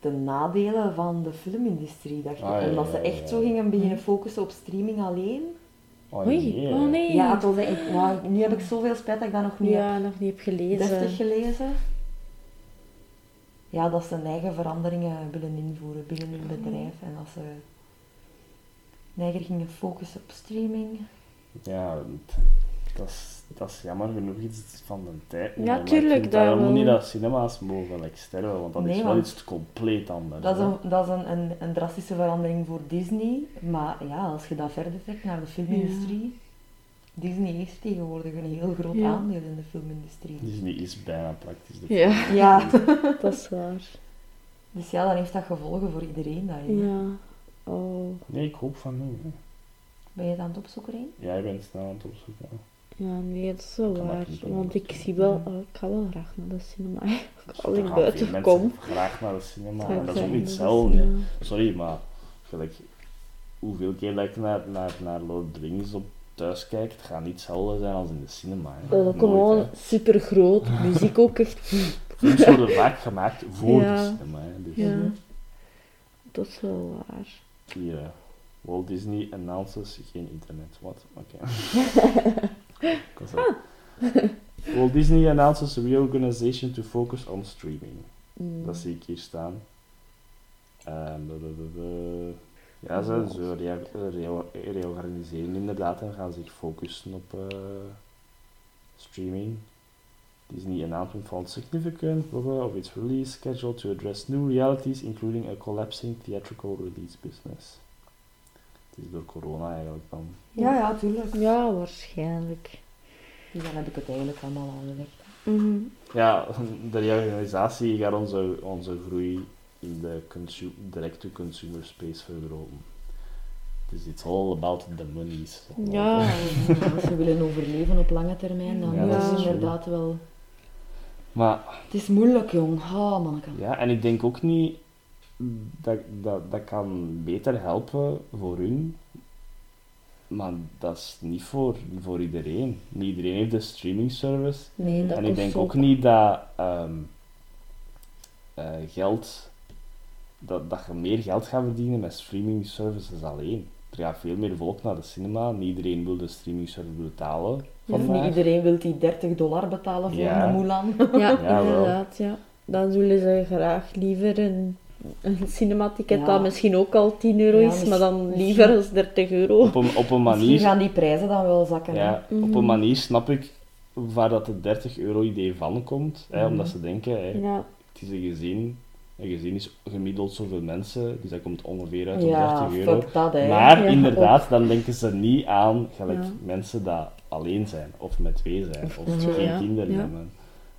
de nadelen van de filmindustrie, dacht ik. Ah, ja, Omdat ze ja, echt ja. zo gingen beginnen focussen op streaming alleen. Oh, Oei, nee. oh nee. Ja, het was echt, wauw, nu heb ik zoveel spijt dat ik dat nog niet Ja, nog niet heb heb gelezen. deftig gelezen. Ja, dat ze hun eigen veranderingen willen invoeren binnen hun bedrijf en dat ze neiger gingen focussen op streaming. Ja, het- dat is, dat is jammer genoeg iets van de tijd. Ja, maar ik tuurlijk, dat Daarom wel. niet dat cinema's mogen like, sterven, want dat Nee, is wel want iets compleet anders. Dat is, hè. een, dat is een, een, een drastische verandering voor Disney, maar ja, als je dat verder trekt naar de filmindustrie, Disney heeft tegenwoordig een heel groot Ja. aandeel in de filmindustrie. Disney is bijna praktisch de Ja, Ja, *laughs* dat is waar. dus ja, dan heeft dat gevolgen voor iedereen daarin. Ja. Oh. Nee, ik hoop van niet. hè. Ben je het aan het opzoeken, Reen? Jij bent snel aan het opzoeken. hè. Ja, nee, dat is wel dat waar. Want ik zie wel... oh, ik ga wel graag naar de cinema. Als *laughs* ik buiten veel kom. graag naar de cinema. dat is ook niet hetzelfde. Sorry, maar gelijk, hoeveel keer dat ik naar, naar, naar Lord of the Rings op thuis kijk, het gaat niet hetzelfde zijn als in de cinema. Hè. Dat is gewoon super groot. *laughs* Muziek ook echt. Films worden vaak gemaakt voor Ja. de cinema. Hè. Dus Ja, dat is wel waar. hier, eh, Walt Disney announces geen internet. Wat? Oké. *laughs* al- Walt Disney announces a reorganization to focus on streaming. Mm. Dat zie ik hier staan. De- Ja, ze, ze reorganiseren inderdaad en gaan zich focussen op eh, streaming. Disney announcement found significant blah, blah, of its release schedule to address new realities, including a collapsing theatrical release business. Het is door corona eigenlijk dan. Ja, ja, tuurlijk. Ja, waarschijnlijk. Dus dan heb ik het eigenlijk allemaal aangelegd. Mhm. Ja, de reorganisatie gaat onze, onze groei in de consu- direct-to-consumer space vergroten. Dus it's all about the monies. Ja, Als ze willen overleven op lange termijn, dan Ja, is dat het is inderdaad wel... Maar Het is moeilijk, jong. Oh, manneke. ja, en ik denk ook niet dat dat, dat kan beter helpen voor hun. Maar dat is niet voor, voor iedereen. Niet iedereen heeft de streaming service. nee, dat en ik denk ook niet dat ehm, eh, geld, dat, dat je meer geld gaat verdienen met streaming services alleen. Er gaat veel meer volk naar de cinema. Niet iedereen wil de streaming service betalen. Of vandaag. niet iedereen wil die 30 dollar betalen voor Ja. een Mulan. Ja, *laughs* Ja, inderdaad, ja. Dan zullen ze graag liever een, een cinematicket Ja. dat misschien ook al 10 euro Ja, is, maar dan liever als 30 euro. Op een, op een Misschien manier gaan die prijzen dan wel zakken. hè. Ja, op Mhm. een manier snap ik waar dat het 30 euro idee van komt. Hè, Mhm. omdat ze denken, hè, Ja, het is een gezin. Een gezin is gemiddeld zoveel mensen, dus dat komt ongeveer uit op Ja, 30 euro. fuck dat, hè. Maar Ja, inderdaad, dan denken ze niet aan gelijk Ja. mensen die alleen zijn, of met twee zijn, of twee, geen kinderen Ja. hebben.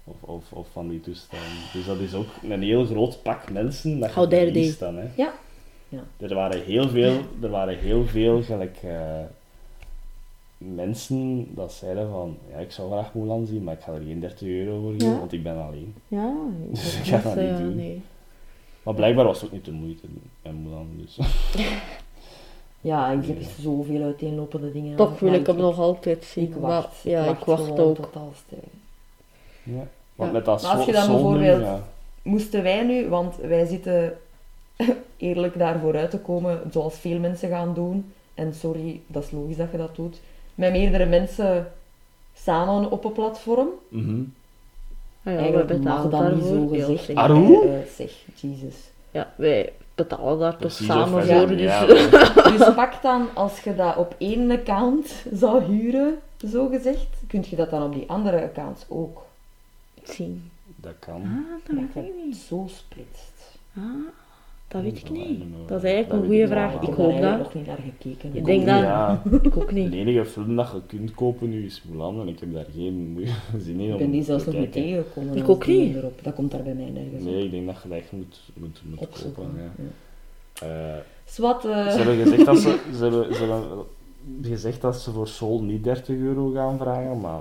Of, of, of van die toestanden. Dus dat is ook een heel groot pak mensen dat je dan. Hè. Ja. Ja. Er waren heel veel, er waren heel veel gelijk, eh, mensen dat zeiden van, ja, ik zou graag Mulan zien, maar ik ga er geen 30 euro voor geven, Ja. want ik ben alleen. ja. *laughs* Dus ik ga dat niet eh, doen. Nee. Maar blijkbaar was het ook niet de moeite met Mulan, dus... *laughs* Ja, ik heb zoveel uiteenlopende dingen. Toch wil ik hem nog altijd zien. Ik maar wacht. ja, ik wacht ook. tot als Ja. Want Ja. met dat Maar als je dan bijvoorbeeld- ja. Moesten wij nu, want wij zitten *laughs* eerlijk daarvoor uit te komen, zoals veel mensen gaan doen, en sorry, dat is logisch dat je dat doet, met meerdere mensen samen op een platform. Mhm. Ah ja, we Eigenlijk mag betalen dat niet zo Ja, gezegd. Aroe? worden. Eh, zeg, Jesus. Ja, wij betalen daar toch samen voor. Dus ja, *laughs* Dus pak dan, als je dat op één account *laughs* zou huren, zo gezegd, kun je dat dan op die andere accounts ook. Zien. dat kan. Ah, dat weet ik je niet. zo splitst. Ah, dat weet ik niet. ik. Dat is eigenlijk Dat een goede ik vraag. Ik heb hoop dat. eigenlijk nog niet naar gekeken. Ik denk dat-. Ja, *laughs* Ik ook de niet. enige film dat je kunt kopen nu is Mulan en ik heb daar geen *laughs* zin in Ik om ben die zelfs te nog niet tegengekomen. Ik ook niet. Erop. Dat komt daar bij mij nergens Nee, ik denk dat je dat echt moet, moet, moet opzoeken. kopen. Ja. Ja. Eh, eh, ze hebben gezegd dat ze, *laughs* ze, hebben, ze hebben gezegd dat ze voor Soul niet 30 euro gaan vragen, maar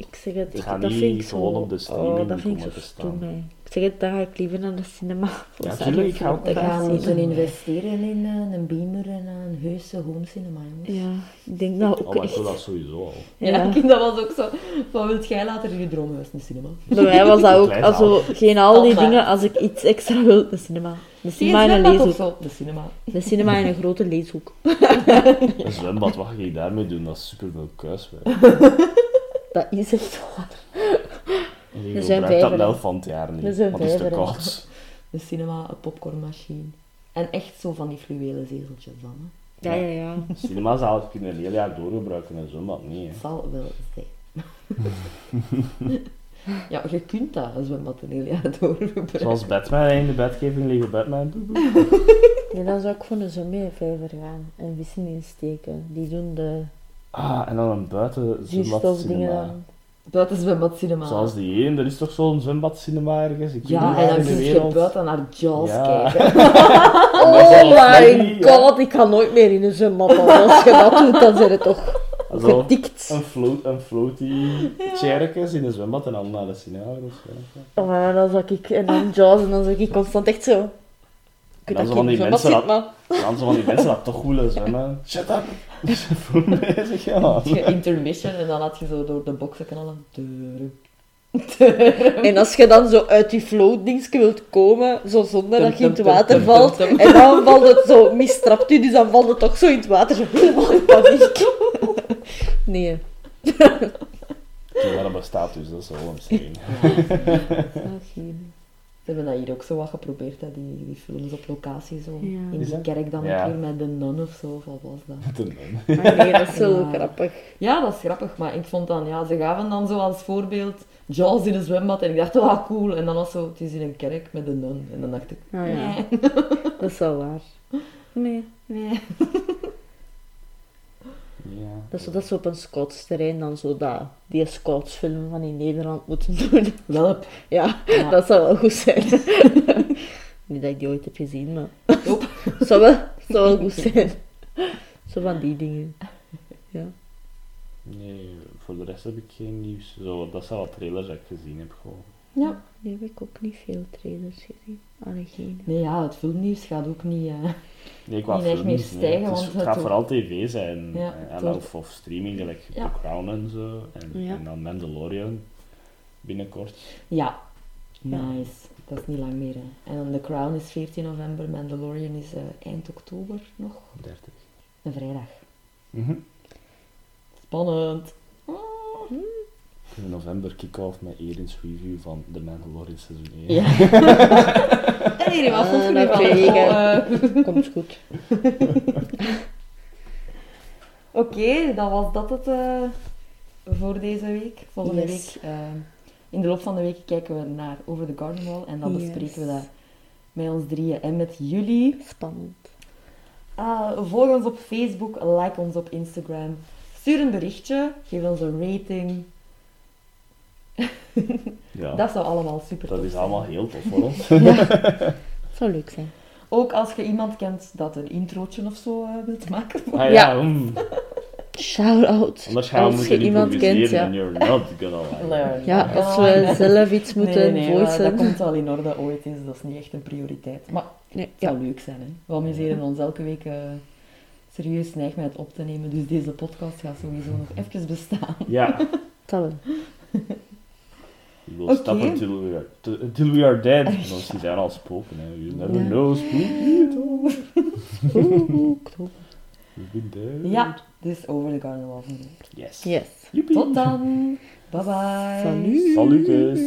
Ik zeg het, ik, dat niet vind ik zo... op de streaming oh, dat vind ik zo stom, hè. Ik zeg het, dan ga ik liever naar de cinema. *laughs* voor Ja, Sarah tuurlijk, ik ga ook moeten investeren in eh, een beamer en een heuse home cinema, jongens. Ja, ik denk dat oh, ook maar ik echt. wil dat sowieso al. Ja, Ja. ik- *laughs* dat was ook zo. Van, wilt jij later in je droomhuis een cinema? *laughs* Bij mij was dat ook, also, geen al die dingen, als ik iets extra wil, de cinema. De cinema en een leeshoek. De cinema. De cinema en een grote leeshoek. Een zwembad, wat ga je daarmee doen? Dat is superveel kuiswerk. Dat is echt waar. Je Er gebruikt dat vijver, helft van het jaar niet, Er want het is te vijver, hè. koud. *laughs* De cinema, een popcornmachine. En echt zo van die fluwelen zezeltjes dan. Hè. Ja, ja, ja. *laughs* Cinemazaal kun je een heel jaar doorgebruiken en een zwembad niet. Hè. Het zal wel zijn. *laughs* ja, je kunt dat, een zwembad een heel jaar doorgebruiken. Zoals Batman in de Batcave liggen Batman. Nee, dan zou ik voor een zombie-vijver gaan en vissen insteken. Die doen de Ah, en dan een buiten zwembadcinema. Buiten zwembadcinema. Zoals die één, er is toch zo'n zwembadcinema ergens? Ik Ja, en dan kun je buiten naar Jaws Ja. kijken. *laughs* *laughs* Oh my ja. god, ik ga nooit meer in een zwembad. Als je dat doet, dan zijn het toch Zo, getikt. een, float, een floaty chairtjes in een zwembad en dan naar de cinema. Dus, ja. Oh, dan zag ik, en dan Jaws, en dan zag ik constant echt zo. Dan zo dat van die een mensen maar... Dan zo van die mensen dat toch willen zwemmen. Shut up! *laughs* Voel bezig, ja. Had je intermission en dan had je zo door de boksen knallen. Deuren. En als je dan zo uit die floatdingske wilt komen, zo zonder dat je in het water valt, en dan valt het zo, mistrapt u, dus dan valt het toch zo in het water, zo *laughs* helemaal in paniek. Nee. Ja, dat bestaat dus, dat is wel insane. *laughs* Ze hebben dat hier ook zo wat geprobeerd, hè, die, die films op locatie zo. Ja. In die dat? kerk dan Ja. een keer met de nun of zo, of wat was dat? Doen. Maar *laughs* nee, dat is zo Ja. grappig. Ja, dat is grappig, maar ik vond dan, ja, ze gaven dan zo als voorbeeld Jaws in een zwembad en ik dacht, oh cool. En dan was zo, het is in een kerk met een nun. En dan dacht ik, Ah, ja. nee, Dat is wel waar. Nee. nee. *laughs* Ja. Dat is, zo- dat is op een scouts-terrein dan zo dat, die scoutsfilm van in Nederland moeten *laughs* doen. Welp. Ja, Ja. dat zou wel goed zijn. *laughs* Niet dat ik die ooit heb gezien, maar... Nope. *laughs* zou, wel, zou wel goed zijn. Zo van die dingen. Ja. Nee, voor de rest heb ik geen nieuws. Zo, dat zijn wat trailers dat ik gezien heb. Gewoon. Ja. Nu heb ik ook niet veel trailers gezien. Nee, ja, het filmnieuws gaat ook niet... eh, Nee, qua Niet echt meer nee. stijgen, Het, is- want het gaat vooral tv zijn. Ja, en, of, of streaming, gelijk Ja. The Crown en zo. En, Ja. en dan Mandalorian binnenkort. Ja. Ja. Nice. Dat is niet lang meer, hè. En dan The Crown is 14 november, Mandalorian is eh, eind oktober nog. 30. Een vrijdag. Mhm. Spannend. In november kick-off met Erin's review van The Mandalorian seizoen 1. Ja. *laughs* en hier ik, oh, eh. Komt goed. *laughs* Oké, dan was dat het eh, voor deze week. Volgende Yes. week, eh, in de loop van de week kijken we naar Over the Garden Wall en dan Yes. bespreken we dat met ons drieën en met jullie. Spannend. Ah, volg ons op Facebook, like ons op Instagram. Stuur een berichtje, geef ons een rating. Ja, Dat zou allemaal super dat is zijn. allemaal heel tof voor ons. *laughs* *laughs* Zou leuk zijn. Ook als je iemand kent dat een introotje of zo eh, wilt maken. Ah, ja, Ja. mm. Shout-out. Anders gaan we Als moeten je iemand kent, ja. and you're not gonna. Learn. Ja, als we zelf iets moeten nee, nee, maar voicen. dat komt wel in orde ooit is. Dat is niet echt een prioriteit. Maar Nee, het ja. zou leuk zijn. Hè? We amuseren ons elke week eh, serieus neig met het op te nemen. Dus deze podcast gaat sowieso nog even bestaan. Ja, wel. *laughs* we will Oké. stop until we are, t- until we are dead. Want ze zijn al spoken, hè. You never Ja. know. Ja, dus over de van Noord. Yes. Yes. Joepie. Tot dan. Bye bye. Salut. Salutjes.